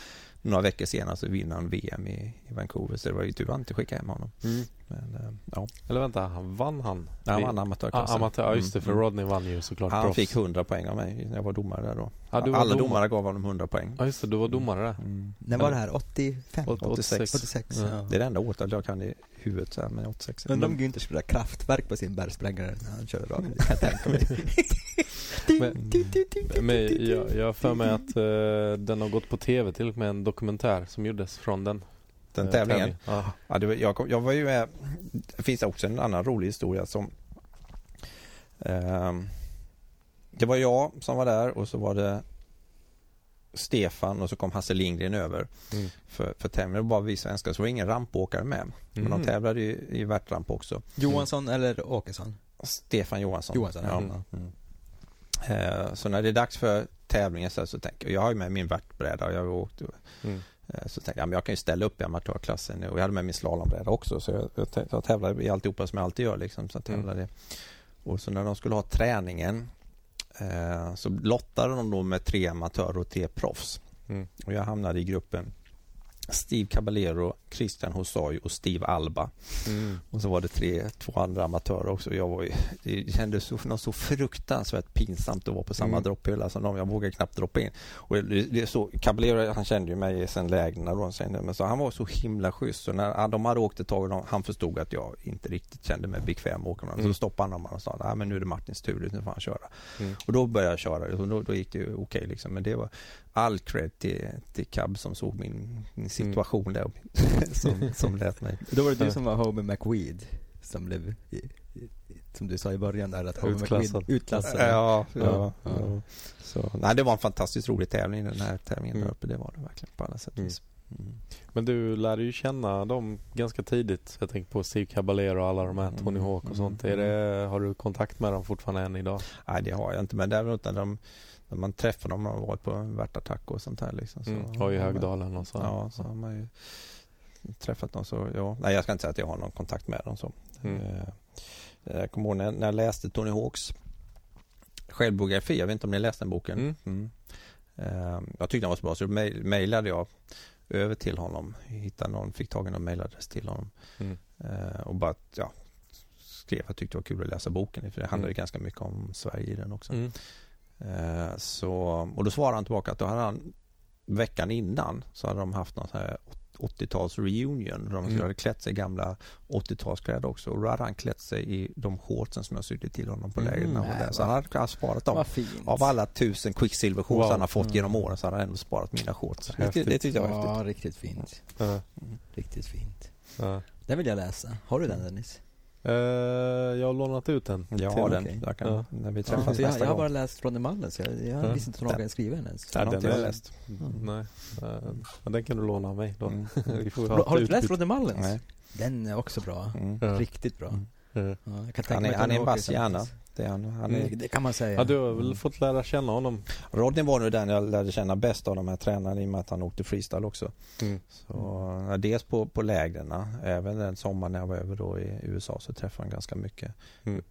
några veckor senare så vinner han VM i, i Vancouver. Så det var ju tur att inte skicka hem honom. Mm. Men, äh, ja. Eller vänta, vann han? Ja, han vann amatörklassen. Ah, amatör, ja, just det, för mm. Rodney vann ju såklart Han proffs. fick 100 poäng av mig när jag var domare där då. Ja, Alla domare. domare gav honom 100 poäng. Ja, just det, du var domare där. Mm. När var det här? 85? 86. 86 ja. Det är det enda året jag kan i huvudet så här med 86. Undrar om Günther skulle ha kraftverk på sin bergsprängare när han körde rakt. Men, men jag, jag har för mig att uh, den har gått på tv till och med en dokumentär som gjordes från den. Den tävlingen? Ja. ja det var, jag, jag var ju med, det finns också en annan rolig historia som uh, Det var jag som var där och så var det Stefan och så kom Hasse Lindgren över mm. för, för tävlingen. Det var bara vi svenskar, så var det ingen rampåkare med. Mm. Men de tävlade i, i värtramp också. Johansson mm. eller Åkesson? Stefan Johansson. Johansson ja. Eh, så när det är dags för tävlingen så, så tänker jag, jag har ju med min värtbräda och jag har åkt mm. eh, så tänkte jag, men jag kan ju ställa upp i amatörklassen och jag hade med min slalombräda också så jag, jag, jag tävlade i alltihopa som jag alltid gör liksom. Så jag mm. Och så när de skulle ha träningen Eh, så lottade de då med tre amatörer och tre proffs. Mm. Och jag hamnade i gruppen Steve Caballero, Christian Hosoi och Steve Alba. Mm. Och så var det tre, två andra amatörer också. Jag var, det kändes så, något så fruktansvärt pinsamt att vara på samma mm. dropphylla som dem. Jag vågade knappt droppa in. Och det, det så, Caballero han kände ju mig sen lägren då, men så han var så himla schysst. Så när de hade åkt ett tag och han förstod att jag inte riktigt kände mig bekväm att åka med mm. Så stoppade han dem och sa att nu är det Martins tur, nu får han köra. Mm. Och då började jag köra och då, då gick det okej okay, liksom. Men det var all cred till, till Cab som såg min, min situation där som, som lät mig. Då var det du som var Homer McWeed som blev som du sa i början där, att Utklassad. Utklassad. Ja, ja, Ja, ja. ja. Så, nej, det var en fantastiskt rolig tävling den här tävlingen Mm. där uppe. Det var det verkligen på alla sätt och Mm. vis. Mm. Men du lärde ju känna dem ganska tidigt. Jag tänker på Steve Caballero och alla de här, Tony Mm, Hawk och mm, sånt. Är det, har du kontakt med dem fortfarande än idag? Nej, det har jag inte. Men däremot när, de, när man träffar dem, man har varit på värtattack och sånt här liksom. Så, Mm. Har ju Högdalen och så. Ja, så har man ju träffat dem. Så, ja. Nej, jag ska inte säga att jag har någon kontakt med dem. Så. Mm. Eh, Jag kommer ihåg när, när jag läste Tony Hawks självbiografi. Jag vet inte om ni läste den boken? Mm. Mm. Eh, Jag tyckte den var så bra så mejlade jag över till honom. Hittade någon, fick tag i någon mejladress till honom. Mm. Eh, Och bara ja, skrev att jag tyckte det var kul att läsa boken. För det handlade Mm. ganska mycket om Sverige i den också. Mm. Eh, Så, och då svarade han tillbaka att då hade han veckan innan så hade de haft någon så här 80-tals reunion. Där de Mm. hade klätt sig i gamla 80-talskläder också. Och då hade han klätt sig i de shortsen som jag sydde till honom på Mm. lägret han Nej, där. Så han hade sparat dem. Av alla tusen Quicksilver-shorts Wow. han har fått Mm. genom åren så har han ändå sparat mina shorts. Det, det tyckte jag var häftigt. Ja, riktigt fint. Ja. Riktigt fint. Den vill jag läsa. Har du den Dennis? Eh, jag har lånat ut den. Jag har den. okej. Jag kan, Ja. När vi Ja, träffas för jag, nästa jag har gång. bara läst Ronny Mullen så jag, jag Ja. visste inte hur någon hade skrivit den ens. Den har den inte jag läst. Nej, eh, men den kan du låna av mig då. Mm. Vi får Har, har du inte läst. Ronny Mullens? Nej. Den är också bra. Mm. Ja. Riktigt bra. Mm. Ja. Ja, jag kan tänka Han mig är, han är en vass hjärna. Det, är han, han är, Mm, det kan man säga. Ja, du har väl fått lära känna honom? Rodney var nog den jag lärde känna bäst av de här tränarna i och med att han åkte freestyle också. Mm. Så, dels på, på lägren, även den sommaren när jag var över då i USA så träffade han ganska mycket. Mm.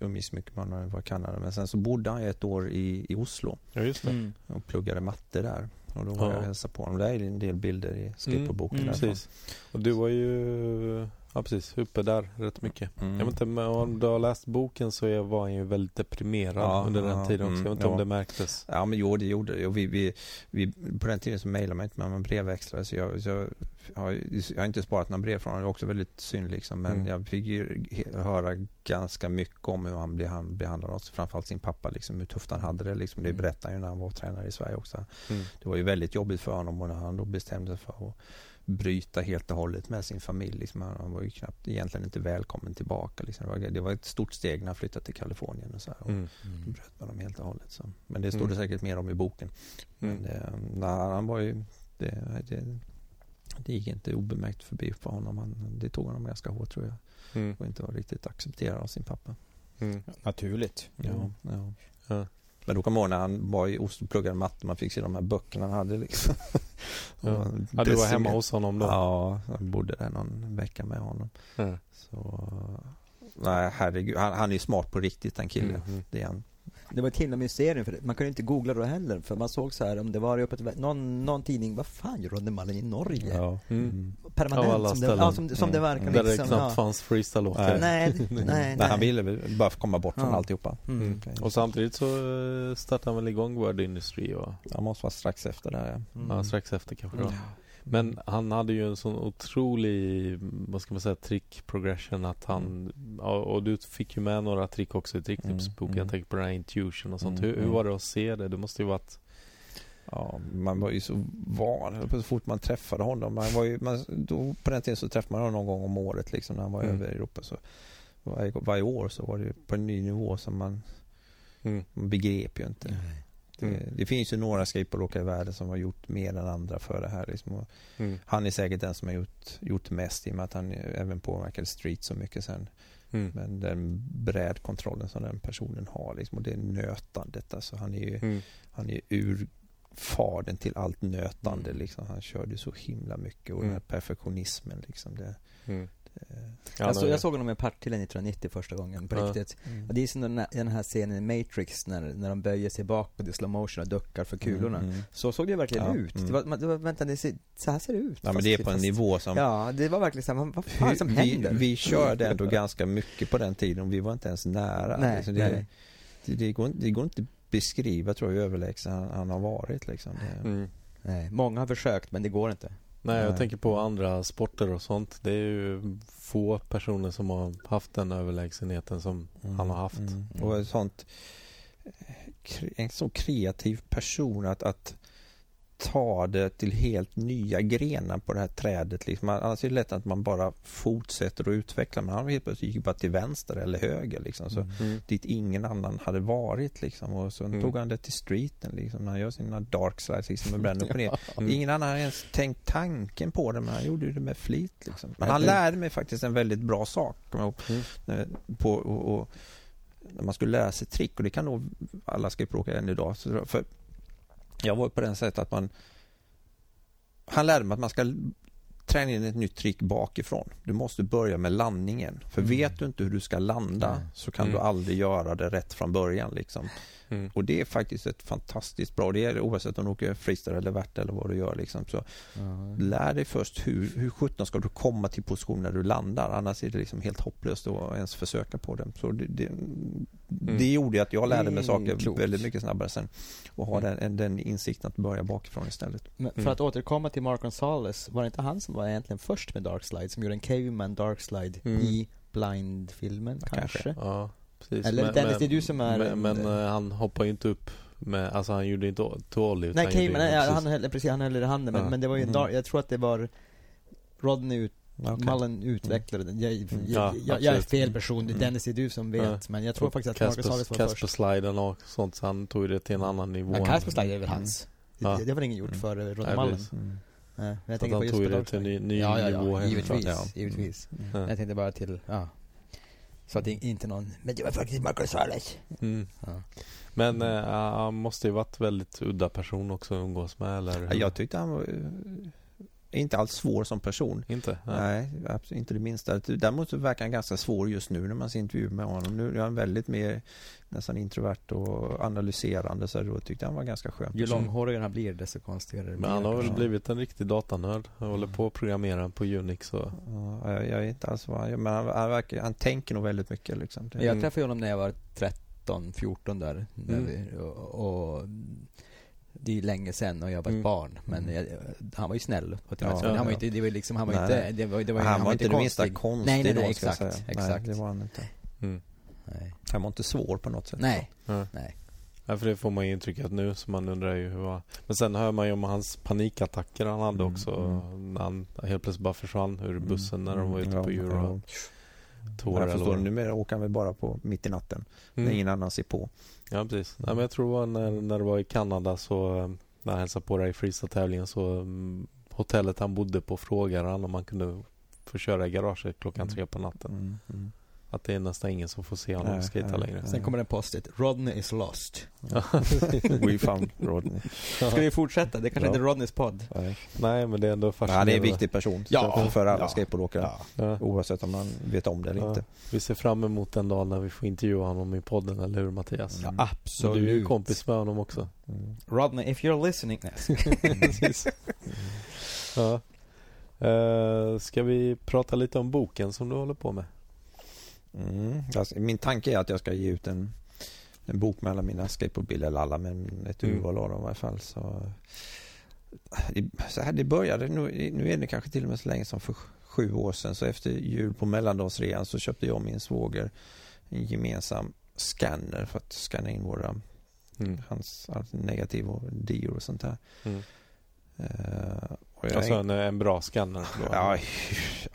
Umgicks mycket med honom i Kanada. Men sen så bodde han ett år i, i Oslo Ja, just det. Mm. och pluggade matte där. Och då var Ja. jag och hälsade på honom. Det är en del bilder i skateboardboken. Mm. Precis. Och du var ju ja, precis, uppe där rätt mycket. Mm. Jag vet inte, men om du har läst boken så var han ju väldigt deprimerad Ja, under den tiden också. Jag mm, vet inte om ja. det märktes. Ja men jo det gjorde det. Vi, vi, vi, på den tiden så mejlade man inte men man brevväxlade så jag, så jag, har, jag har inte sparat några brev från honom. Det är också väldigt synd liksom. Men Mm. jag fick ju höra ganska mycket om hur han behandlade oss. Framförallt sin pappa liksom, hur tufft han hade det liksom. Det Mm. berättade han ju när han var tränare i Sverige också. Mm. Det var ju väldigt jobbigt för honom och när han då bestämde sig för att bryta helt och hållet med sin familj. Liksom. Han, var ju knappt egentligen inte välkommen tillbaka. Liksom. Det, var, det ett stort steg när han flyttade till Kalifornien och så här. Och Mm. Mm. bröt med dem helt och hållet. Så. Men det står det Mm. säkert mer om i boken. Mm. Men det, nej, han var ju, det, det, det gick inte obemärkt förbi för honom. Han, det tog honom ganska hårt tror jag. Mm. Och inte var riktigt accepterad av sin pappa. Mm. Naturligt. Ja, ja. Ja. Men då kommer jag ihåg när han var i Oslo och pluggade matte. Man fick se de här böckerna han hade liksom. Ja. Ja, du var hemma hos honom då? Ja, jag bodde där någon vecka med honom. Ja. Så, nej herregud. Han, han är ju smart på riktigt den killen. Mm, mm. Det är han. Det var ett himla mysterium för det. man kunde inte googla då heller för man såg så här om det var uppe till, någon, någon tidning, vad fan gör Ronny Mullen i Norge? Ja. Mm. Permanent Av alla som det, ställen. ja, som, det- som det Mm. verkar Där det liksom. knappt ja. fanns freestyleåkare. Nej, nej, nej. Nej, han ville bara komma bort från Ja. alltihopa. Mm. Mm. Och samtidigt så eh, startade han väl igång Word Industry och Han måste vara strax efter där ja. Mm. ja, strax efter kanske. Mm. Men han hade ju en sån otrolig, vad ska man säga, trick progression att han, ja, och du fick ju med några trick också i tricktipsboken. Mm, Jag mm. tänker på den här intuition och sånt. Mm, hur, hur mm. var det att se det? Det måste ju varit Ja, man var ju så van så fort man träffade honom. Man var ju, man, då, på den tiden så träffade man honom någon gång om året liksom, när han var Mm. över i Europa. Så varje, varje år så var det ju på en ny nivå som man, mm. man begrep ju inte. Nej. Det, Mm. det finns ju några skateboardåkare i världen som har gjort mer än andra för det här. Liksom. Mm. han är säkert den som har gjort, gjort mest i och med att han även påverkade Street så mycket sen. Mm. Men den brädkontrollen som den personen har liksom, och det nötandet. Alltså, han är ju Mm. han är urfadern till allt nötande. Mm. Liksom. Han körde så himla mycket och Mm. den här perfektionismen. Liksom, Mm. det, Ja, jag, så, jag såg honom i Partille 1990 första gången på Ja. riktigt. mm. Och det är som den här, den här scenen i Matrix när, när de böjer sig bakåt i slow motion och duckar för kulorna. Mm, mm. Så såg det verkligen Ja, ut. mm. Det var, det var, vänta, det ser, så här ser det ut. Ja, men det är på en nivå som... Ja, det var verkligen så här, vad fan det som vi, händer? vi körde ändå ganska mycket på den tiden och vi var inte ens nära. nej, liksom, det, nej. Det, det, går, inte- det går inte beskriva tror jag hur överlägsen han, han har varit. Liksom. Det, Mm. nej. Många har försökt, men det går inte. Nej, jag tänker på andra sporter och sånt. Det är ju få personer som har haft den överlägsenheten som Mm, han har haft. mm. Och ett sånt, eh, en så kreativ person att, att ta det till helt nya grenar på det här trädet. Liksom. Annars är det lätt att man bara fortsätter att utveckla men han helt plötsligt gick bara till vänster eller höger liksom. Så mm. Dit ingen annan hade varit liksom. Och så mm. tog han det till streeten liksom. När han gör sina dark slides liksom med bränner på ner. Mm. Ingen annan hade ens tänkt tanken på det men han gjorde det med flit liksom. Men han lärde mig faktiskt en väldigt bra sak. Mm. På, och, och, när man skulle lära sig trick och det kan nog alla skateboardåkare än idag. För jag var på den sättet att man han lärde mig att man ska träna in ett nytt trick bakifrån. Du måste börja med landningen. För mm. vet du inte hur du ska landa mm. så kan mm. du aldrig göra det rätt från början. Liksom. Mm. Och det är faktiskt ett fantastiskt bra, det är oavsett om du åker freestyle eller vert eller vad du gör. Liksom. Så mm. Lär dig först hur, hur sjutton ska du komma till position när du landar. Annars är det liksom helt hopplöst att ens försöka på det. Så det, det, mm. det gjorde att jag lärde mig saker klokt. väldigt mycket snabbare sen. Och ha mm. den, den insikten att börja bakifrån istället. Men för att återkomma till Mark Gonzales, var det inte han som var egentligen först med Dark Slide? Som gjorde en Caveman Dark Slide i Blind-filmen kanske? kanske? Ja. Precis. Eller men, Dennis, det är du som är... Men, men uh, han hoppar ju inte upp med, alltså han gjorde inte Tolly Nej, Cayman, nej, han höll, precis, han höll i handen, men, men det var ju en mm. dag, jag tror att det var Rodney ut, okay. Mallen utvecklade den. Jag, jag, ja, jag, jag, är fel person, mm. Dennis är du som vet, ja. men jag tror faktiskt att Marcus Harris var Casper först. Sliden och sånt, så han tog det till en annan nivå. Ja, Casper Slide är väl hans. Mm. Det, det var ingen gjort mm. för Rodney Mallen. Mm. Nej, jag tänker på just tog det till en ny, ny ja, ja, ja, ja, givetvis, ja. givetvis. Mm. Jag tänkte bara till, ja så att det inte någon, men det var faktiskt Marcus Wallace. Mm. Ja. Men äh, han måste ju varit väldigt udda person också att umgås med eller? Jag tyckte han var eh, inte alls svår som person. Inte? Nej, Nej inte det minsta. Däremot så verkar han ganska svår just nu när man ser intervjuer med honom. Nu är han väldigt mer nästan introvert och analyserande så då tyckte han var ganska skön. Ju långhårigare han blir desto konstigare Men han har väl blivit en riktig datanörd. Han håller på att programmera på Unix och... Ja, jag, jag vet inte alls vad han men han, han, verkar, han tänker nog väldigt mycket liksom. Jag träffade honom när jag var 13, 14 där. Mm. Vi, och, och det är länge sedan och jag var ett mm. barn. Men jag, han var ju snäll. Och ja, men han var inte, det var liksom, han var nej. inte, det var, det var, han, han var inte det minsta konstig nej, nej, nej, då, exakt, exakt. Nej, det var han inte. Mm. Nej. Han var inte svår på något sätt. Nej. Ja. Nej. Ja, för det får man ju intrycket nu, så man undrar ju hur var. Men sen hör man ju om hans panikattacker han hade mm, också. Mm. När han helt plötsligt bara försvann ur mm, bussen när de var ute på mm, Euro. Tour jag förstår, numera åker han väl bara på mitt i natten. När ingen annan ser på. Ja, precis. Nej, men jag tror det var när, när det var i Kanada så när han hälsade på dig i freestyle-tävlingen så um, hotellet han bodde på frågade han om han kunde få köra i garaget klockan tre på natten. Mm, mm. Att det är nästan ingen som får se honom skejta längre. Sen kommer en post-it. Rodney is lost. We found Rodney. Ska vi fortsätta? Det kanske ja. inte är Rodneys podd. Nej. Nej, men det är ändå fascinerande. Han är en viktig person. Ja. För alla ja. skateboardåkare. Ja. Oavsett om man vet om det eller ja. inte. Vi ser fram emot den dagen när vi får intervjua honom i podden, eller hur Mattias? Ja, absolut. Du är ju kompis med honom också. Mm. Rodney, if you're listening. ja. Uh, ska vi prata lite om boken som du håller på med? Mm. Alltså, min tanke är att jag ska ge ut en, en bok med alla mina skateboardbilder, eller alla, men ett mm. urval av dem i alla fall. Så, så här det började, nu, nu är det kanske till och med så länge som för sju år sedan. Så efter jul på mellandagsrean så köpte jag och min svåger en gemensam scanner för att scanna in våra mm. hans, negativ och dior och sånt där. Mm. Uh, alltså en, en bra scanner? Ja,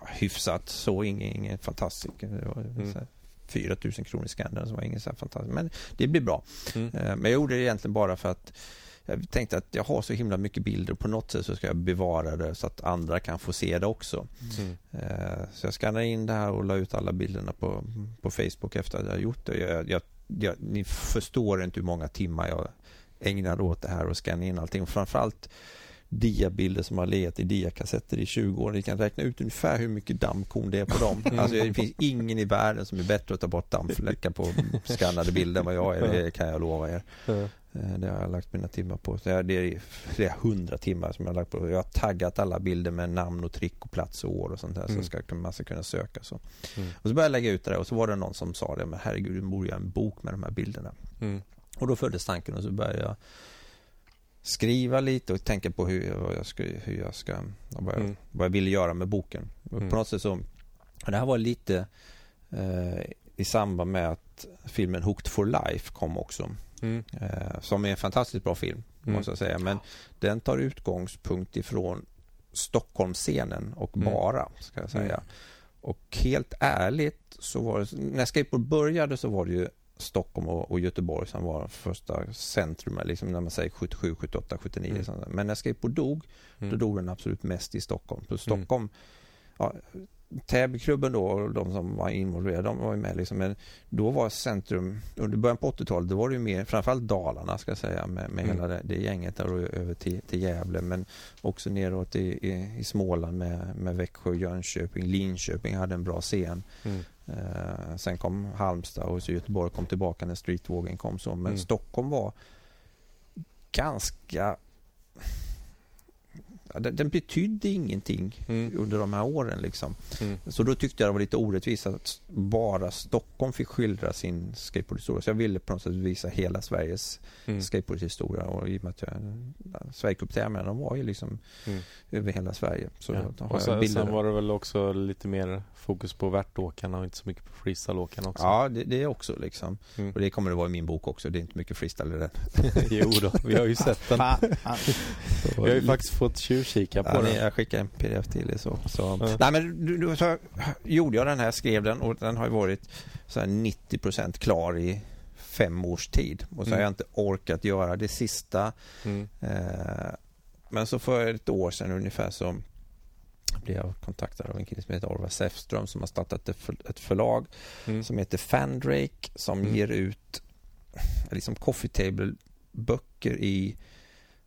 hyfsat så. Ingen, ingen fantastisk. Det var mm. 4 000 kronor i scannern som var ingen så fantastisk. Men det blir bra. Mm. Uh, men jag gjorde det egentligen bara för att jag tänkte att jag har så himla mycket bilder på något sätt så ska jag bevara det så att andra kan få se det också. Mm. Uh, så jag skannade in det här och la ut alla bilderna på, på Facebook efter att jag gjort det. Jag, jag, jag, ni förstår inte hur många timmar jag ägnar åt det här och scanna in allting. Framförallt diabilder som har legat i diakassetter i 20 år. Ni kan räkna ut ungefär hur mycket dammkorn det är på dem. Mm. Alltså, det finns ingen i världen som är bättre att ta bort dammfläckar på skannade bilder än vad jag är. Det kan jag lova er. Eh, det har jag lagt mina timmar på. det är flera hundra timmar som jag har lagt på. Jag har taggat alla bilder med namn och trick och plats och år och sånt där. Mm. Så ska man ska kunna söka så. Mm. Och så började jag lägga ut det där och så var det någon som sa det. Men herregud, du borde göra en bok med de här bilderna. Mm. Och då föddes tanken och så började jag skriva lite och tänka på hur, jag ska, hur jag ska vad jag, mm. vad jag ville göra med boken. Mm. På något sätt så, det här var lite eh, i samband med att filmen Hooked for Life kom också. Mm. Eh, som är en fantastiskt bra film, mm. måste jag säga. Men den tar utgångspunkt ifrån Stockholmsscenen och mm. bara, ska jag säga. Mm. Och helt ärligt så var det, när skateboard började så var det ju Stockholm och, och Göteborg som var första centrum, liksom när man säger 77, 78, 79. Mm. Men när skateboard dog, mm. då dog den absolut mest i Stockholm. För Stockholm, mm. ja, Täbyklubben då och de som var involverade, de var ju med liksom. Men då var centrum, under början på 80-talet, då var det ju mer, framförallt Dalarna ska jag säga, med, med mm. hela det, det, gänget där och över till, till Gävle. Men också neråt i, i, i Småland med, med Växjö, Jönköping, Linköping hade en bra scen. Mm. Eh, sen kom Halmstad och så Göteborg kom tillbaka när streetvågen kom. Så. Men mm. Stockholm var ganska den, den betydde ingenting mm. under de här åren. Liksom. Mm. Så då tyckte jag det var lite orättvist att bara Stockholm fick skildra sin skateboardhistoria. Så jag ville på något sätt visa hela Sveriges mm. skateboardhistoria. Och i och med att jag, Sverigecup-tävlingarna de var ju liksom mm. över hela Sverige. Så ja. och sen, sen, var det väl också lite mer fokus på värtåkarna och inte så mycket på freestyleåkarna också. Ja, det, det är också liksom. Mm. Och det kommer det vara i min bok också. Det är inte mycket freestyle i den. jo då, vi har ju sett den. vi har ju faktiskt fått tjuvkika på ja, den. Jag skickade en pdf till er så. så. Mm. Nej men du, du, så gjorde jag den här, skrev den och den har ju varit så 90% klar i fem års tid. Och så mm. har jag inte orkat göra det sista. Mm. Eh, men så för ett år sedan ungefär så blev jag kontaktad av en kille som heter Orvar Säfström som har startat ett förlag mm. som heter Fandrake som mm. ger ut liksom coffee table böcker i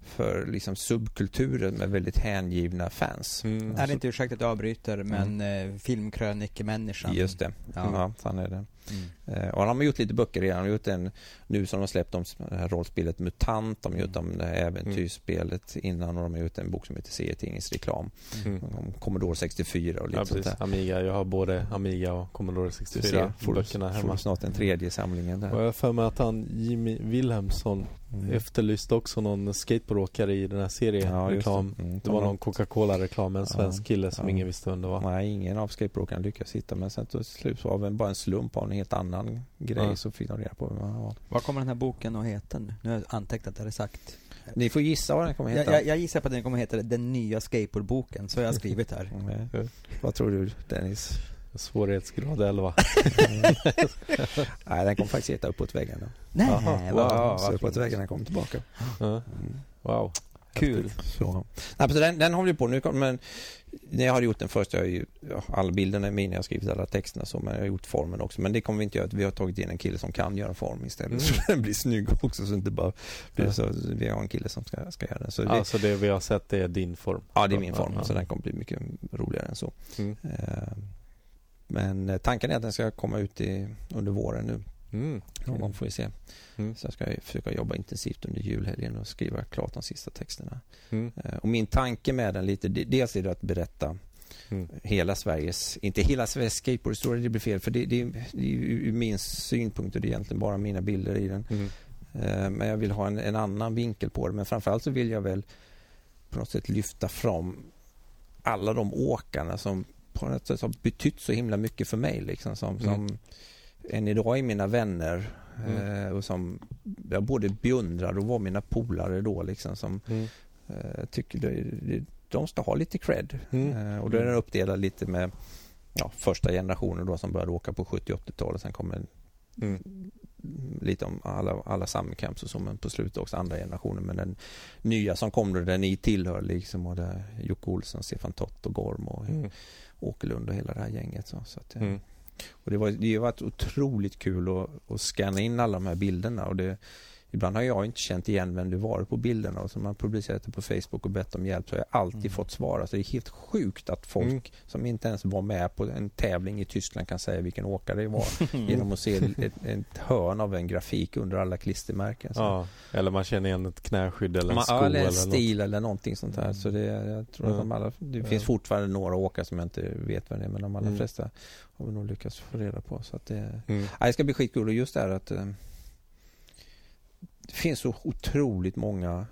för liksom subkulturer med väldigt hängivna fans. Mm. Är det inte, ursäkta att jag avbryter, men mm. eh, filmkrönikemänniskan. Just det, ja, ja han är det. Mm. Eh, och han har gjort lite böcker redan. Han har gjort en, nu som de har släppt om det här rollspelet MUTANT. De har gjort om det här äventyrsspelet innan och de har gjort en bok som heter serietidningsreklam. Mm. Om Commodore 64 och lite ja, sånt där. Amiga. Jag har både Amiga och Commodore 64 får, böckerna hemma. Får snart en tredje samlingen där. Och jag har för mig att han Jimmy Wilhelmsson mm. efterlyste också någon skateboardåkare i den här seriereklam. Ja, det. Mm. det var någon Coca-Cola-reklam, en svensk ja, kille som ja. ingen visste vem det var. Nej, ingen av skateboardåkarna lyckades hitta men sen till slut var det bara en slump av en helt annan grej ja. så fick de reda på vem han var. Vad kommer den här boken att heta nu? Nu har jag antecknat det sagt. Ni får gissa vad den kommer att heta. Jag, jag, jag gissar på att den kommer att heta Den nya skateboardboken, så har jag skrivit här. mm. Vad tror du Dennis? Svårighetsgrad 11. Nej, den kommer faktiskt heta Uppåt väggarna. Nej, Aha, wow, så Uppåt väggarna kommer tillbaka. Mm. Wow. Kul. Så. Nej, så den, den håller på nu, men när jag har gjort den först, jag har ju, ja, alla bilderna är mina, jag har skrivit alla texterna så, men jag har gjort formen också. Men det kommer vi inte göra, vi har tagit in en kille som kan göra form istället. Mm. Så den blir snygg också, så inte bara blir så, vi har en kille som ska, ska göra den. Så det, alltså det vi har sett, det är din form? Ja, det är min form, ja. så den kommer bli mycket roligare än så. Mm. Uh, men eh, tanken är att den ska komma ut i, under våren nu. Mm. Någon gång får vi se. Mm. Så jag ska försöka jobba intensivt under julhelgen och skriva klart de sista texterna. Mm. Eh, och min tanke med den lite, dels är det att berätta mm. hela Sveriges, inte hela Sveriges skateboardhistoria, det blir fel, för det, det, det är ur min synpunkt och det är egentligen bara mina bilder i den. Mm. Eh, men jag vill ha en, en, annan vinkel på det, men framförallt så vill jag väl på något sätt lyfta fram alla de åkarna som på något sätt har betytt så himla mycket för mig liksom som, mm. som än idag är mina vänner mm. eh, och som jag både beundrar och var mina polare då liksom som mm. eh, tycker det, de ska ha lite cred. Mm. Eh, och då är den uppdelad lite med ja, första generationen då som började åka på 70 80-talet. Sen kommer mm. lite om alla, alla summercamps och så men på slutet också andra generationen. Men den nya som kom då där ni tillhör liksom och där Jocke Olsson, Stefan Tott och Gorm och mm. Åkerlund och hela det här gänget. Så, så att, mm. Och det, var, det har varit otroligt kul att, att scanna in alla de här bilderna. Och det, Ibland har jag inte känt igen vem det varit på bilderna och så man publicerat det på Facebook och bett om hjälp så har jag alltid mm. fått svar. Alltså det är helt sjukt att folk mm. som inte ens var med på en tävling i Tyskland kan säga vilken åkare det var genom att se ett, ett, hörn av en grafik under alla klistermärken. Ja, eller man känner igen ett knäskydd eller en man, sko eller en eller stil något. eller någonting sånt här. Så det, jag tror att de alla, det finns fortfarande några åkare som jag inte vet vem det är men de allra mm. flesta har vi nog lyckats få reda på. Så att det, mm. ja, det ska bli skitkul och just det här att eh, det finns så otroligt många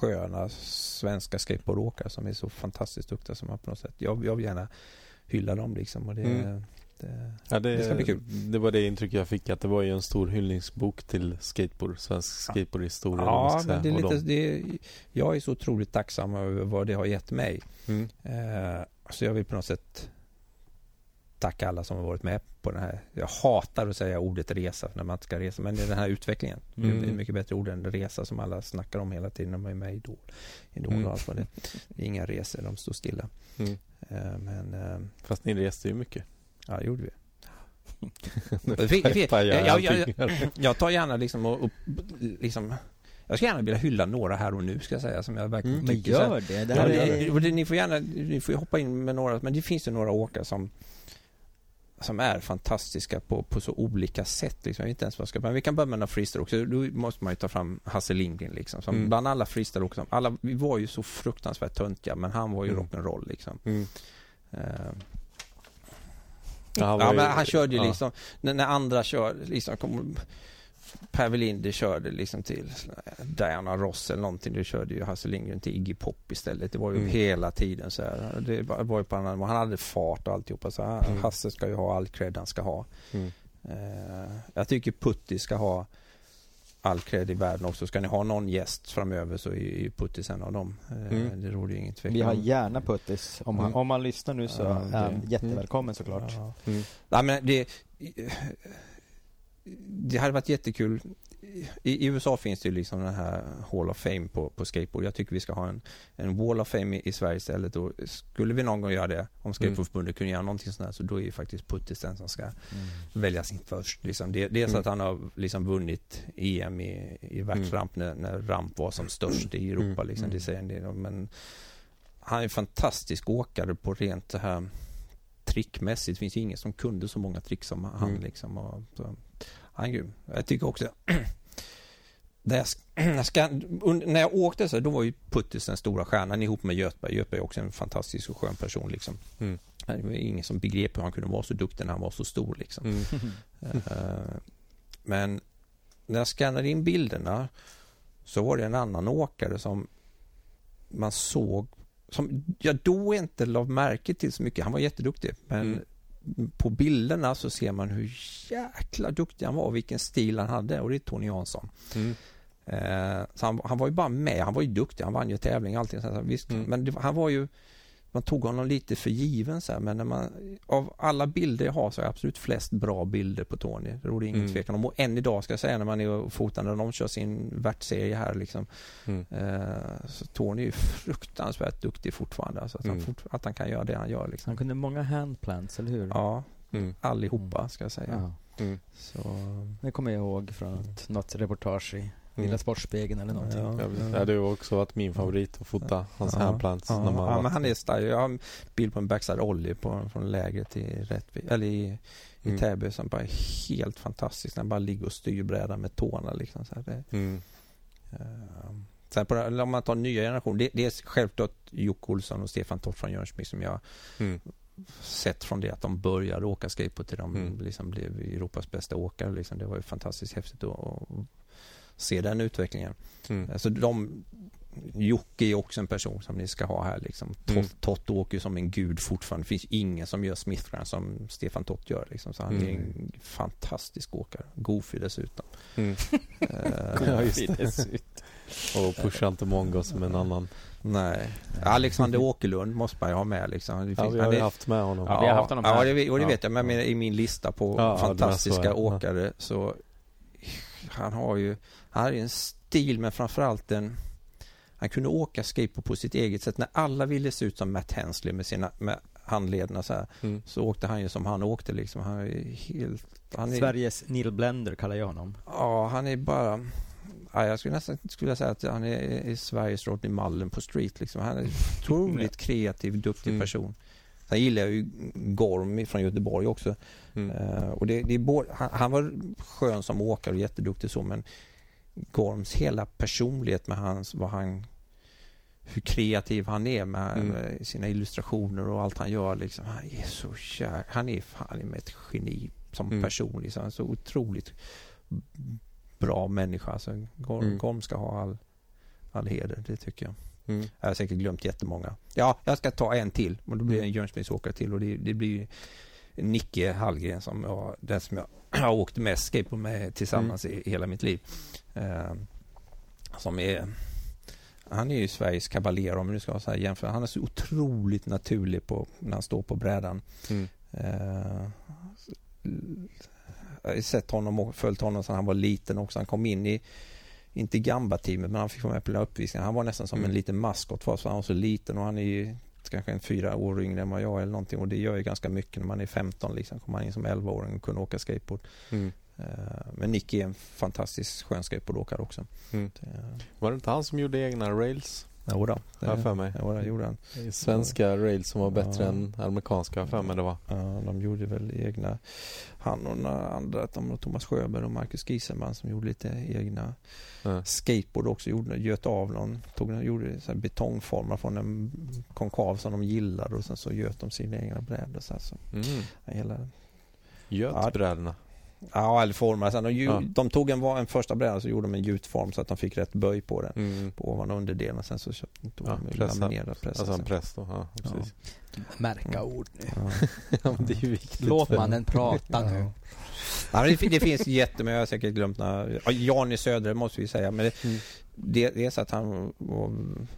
sköna svenska skateboardåkare som är så fantastiskt duktiga som man på något sätt. Jag, jag vill gärna hylla dem liksom. Och det, mm. det, ja, det, det, ska bli kul. Det var det intryck jag fick att det var ju en stor hyllningsbok till skateboard, svensk skateboardhistoria. Ja, men det är lite, det jag är så otroligt tacksam över vad det har gett mig. Mm. Eh, så jag vill på något sätt tacka alla som har varit med på den här. Jag hatar att säga ordet resa när man ska resa, men det är den här utvecklingen. Mm. Det är mycket bättre ord än resa som alla snackar om hela tiden när man är med i Idol. Idol mm. och det. det är inga resor, de står stilla. Mm. Uh, men, uh, Fast ni reste ju mycket. Ja, det gjorde vi. jag, jag, jag, tar gärna liksom och, och liksom jag skulle gärna vilja hylla några här och nu ska jag säga som jag verkligen mm, tycker. Men gör det. det, här ja, det, Ni får gärna, ni får hoppa in med några, men det finns ju några åkare som som är fantastiska på, på så olika sätt. Liksom. Jag vet inte ens vad jag ska Men vi kan börja med några freestyle också. Då måste man ju ta fram Hasse Lindgren liksom. Som mm. Bland alla freestyle också. Alla, vi var ju så fruktansvärt töntiga men han var ju mm. rock'n'roll liksom. Mm. Uh, ja, ja, men han körde ju ja. liksom, när, när andra kör, liksom, kom, Per Welinder körde liksom till Diana Ross eller någonting. Då körde ju Hasse Lindgren till Iggy Pop istället. Det var ju mm. hela tiden så här. Det var ju på annan, han hade fart och alltihopa. Så mm. Hasse ska ju ha all cred han ska ha. Mm. Uh, jag tycker Putti ska ha all cred i världen också. Ska ni ha någon gäst framöver så är ju Puttis en av dem. Uh, mm. Det råder ju ingen tvekan Vi har gärna Puttis. Om, mm. om man lyssnar nu så är han jättevälkommen såklart. Ja. Mm. Nej, men det det hade varit jättekul. I, I, USA finns det ju liksom den här Hall of Fame på, på skateboard. Jag tycker vi ska ha en, en Wall of Fame i, i Sverige istället. Och skulle vi någon gång göra det, om Skateboardförbundet mm. kunde göra någonting sånt här, så då är ju faktiskt Puttis den som ska mm. väljas in först. Liksom. Det, dels mm. att han har liksom vunnit EM i, i världsramp mm. när, när ramp var som störst i Europa. Liksom. Mm. Det säger en del Men han är en fantastisk åkare på rent det här trickmässigt. Det finns ju ingen som kunde så många trick som han. Mm. Liksom, och, så. Han är grym. Jag tycker också när jag, när, när jag åkte så då var ju Puttis den stora stjärnan ihop med Göthberg. Göthberg är också en fantastisk och skön person liksom. Mm. Det var ingen som begrep hur han kunde vara så duktig när han var så stor liksom. Mm. uh, men när jag skannade in bilderna så var det en annan åkare som man såg som jag då inte la märke till så mycket. Han var jätteduktig men mm på bilderna så ser man hur jäkla duktig han var och vilken stil han hade och det är Tony Jansson. Mm. Eh, så han, han, var ju bara med, han var ju duktig, han vann ju tävling och allting. Så visst, mm. Men det, han var ju man tog honom lite för given så här, men när man, av alla bilder jag har så har jag absolut flest bra bilder på Tony. Det råder ingen mm. tvekan om. Och än idag ska jag säga när man är och fotar när de kör sin världsserie här liksom. Mm. Eh, så Tony är ju fruktansvärt duktig fortfarande. Alltså att, mm. han fort, att han kan göra det han gör. Liksom. Han kunde många handplants, eller hur? Ja, mm. allihopa ska jag säga. Ja. Mm. Så... Det kommer jag ihåg från något reportage i Lilla. Sportspegeln eller någonting. Ja, ja. Det har också varit min favorit att fota hans ja. handplants. Ja, när man ja men han är stark. Jag har en bild på en backside ollie på, från lägret i, Rättvi, eller i, i mm. Täby som bara är helt fantastisk. När han bara ligger och styr brädan med tårna liksom. Så här. Det, mm. uh, sen på, om man tar nya generationer. Det, det är självklart Jocke Olsson och Stefan Tott från Jönköping som jag mm. sett från det att de började åka skateboard till de mm. liksom blev Europas bästa åkare. Liksom. Det var ju fantastiskt häftigt att se den utvecklingen. Mm. Alltså de, Jocke är också en person som ni ska ha här liksom. Tott, mm. Tott åker som en gud fortfarande. Det finns ingen som gör Smithgram som Stefan Tott gör liksom. Så han mm. är en fantastisk åkare. Goofy dessutom. Mm. uh, ja, just det. Och pusha inte Mongo som en annan. Nej. Alexander Åkerlund måste man ju ha med liksom. Det finns, ja, vi har ju haft med honom. Ja, vi har haft honom ja, det, och det vet jag. Men i min lista på ja, fantastiska åkare så han har ju han hade en stil men framförallt en han kunde åka skateboard på sitt eget sätt. När alla ville se ut som Matt Hensley med sina med handlederna så här, mm. så åkte han ju som han åkte liksom. Han är helt... Han är, Sveriges Neil Blender kallar jag honom. Ja, han är bara... Ja, jag skulle nästan skulle säga att han är, är Sveriges Rodney Mullen på street liksom. Han är en otroligt kreativ, duktig mm. person. Sen gillar jag ju Gorm från Göteborg också. Mm. Uh, och det, det är både, han, han, var skön som åkare och jätteduktig så men Gorms hela personlighet med hans, vad han hur kreativ han är med mm. sina illustrationer och allt han gör. Liksom. Han är så kär. Han är fan med ett geni som mm. person. Liksom. Han är så otroligt bra människa. Alltså, Gorm, mm. Gorm ska ha all, all heder, det tycker jag. Mm. Jag har säkert glömt jättemånga. Ja, jag ska ta en till och då blir det en mm. Jönköpingsåkare till och det, det blir Nicke Hallgren som jag, den som jag har åkt mest skateboard med tillsammans mm. i hela mitt liv. Eh, som är han är ju Sveriges kavaljer om du ska så här jämföra. Han är så otroligt naturlig på, när han står på brädan. Mm. Eh, jag har sett honom och följt honom sedan han var liten också. Han kom in i, inte Gamba-teamet, men han fick vara med på uppvisningen. Han var nästan som mm. en liten maskot för oss, han var så liten och han är ju kanske en fyra år yngre än vad jag är eller någonting och det gör ju ganska mycket när man är 15 liksom. Kommer man in som 11-åring och kunna åka skateboard. Mm. Eh, men Nicky är en fantastisk skön skateboardåkare också. Mm. Var det inte han som gjorde egna rails? Jodå, det har för mig. Jodå, gjorde han. Svenska rails som var bättre ja. än amerikanska, för mig det var. Ja, de gjorde väl egna. Han och några andra, de, Thomas Sjöberg och Marcus Gieselman som gjorde lite egna ja. skateboard också. Gjorde, göt av någon, tog, gjorde så betongformar från en konkav som de gillade och sen så göt de sina egna brädor. Så, så. Mm. Hela, Göt ja, brädorna? Ja, eller formar. Sen de, ja. de tog en, en första bräda så gjorde de en gjutform så att de fick rätt böj på den. Mm. På ovan och underdelen. Sen så köpte, tog ja, de laminerad press. Alltså en press då. Ja, precis. Ja. Märka ord nu. Ja. det är ju viktigt. Låt mannen prata nu. Ja, det, det finns jättemycket, jag har säkert glömt några. Jan i Södre måste vi säga. Men det, mm. det, det är så att han var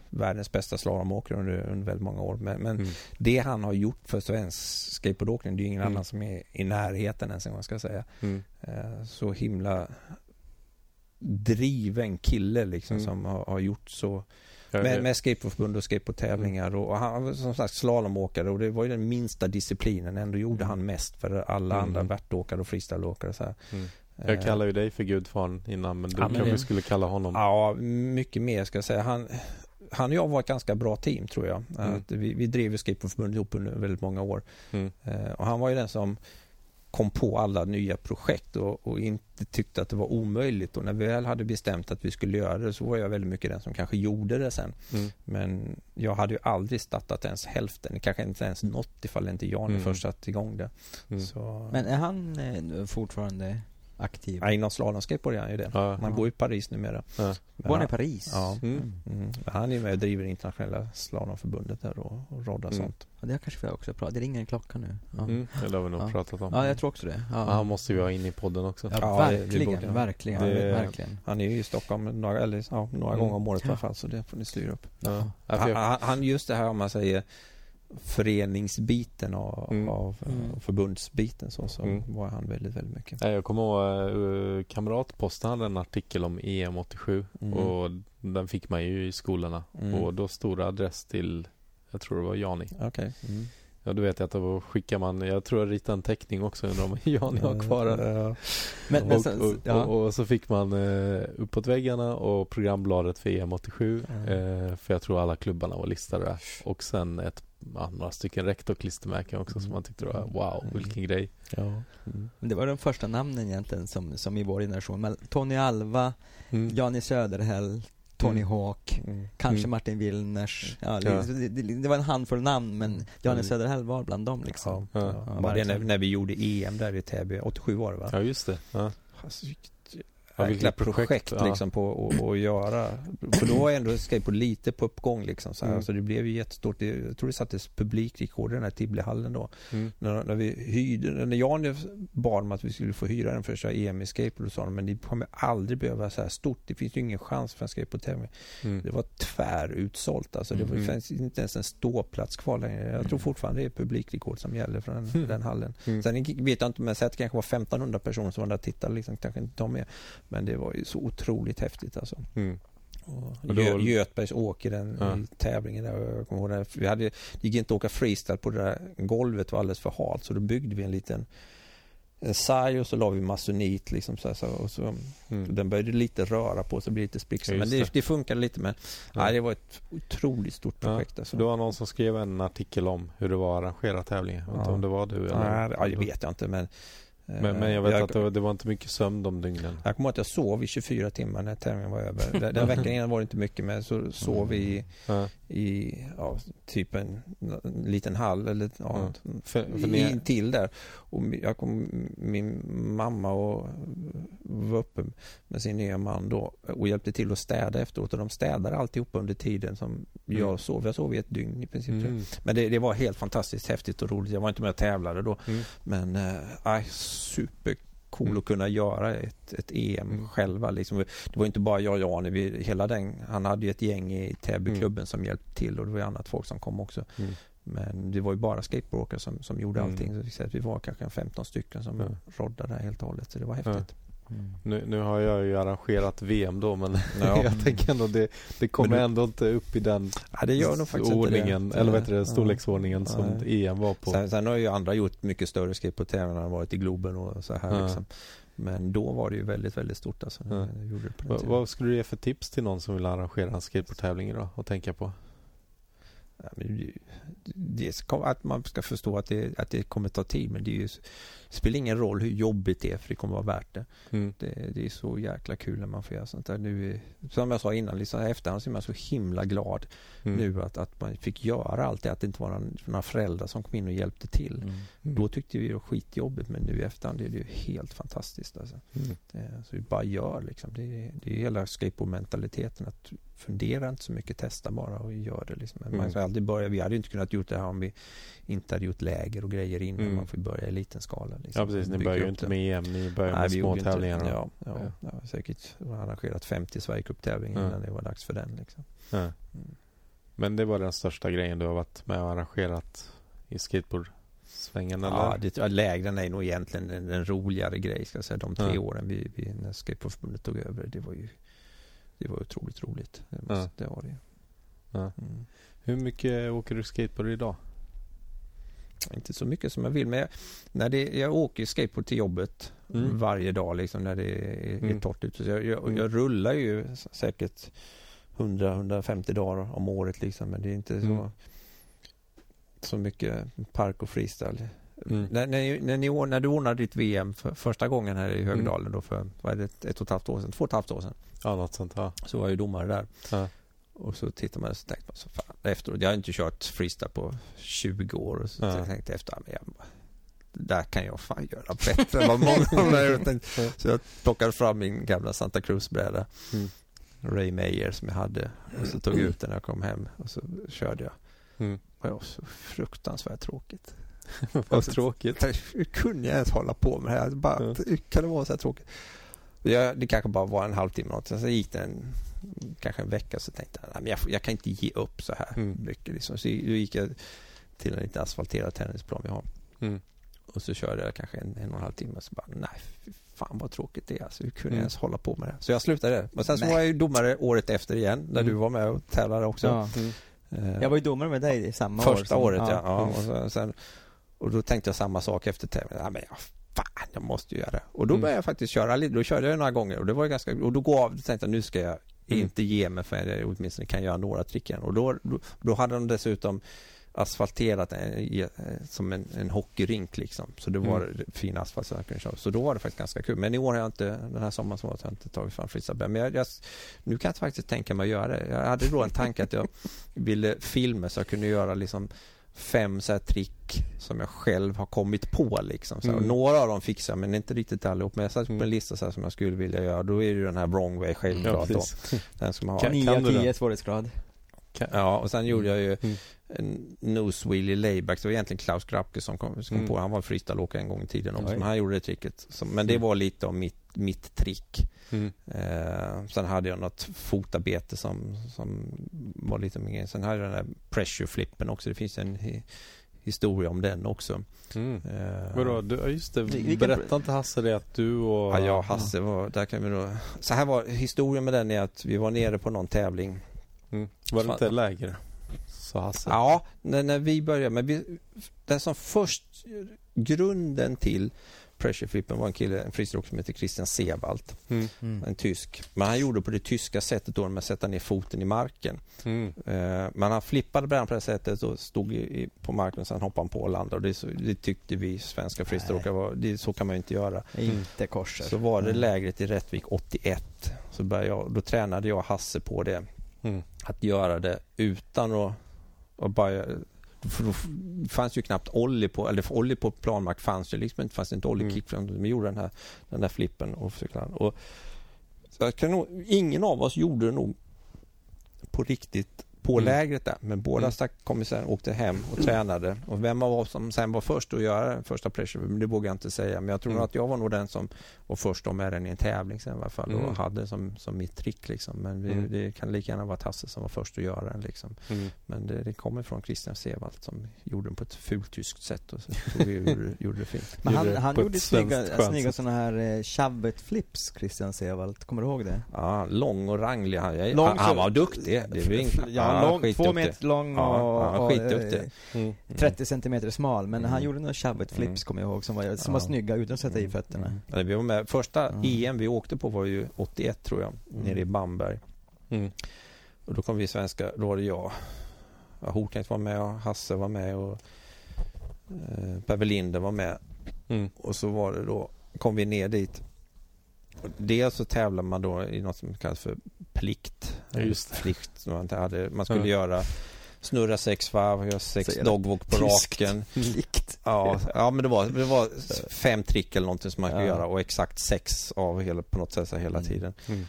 världens bästa slalomåkare under, under väldigt många år. Men, men mm. det han har gjort för svensk skateboardåkning, det är ingen mm. annan som är i närheten ens en gång ska jag säga. Mm. Eh, så himla driven kille liksom mm. som har, har gjort så med, med skateboardförbund och skateboardtävlingar och, och han var som sagt slalomåkare och det var ju den minsta disciplinen. Ändå gjorde mm. han mest för alla mm. andra värtåkare och freestyleåkare. Så mm. Jag eh. kallar ju dig för gudfadern innan men du ja, kanske skulle kalla honom Ja, mycket mer ska jag säga. Han, han och jag var ett ganska bra team tror jag. Mm. vi, vi drev skateboardförbundet ihop under väldigt många år. Mm. Eh, och han var ju den som kom på alla nya projekt och, och, inte tyckte att det var omöjligt. Och när vi väl hade bestämt att vi skulle göra det så var jag väldigt mycket den som kanske gjorde det sen. Mm. Men jag hade ju aldrig startat ens hälften, kanske inte ens något ifall inte Jan mm. först satt igång det. Mm. Så... Men är han eh, fortfarande aktiv? Ja, inom slalomskateboard är han ju det. Ja. Han bor i Paris numera. Ja. Bor han i Paris? Ja. Mm. Mm. Han är med och driver internationella slalomförbundet där och, och roddar mm. sånt. Ja, det kanske vi också pratat Det ringer en klocka nu. Ja. Mm, det har vi nog ja. pratat om. Ja, jag tror också det. Ja. Han måste vi ha in i podden också. Ja, ja verkligen, det, det verkligen, det, verkligen. Han är ju i Stockholm några, eller, ja, några gånger om året i alla fall, så det får ni styra upp. Han, han, just det här om man säger föreningsbiten av, mm. av mm. förbundsbiten så, så mm. var han väldigt, väldigt mycket. Jag kommer ihåg uh, Kamratposten hade en artikel om EM 87 mm. och den fick man ju i skolorna mm. och då stod det adress till, jag tror det var Jani. Okay. Mm. Ja, du vet jag att då skickar man, jag tror jag ritade en teckning också, undrar om Jani har kvar den. Ja. Men, men sen, och, ja. och, och, så fick man uh, uppåt väggarna och programbladet för EM 87 mm. uh, för jag tror alla klubbarna var listade där. Och sen ett ja, några stycken rektorklistermärken också mm. som man tyckte var wow, mm. vilken grej. Ja. Mm. Det var de första namnen egentligen som, som i vår generation. Tony Alva, mm. Jani Söderhäll, Tony mm. Hawk, mm. kanske mm. Martin Willners. Ja, ja. Det, det, det, var en handfull namn men Jani mm. Söderhäll var bland dem liksom. Ja, ja. ja. det när, när vi gjorde EM där i Täby, 87 var det va? Ja just det. Ja. Alltså, verkliga projekt, projekt ja. liksom på att göra. För då var ändå skateboard lite på uppgång liksom. Så, här. Mm. så det blev ju jättestort. Jag tror det sattes publikrekord i den här Tibblehallen då. Mm. När, när, vi hyrde, när Jan bad om att vi skulle få hyra den för att köra EM i skateboard och sa men det kommer aldrig behöva så här stort. Det finns ju ingen chans för en skateboardtävling. Mm. Det var tvärutsålt alltså. Det var, mm. fanns inte ens en ståplats kvar längre. Jag tror mm. fortfarande det är publikrekord som gäller för den, mm. den hallen. Mm. Sen vet jag inte, men att det kanske var 1500 personer som var där och tittade liksom, kanske inte de med. Men det var ju så otroligt häftigt alltså. Mm. Och Gö Götbergs åker den ja. i tävlingen där. Jag ihåg Vi hade, det gick inte att åka freestyle på det där golvet var alldeles för halt så då byggde vi en liten en sarg och så la vi masonit liksom så, här, så och så, mm. den började lite röra på sig, bli lite spricka. Men det, det. det funkade lite men ja. nej, det var ett otroligt stort projekt. Ja. Alltså. Det var någon som skrev en artikel om hur det var att arrangera tävlingen. Jag vet inte om det var du eller? Nej, ja, det vet jag inte men Men, men jag vet jag, att det var, det var, inte mycket sömn de dygnen. Jag kommer ihåg att jag sov i 24 timmar när tävlingen var över. Den, den veckan innan var det inte mycket men så sov vi i, mm. i ja, typ en, en, liten hall eller ja, mm. för, för ni... till där. Och jag kom, min mamma och var uppe med sin nya man då och hjälpte till att städa efteråt och de städade alltihopa under tiden som mm. jag sov. Jag sov i ett dygn i princip. Mm. Men det, det, var helt fantastiskt häftigt och roligt. Jag var inte med och tävlade då. Mm. Men äh, super cool mm. att kunna göra ett, ett EM mm. själva. Liksom. Det var inte bara jag och Jan, vi, hela den, han hade ju ett gäng i Täbyklubben mm. som hjälpte till och det var annat folk som kom också. Mm. Men det var ju bara skateboardåkare som, som gjorde mm. allting. Så vi var kanske 15 stycken som mm. roddade helt och hållet. Så det var häftigt. Mm. Nu, nu, har jag ju arrangerat VM då men ja. jag tänker ändå det, det kommer du... ändå inte upp i den ja, det gör nog faktiskt ordningen, inte det. eller vad heter det, storleksordningen ja. som Nej. EM var på. Sen, sen, har ju andra gjort mycket större skateboardtävlingar, varit i Globen och så här ja. liksom. Men då var det ju väldigt, väldigt stort alltså. Ja. Vad, vad skulle du ge för tips till någon som vill arrangera en skateboardtävling idag och tänka på? det ska, att man ska förstå att det, att det kommer ta tid men det, ju, det spelar ingen roll hur jobbigt det är för det kommer vara värt det. Mm. det. Det, är så jäkla kul när man får göra sånt där. Nu, som jag sa innan, liksom, efterhand så är man så himla glad mm. nu att, att man fick göra allt det. Att det inte var några, några föräldrar som kom in och hjälpte till. Mm. mm. Då tyckte vi det var skitjobbigt men nu i efterhand är det ju helt fantastiskt. Alltså. Mm. Så vi bara gör liksom. Det, det är hela skateboardmentaliteten att fundera inte så mycket, testa bara och gör det. Liksom. Man mm. aldrig börja, vi hade inte kunnat gjort det här om vi inte hade gjort läger och grejer innan. Mm. Man får börja i liten skala. Liksom. Ja precis, ni börjar ju inte med EM, ni börjar Nej, med små tävlingar. Inte, ja, ja, ja. Jag har säkert arrangerat 50 Sverigecup-tävlingar innan det var dags för den. Liksom. Mm. Men det var den största grejen du har varit med och arrangerat i skateboardsvängen eller? Ja, det, lägren är nog egentligen en, en roligare grej ska jag säga. De tre åren vi, vi, när Skateboardförbundet tog över. Det var ju det var otroligt roligt. Det, måste, ja. det var det ja. mm. Hur mycket åker du skateboard idag? Inte så mycket som jag vill men jag, när det, jag åker skateboard till jobbet mm. varje dag liksom när det är, mm. torrt ute. Jag, jag, mm. jag, rullar ju säkert 100-150 dagar om året liksom men det är inte så, mm. så mycket park och freestyle. Mm. När, när, när, ni, när du ordnade ditt VM för första gången här i Högdalen då för vad är det, ett och ett halvt år sedan, två och ett halvt år sedan. Ja, något sånt. Ja. Så var jag domare där. Ja. Och så tittar man och så tänkte man så fan, efteråt, jag har inte kört freestyle på 20 år och så ja. tänkte jag efter, men jag, där kan jag fan göra bättre än vad många har gjort. Så jag plockade fram min gamla Santa Cruz-bräda. Mm. Ray Meyer som jag hade. Och så tog jag ut den när jag kom hem och så körde jag. Mm. Och det var så fruktansvärt tråkigt. Vad tråkigt. Hur kunde jag ens hålla på med det här? Bara. Hur kan det vara så här tråkigt? Jag, det kanske bara var en halvtimme något. Sen så gick det en, kanske en vecka så tänkte jag, jag, jag kan inte ge upp så här mm. mycket. Liksom. Så då gick jag till en lite asfalterad tennisplan vi har. Mm. Och så körde jag kanske en, en och en halv timme så bara, nej fan vad tråkigt det är. Alltså, hur kunde mm. jag ens hålla på med det? Så jag slutade. Men sen så var jag ju domare året efter igen, när mm. du var med och tävlade också. Ja. Mm. Jag var ju domare med dig i samma Första år. Första året ja. ja. Och, så, sen, och då tänkte jag samma sak efter tävlingen. Ja, men ja, fan, jag måste ju göra det. Och då mm. började jag faktiskt köra lite. Då körde jag några gånger och det var ganska, och då går av, då tänkte jag nu ska jag mm. inte ge mig för jag åtminstone kan göra några trick igen. Och då, då, då hade de dessutom asfalterat en, som en, en hockeyrink liksom. Så det var mm. fin asfalt så jag kunde köra. Så då var det faktiskt ganska kul. Men i år har jag inte, den här sommaren som har jag inte tagit fram freestyle Men jag, jag, nu kan jag faktiskt tänka mig att göra det. Jag hade då en tanke att jag ville filma så jag kunde göra liksom fem så här trick som jag själv har kommit på liksom. Så mm. Några av dem fixar men inte riktigt allihop. Men jag satt på en mm. lista så som jag skulle vilja göra. Då är det ju den här wrong way självklart. Ja, den ska man ha. Kan 9 av 10 svårighetsgrad. Ja, och sen gjorde jag ju mm. en nose wheelie layback. Det var egentligen Klaus Grabke som kom, som kom mm. på Han var freestyleåkare en gång i tiden också. Men han gjorde det tricket. men det mm. var lite av mitt, mitt trick. Mm. Eh, sen hade jag något fotarbete som, som var lite mer. Sen hade jag den där pressure flippen också. Det finns en hi, historia om den också. Mm. Eh, Vadå, du, just det. Berätta inte Hasse det att du och... Ja, jag och Hasse var, där kan vi då... Så här var historien med den är att vi var nere på någon tävling. Mm. Var det inte lägre? Sa Hasse. Ja, när, när vi började. Men vi, den som först, grunden till pressure flippen var en kille, en friidrottsåkare som heter Christian Sewald. Mm. Mm. En tysk. Men han gjorde på det tyska sättet då med att sätta ner foten i marken. Mm. Eh, men han flippade brädan på det sättet och stod i, på marken och sen hoppade han på och landade. Och det, så, det tyckte vi svenska var, det, så kan man ju inte göra. Inte korset. Så var det Mm. lägret i Rättvik 81. Så började jag, då tränade jag Hasse på det. Mm. Att göra det utan att, att bara för då fanns ju knappt ollie på, eller ollie på planmark fanns ju liksom inte, fanns inte oljekick. Mm. Vi gjorde den här, den där flippen och försökte och så jag kan nog, Ingen av oss gjorde det nog på riktigt på Mm. lägret där. Men båda Mm. stack kommissären åkte hem och tränade. Och vem av oss som sen var först att göra den första pressure, det vågar jag inte säga. Men jag tror Mm. nog att jag var nog den som var först med den i en tävling sen i alla fall. Mm. Och hade som, som mitt trick liksom. Men vi, Mm. det kan lika gärna vara Hasse som var först att göra den liksom. Mm. Men det, det kommer från Christian Sewald som gjorde den på ett fult tyskt sätt och så tror vi gjorde, gjorde det fint. Men han, han gjorde snygga, snygga sådana här eh, shavet flips, Christian Sewald. Kommer du ihåg det? Ja, lång och ranglig. Han, jag, Lång han, han var duktig. Det är väl inget- Ja, lång, två meter lång och, Ja, ja, och, skitduktig. eh, Mm. 30 centimeter smal. Men Mm. han gjorde några shavet flips Mm. kommer jag ihåg som var, som Ja. var snygga utan att sätta i Mm. fötterna. Mm. Ja, vi var med. Första Mm. EM vi åkte på var ju 81 tror jag, Mm. nere i Bamberg. Mm. Och då kom vi svenska, då var det jag. Ja, Horknekt var med och Hasse var med och eh, Per var med. Mm. Och så var det då, kom vi ner dit. Och dels så tävlar man då i något som kallas för plikt. Ja, just. Plikt. Man, inte hade. man skulle Ja. göra snurra sex varv, göra sex dogwalk på tyskt. raken. Likt. Ja, ja men det var, det var fem trick eller någonting som man skulle Ja. göra och exakt sex av hela, på något sätt så hela Mm. tiden. Mm.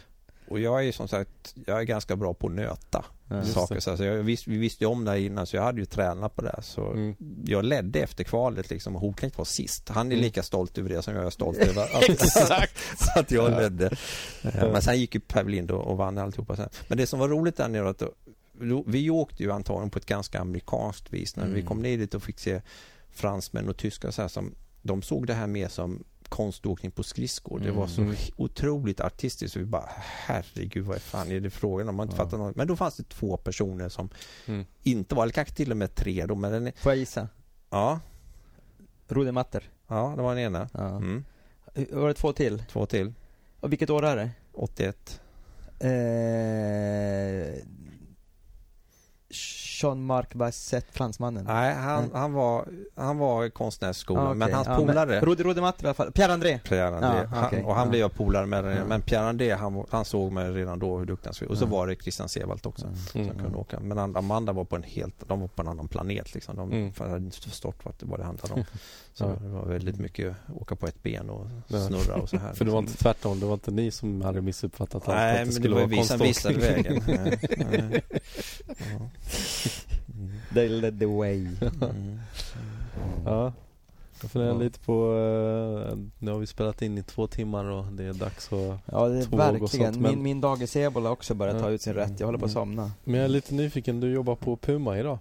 Och jag är som sagt, jag är ganska bra på att nöta Ja. Saker. Så alltså, jag visste, vi visste ju om det här innan så jag hade ju tränat på det. här. Så Mm. jag ledde efter kvalet liksom och Horknekt var sist. Han är Mm. lika stolt över det som jag är stolt över att, att jag Ja. ledde. Eh, Men sen gick ju Per Welind och, och vann alltihopa sen. Men det som var roligt där nere att då, då, vi åkte ju antagligen på ett ganska amerikanskt vis. När vi Mm. kom ner dit och fick se fransmän och tyskar så här som de såg det här mer som konståkning på skridskor. Det var så Mm. otroligt artistiskt. Vi bara, herregud vad fan är det frågan om? Man inte Ja. fattar något. Men då fanns det två personer som Mm. inte var, eller kanske till och med tre då, men den, Får jag gissa? ja, Rodematter. ja, det var den ena. Ja. Mm. Var det två till? Två till. Och vilket år är det? 81. Eh, Jean-Marc Bassett, fransmannen. Nej, han, Mm. han, var, han var konstnärsskolan, Ah, okej. men hans Ja, men polare Rode, Rodematter i alla fall. Pierre-André. Pierre André, Ja, han, och han Ja. blev jag polare med Ja. men Pierre André han, han såg mig redan då hur duktig han skulle Och så Ja. var det Christian Sewald också som Mm. kunde åka. Men And- Amanda var på en helt, de var på en annan planet liksom. De Mm. hade inte förstått vad det, vad det handlade om. Så Ja. det var väldigt mycket åka på ett ben och snurra och så här. För det var liksom. inte tvärtom, det var inte ni som hade missuppfattat allt Nej, att det men det skulle var ju vara vi som visade konståkning. vägen. Nej, nej. Ja. Mm. They led the way. Mm. Ja. Jag funderar Ja. lite på, eh, nu har vi spelat in i två timmar och det är dags att Ja, det är sånt, verkligen. men- Min, min dagis ebola har också börjat Ja. ta ut sin rätt. Jag håller på att Mm. somna. Men jag är lite nyfiken, du jobbar på Puma idag?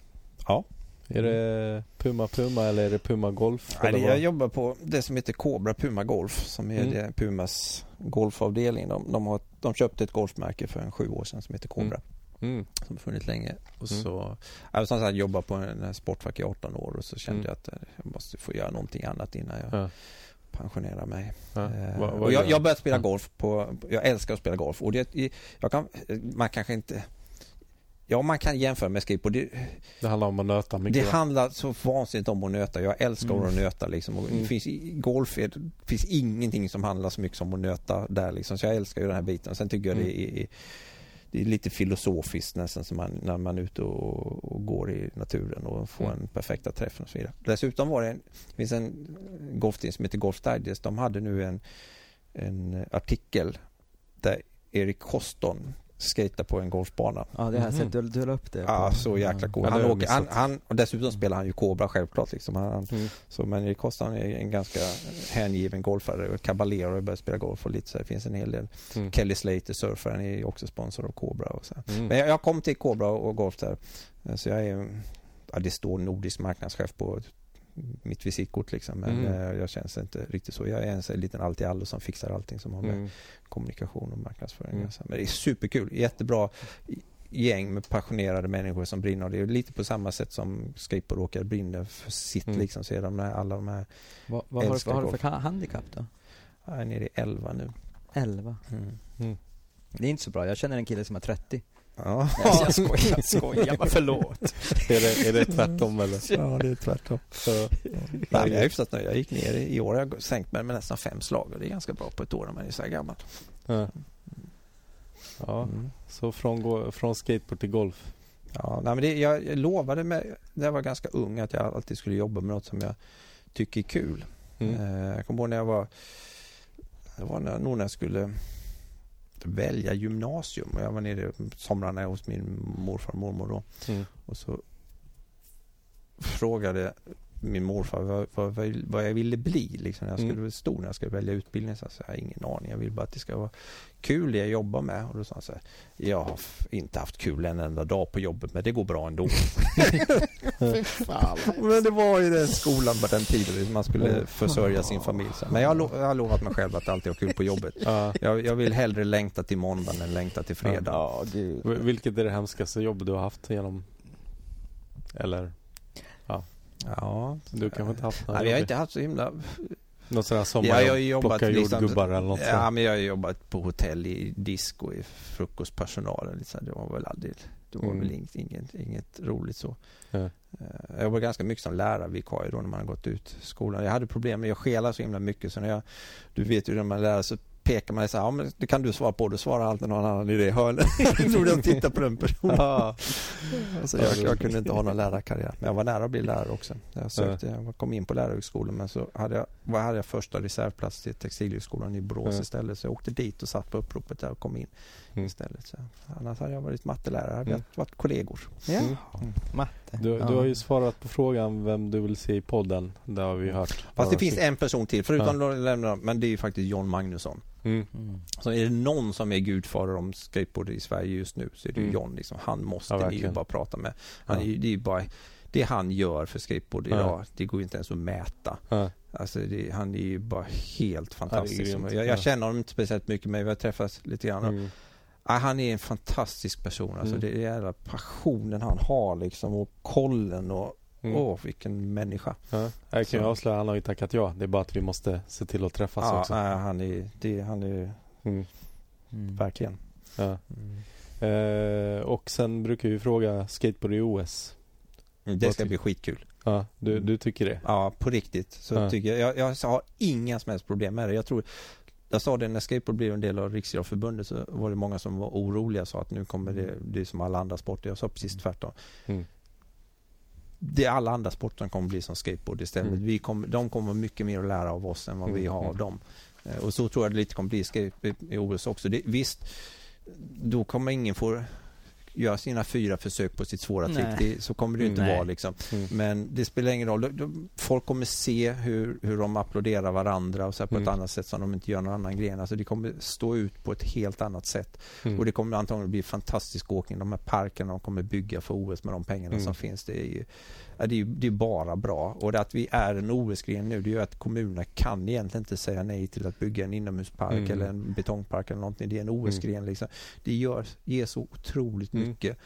Ja. Är det Puma Puma eller är det Puma Golf? Nej, jag jobbar på det som heter Cobra Puma Golf som är Mm. Pumas golfavdelning. De, de, har, de köpte ett golfmärke för en sju år sedan som heter Cobra. Mm. Som har funnits länge. Och Mm. så, jag som jobbat på en sportfack i 18 år och så kände Mm. jag att eh, jag måste få göra någonting annat innan jag Ja. pensionerar mig. Ja. Eh, Vad- vad och jag, jag började spela Ja. golf på, jag älskar att spela golf och det, jag kan, man kanske inte Ja, man kan jämföra med skateboard. Det, Det handlar om att nöta mycket det va? handlar så vansinnigt om att nöta. Jag älskar Mm. att nöta liksom. Och Mm. finns, golf är, finns ingenting som handlar så mycket som att nöta där liksom. Så jag älskar ju den här biten. Sen tycker jag Mm. det, är, det är lite filosofiskt nästan som man, när man är ute och, och går i naturen och får Mm. en perfekta träffen och så vidare. Dessutom var det en, det finns en golftidning som heter Golf Digest. De hade nu en, en artikel där Erik Koston skejtar på en golfbana. Ja, det har jag Mhm. sett. Du, du la upp det. Ja, på- så jäkla cool. Ja, det Han åker, han, han, och dessutom spelar han ju Cobra självklart. Liksom. Han, Mm. så, men Kostan är en ganska hängiven golfare och Caballero har börjat spela golf och lite så här, det finns en hel del. Mm. Kelly Slater, surfaren, är också sponsor av Cobra och så. Mm. Men jag, jag kom till Cobra och golf där. Så jag är, ja, det står nordisk marknadschef på mitt visitkort liksom. Men Mm. eh, jag känns inte riktigt så. Jag är en sån liten allt i allo som fixar allting som har med Mm. kommunikation och marknadsföring Mm. Men det är superkul, jättebra. gäng med passionerade människor som brinner. Det är lite på samma sätt som skateboardåkare brinner för sitt Mm. liksom. Så är de här, alla de här, Vad, vad, har, du- vad har du för ka- handikapp då? jag är nere i 11 nu. 11. Mm. Det är inte så bra. Jag känner en kille som är 30. Ja. Nej, jag skojar, jag skojar. Bara förlåt. Är det, är det tvärtom eller? ja, det är tvärtom. Så, Nej, jag är hyfsat nöjd. Jag gick ner i, år. Jag har sänkt mig med nästan fem slag och det är ganska bra på ett år när man är så här gammal. ja. ja, Mm. så från, från skateboard till golf. Ja, nej, men det, jag, jag lovade mig när jag var ganska ung att jag alltid skulle jobba med något som jag tycker är kul. Mm. Eh, jag kommer ihåg när jag var, det var när, nog när jag skulle välja gymnasium jag var nere somrarna hos min morfar och mormor då Mm. och så frågade min morfar vad, vad, vad, jag ville bli liksom, när jag skulle Mm. bli stor, när jag skulle välja utbildning. Så jag har ingen aning, jag vill bara att det ska vara kul det jag jobbar med. Och då sa han så här, jag har inte haft kul en enda dag på jobbet men det går bra ändå. men det var ju den skolan på den tiden, man skulle försörja sin familj. Så. Men jag har, lo- jag har lovat mig själv att alltid ha kul på jobbet. Ja. Jag, jag vill hellre längta till måndagen än längta till fredag. Ja, Vilket är det hemskaste jobb du har haft genom... Eller? Ja. Du kanske inte haft några Nej, vi har inte haft så himla Något Ja, jag har ju jobbat plocka liksom- jordgubbar eller något Ja, sånt? men jag har jobbat på hotell i disco i frukostpersonalen. Liksom. Det var väl aldrig, det var Mm. väl inget, inget, inget roligt så. Ja. Eh, Jag var ganska mycket som lärarvikarie då när man har gått ut skolan. Jag hade problem med, jag skelade så himla mycket så när jag, du vet ju när man lär så pekar man så här, ja men det kan du svara på, du svarar alltid någon annan i det hörnet. Trodde jag tittade på den personen. Ja. Alltså jag, jag kunde inte ha någon lärarkarriär. Men jag var nära att bli lärare också. Jag sökte, jag kom in på lärarhögskolan men så hade jag, vad hade jag första reservplats till Textilhögskolan i Borås Ja. istället. Så jag åkte dit och satt på uppropet där och kom in Mm. istället. Så annars hade jag varit mattelärare, hade Mm. jag varit kollegor. Ja. Mm. Matte. Du, ja. du har ju svarat på frågan vem du vill se i podden. Det har vi hört. Fast det Ja, finns en person till, förutom ja. lämna, men det är ju faktiskt John Magnusson. Mm. Mm. Så är det någon som är gudfader om skateboard i Sverige just nu så är det ju Mm. John. Liksom. Han måste Ja, ni ju bara prata med. Han Ja. är, ju- det är ju bara det han gör för skateboard Ja. idag, det går inte ens att mäta. Ja. Alltså det, han är ju bara helt fantastisk. grymt. jag, jag Ja. känner honom inte speciellt mycket men vi har träffats lite grann. Mm. Ja, han är en fantastisk person. Alltså Mm. det är jävla passionen han har liksom och kollen och Mm. åh vilken människa. Ja. Jag kan ju avslöja, han har ju tackat ja. Det är bara att vi måste se till att träffas Ja, också. nej, han är, det, han är Mm. Mm. verkligen. Ja. Mm. Eh, och sen brukar vi fråga skateboard i OS. Det Vad ska bli skitkul. Ja, du, du tycker det? Ja, på riktigt. Så Ja. tycker jag, jag, jag har inga som helst problem med det. Jag tror, jag sa det när skateboard blev en del av Riksidrottsförbundet så var det många som var oroliga och sa att nu kommer det, det är som alla andra sporter. Jag sa precis tvärtom. Mm. Det är alla andra sporter som kommer bli som skateboard istället. Mm. Vi kommer, de kommer mycket mer att lära av oss än vad vi Mm, har av mm. dem. Eh, Och så tror jag det lite kommer bli i OS också. Det, visst, då kommer ingen få göra sina fyra försök på sitt svåra trick. Det, så kommer det ju inte Nej. vara liksom. Mm. Men det spelar ingen roll. Folk kommer se hur, hur de applåderar varandra och så här på Mm. ett annat sätt som de inte gör någon annan gren. Alltså det kommer stå ut på ett helt annat sätt. Mm. Och det kommer antagligen bli fantastisk åkning. De här parkerna de kommer bygga för OS med de pengarna Mm. som finns. Det är ju ja, det är, det är bara bra. Och att vi är en OS-gren nu det gör att kommunerna kan egentligen inte säga nej till att bygga en inomhuspark Mm. eller en betongpark eller någonting. Det är en OS-gren liksom. Det gör, ger så otroligt Mm. mycket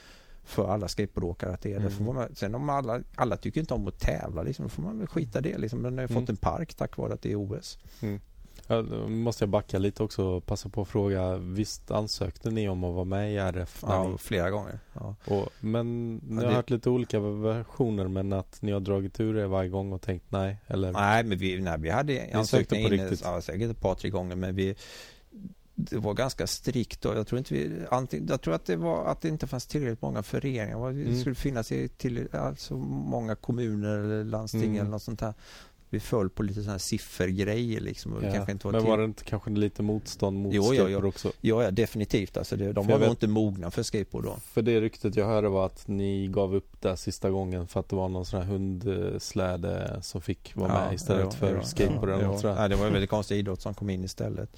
för alla skateboardåkare att det är det. Mm. Man, sen om alla, alla tycker inte om att tävla liksom, då får man väl skita det liksom. Men har ju Mm. fått en park tack vare att det är OS. Ja, då måste jag backa lite också och passa på att fråga. Visst ansökte ni om att vara med i RF? Ja, ni- flera gånger. Ja. Och, men ni Ja, har det- hört lite olika versioner men att ni har dragit ur er varje gång och tänkt nej? Eller? Nej, men vi, nej, vi hade sökte ansökningar på inne, riktigt? ja, säkert ett par, tre gånger, men vi det var ganska strikt och jag tror inte vi, antingen, jag tror att det var att det inte fanns tillräckligt många föreningar. Det Mm. skulle finnas i till, alltså många kommuner eller landsting Mm. eller något sånt här. Vi föll på lite sådana här siffergrejer liksom. Och Ja. kanske inte var men var det inte kanske lite motstånd mot Jo, skateboard också? Ja, ja, definitivt. Alltså det, de För var nog inte mogna för skateboard då. För det ryktet jag hörde var att ni gav upp där sista gången för att det var någon sån här hundsläde som fick vara med istället för skateboard eller något ja, det var en väldigt konstig idrott som kom in istället.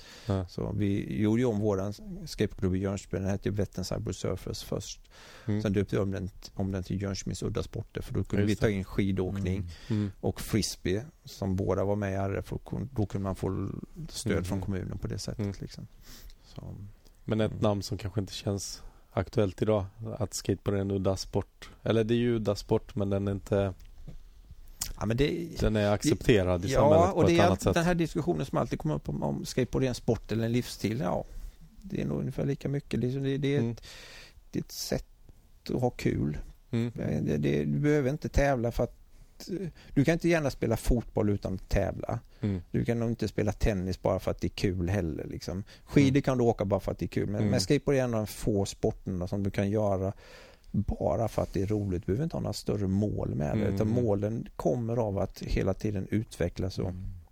Så vi gjorde ju om våran skateboardklubb i Jönköping. Den hette ju Vätterns Cyber Surfers först. Mm. Sen döpte vi om den, om den till Jönköpings udda sporter för då kunde Just vi ta in skidåkning Mm. och frisbee som båda var med i RF och då kunde man få stöd Mm. från kommunen på det sättet. Mm. Liksom. Så, Men ett Mm. namn som kanske inte känns aktuellt idag. Att skateboard är en udda sport. Eller det är ju udda sport men den är inte Ja, men det, den är accepterad i samhället ja, och på det ett är annat sätt. Den här diskussionen som alltid kommer upp om, om skateboard är en sport eller en livsstil. Ja, det är nog ungefär lika mycket. Det, det, det, är, Mm. ett, det är ett sätt att ha kul. Mm. Det, det, du behöver inte tävla för att eh, du kan inte gärna spela fotboll utan att tävla. Mm. Du kan nog inte spela tennis bara för att det är kul heller. Liksom. Skidor Mm. kan du åka bara för att det är kul. Men, Mm. men skateboard är en av de få sporterna som du kan göra bara för att det är roligt. Du behöver inte ha några större mål med det. Mm. Utan målen kommer av att hela tiden utvecklas och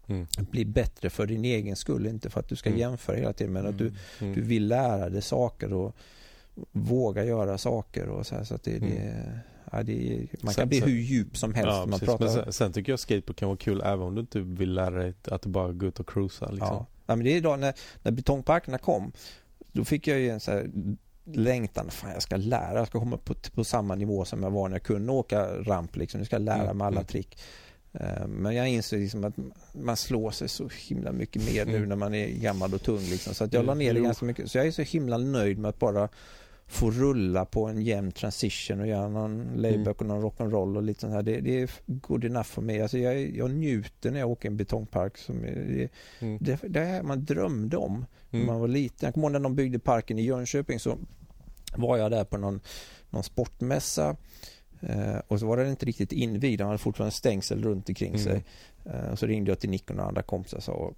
Mm. bli bättre för din egen skull. Inte för att du ska Mm. jämföra hela tiden. Men att du, Mm. du vill lära dig saker och våga göra saker. Och så här, så att det, Mm. det, ja, det är, man Sen- kan bli sen- hur djup som helst. Ja, man precis. pratar, Men sen, sen tycker jag skateboard kan vara kul även om du inte vill lära dig att du bara går ut och cruisa. Liksom. Ja. ja, men det är idag när, när betongparkerna kom. Då fick jag ju en så här längtan. Fan, jag ska lära. Jag ska komma på, på samma nivå som jag var när jag kunde åka ramp. Liksom. Nu ska jag lära Mm, mig alla mm. trick. Eh, Men jag inser liksom att man slår sig så himla mycket mer nu Mm. när man är gammal och tung. Liksom. Så att jag la Mm, ner det ganska mycket. Så jag är så himla nöjd med att bara få rulla på en jämn transition och göra någon Mm. layback och någon rock'n'roll och lite sånt här. Det, det är good enough för mig. Alltså jag, jag njuter när jag åker i en betongpark. Som är, det, Mm. det, det här man drömde om när Mm. man var liten. Jag kommer ihåg när de byggde parken i Jönköping så var jag där på någon, någon sportmässa eh, och så var den inte riktigt invigd. Den hade fortfarande stängsel runt omkring Mm. sig. Eh, och så ringde jag till Nick och några andra kompisar och sa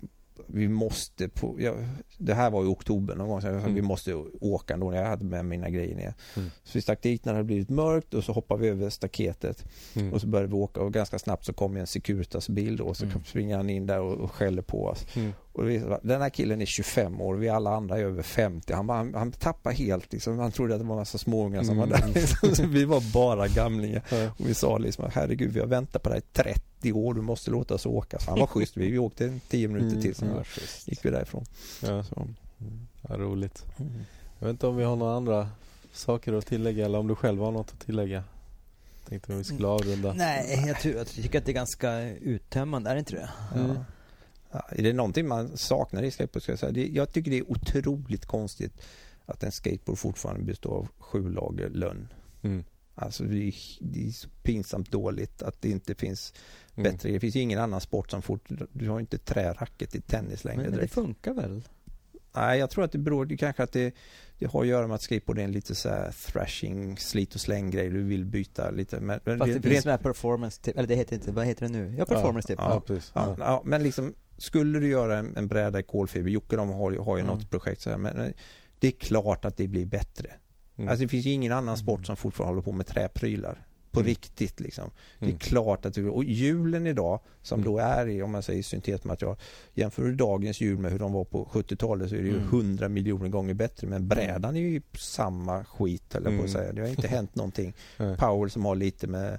vi måste på, ja, det här var i oktober någon gång, så Mm. vi måste åka ändå när jag hade med mina grejer ner. Mm. Så vi stack dit när det hade blivit mörkt och så hoppade vi över staketet Mm. och så började vi åka och ganska snabbt så kom en Securitas bil då och så Mm. springer han in där och, och skäller på oss. Mm. Och den här killen är 25 år, vi alla andra är över 50. Han, han, han tappade helt liksom. Han trodde att det var en massa småungar som Mm. var där. Liksom. Vi var bara gamlingar. Och vi sa liksom, herregud vi har väntat på dig i 30 år, du måste låta oss åka. Så han var schysst, vi, vi åkte 10 minuter Mm. till, sen Ja, gick vi därifrån. Ja. Så. ja, roligt. Mm. Jag vet inte om vi har några andra saker att tillägga eller om du själv har något att tillägga. Tänkte vi skulle avrunda. Nej, jag, tror, jag tycker att det är ganska uttömmande, är det inte det? Mm. Ja. Ja, är det någonting man saknar i skateboard ska jag säga. Det, jag tycker det är otroligt konstigt att en skateboard fortfarande består av sju lager lönn. Mm. Alltså det är, det är så pinsamt dåligt att det inte finns Mm. bättre. Det finns ju ingen annan sport som fort, du har ju inte träracket i tennis längre Men, men det funkar väl? Nej, jag tror att det beror, det kanske att det, det har att göra med att skateboard är en lite så här thrashing, slit och släng grej. Du vill byta lite. Men, Fast det rent- finns sån här performance tip, eller det heter inte, vad heter det nu? Ja, performance tip. Ja. Ja, Ja. ja, men liksom skulle du göra en, en bräda i kolfiber, Jocke de har, har ju Mm. något projekt så här, men det är klart att det blir bättre. Mm. Alltså det finns ju ingen annan sport som fortfarande håller på med träprylar. På Mm. riktigt liksom. Det är Mm. klart att det, och hjulen idag som Mm. då är i, om man säger syntetmaterial, jämför du dagens hjul med hur de var på 70-talet så är det ju Mm. 100 miljoner gånger bättre. Men brädan är ju samma skit eller på Mm. att säga. Det har inte hänt någonting. Powell som har lite med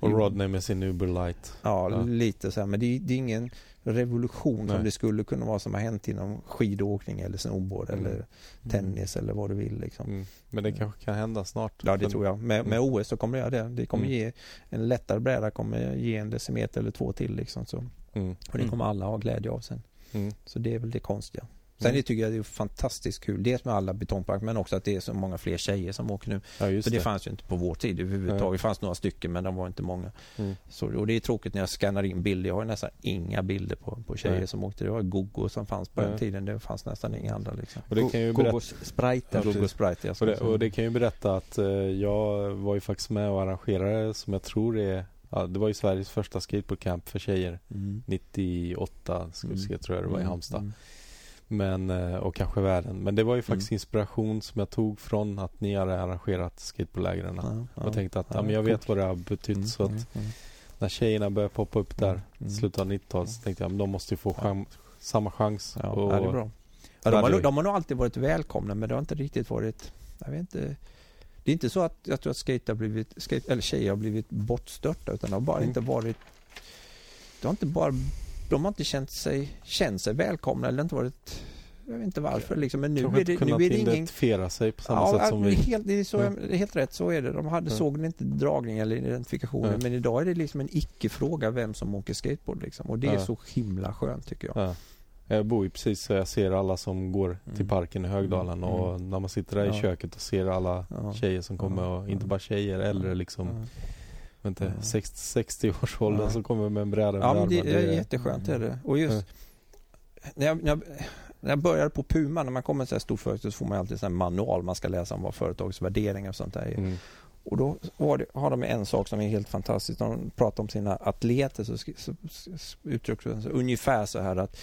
Och Rodney med sin Uber Light. Ja, Ja. lite så här. Men det, det är ingen revolution Nej. som det skulle kunna vara som har hänt inom skidåkning eller snowboard Mm. eller tennis eller vad du vill liksom. Mm. Men det kanske kan hända snart. Ja det tror jag. Med, med Mm. OS så kommer det göra det. Det kommer Mm. ge en lättare bräda kommer ge en decimeter eller två till liksom. Så. Mm. Och det kommer alla ha glädje av sen. Mm. Så det är väl det konstiga. Sen Mm. tycker jag det är fantastiskt kul. Dels med alla betongpark men också att det är så många fler tjejer som åker nu. Ja, För det, det. fanns ju inte på vår tid överhuvudtaget. Det fanns några stycken men de var inte många. Mm. Så, och det är tråkigt när jag skannar in bilder. Jag har ju nästan inga bilder på, på tjejer Nej. som åkte. Det var Gogo som fanns på Nej. den tiden. Det fanns nästan inga andra liksom. Och det kan ju berätta, Gogos Sprite. Ja, Gogo precis. Sprite och, det, och det kan ju berätta att eh, jag var ju faktiskt med och arrangerade som jag tror är Ja, det var ju Sveriges första skateboardcamp för tjejer. Mm. 98 ska vi Mm. se, tror jag det var i Mm, Halmstad. mm. Men, eh, och kanske världen. Men det var ju faktiskt Mm. inspiration som jag tog från att ni hade arrangerat skateboardlägren. Ja, ja. Och tänkte att Ja, men jag vet coolt. vad det har betytt. Mm, Så att mm, mm. när tjejerna började poppa upp där Mm. i slutet av 90-talet så tänkte jag att de måste ju få chans, samma chans. Ja, och, ja, det är bra. Ja, de, har, de har nog alltid varit välkomna men det har inte riktigt varit, jag vet inte. Det är inte så att jag tror att skate har blivit, skate, eller tjejer har blivit bortstörta utan det har bara Mm. inte varit, det har inte bara, de har inte känt sig, känt sig välkomna eller inte varit, jag vet inte varför liksom. Men nu är det, nu är det ingen identifiera sig på samma Ja, sätt som vi. helt, det är så, Mm. helt rätt, så är det. De hade, Mm. såg inte dragning eller identifikationen Mm. men idag är det liksom en icke-fråga vem som åker skateboard liksom. Och det är så himla skönt tycker jag. Ja. Jag bor ju precis så jag ser alla som går till Mm. parken i Högdalen Mm. och när man sitter där i köket och ser alla tjejer som kommer och inte bara tjejer, äldre liksom inte, Ja. 60, 60 års åldern Ja. som kommer med en bräda Ja, men det armen. är jätteskönt det är det. Och just när jag, när, jag, när jag började på Puma, när man kommer till ett stort företag så får man alltid en manual man ska läsa om vad företagets värderingar och sånt där är. Mm. Och då det, har de en sak som är helt fantastisk. När de pratar om sina atleter så, så, så, så uttrycker de sig ungefär så här att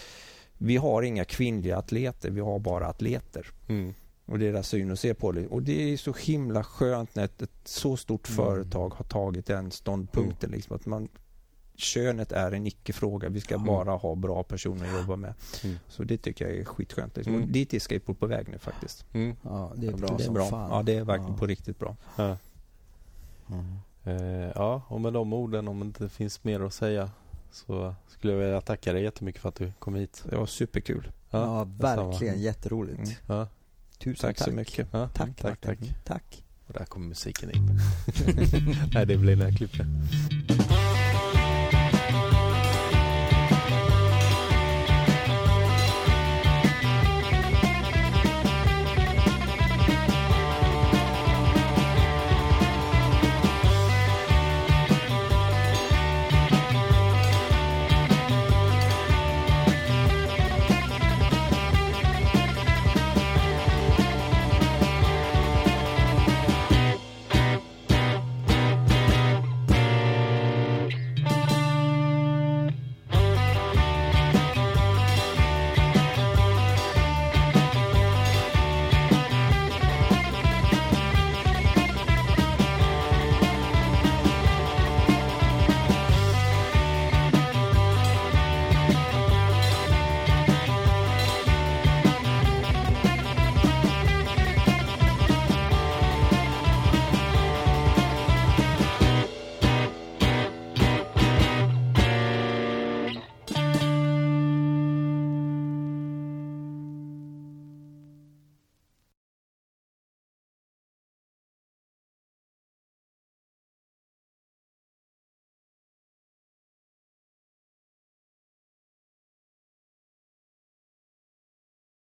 vi har inga kvinnliga atleter, vi har bara atleter. Mm. Och deras syn och se på det. Och det är så himla skönt när ett, ett så stort Mm. företag har tagit den ståndpunkten. Liksom, att man, könet är en icke-fråga. Vi ska Mm. bara ha bra personer att jobba med. Mm. Så det tycker jag är skitskönt. Liksom. Mm. Och dit är skateboard på väg nu faktiskt. Mm. Ja, det är bra det är som bra. fan. Ja, det är verkligen Ja. på riktigt bra. Ja. Mm. Eh, ja, och med de orden, om det inte finns mer att säga så skulle jag vilja tacka dig jättemycket för att du kom hit. Det var superkul. Ja, detsamma. verkligen jätteroligt. Mm. Ja, Tusen Tack, tack. så mycket. ja, Tack, tack, tack. Martin. Tack. Och där kommer musiken in. Nej, det blir när jag klipper.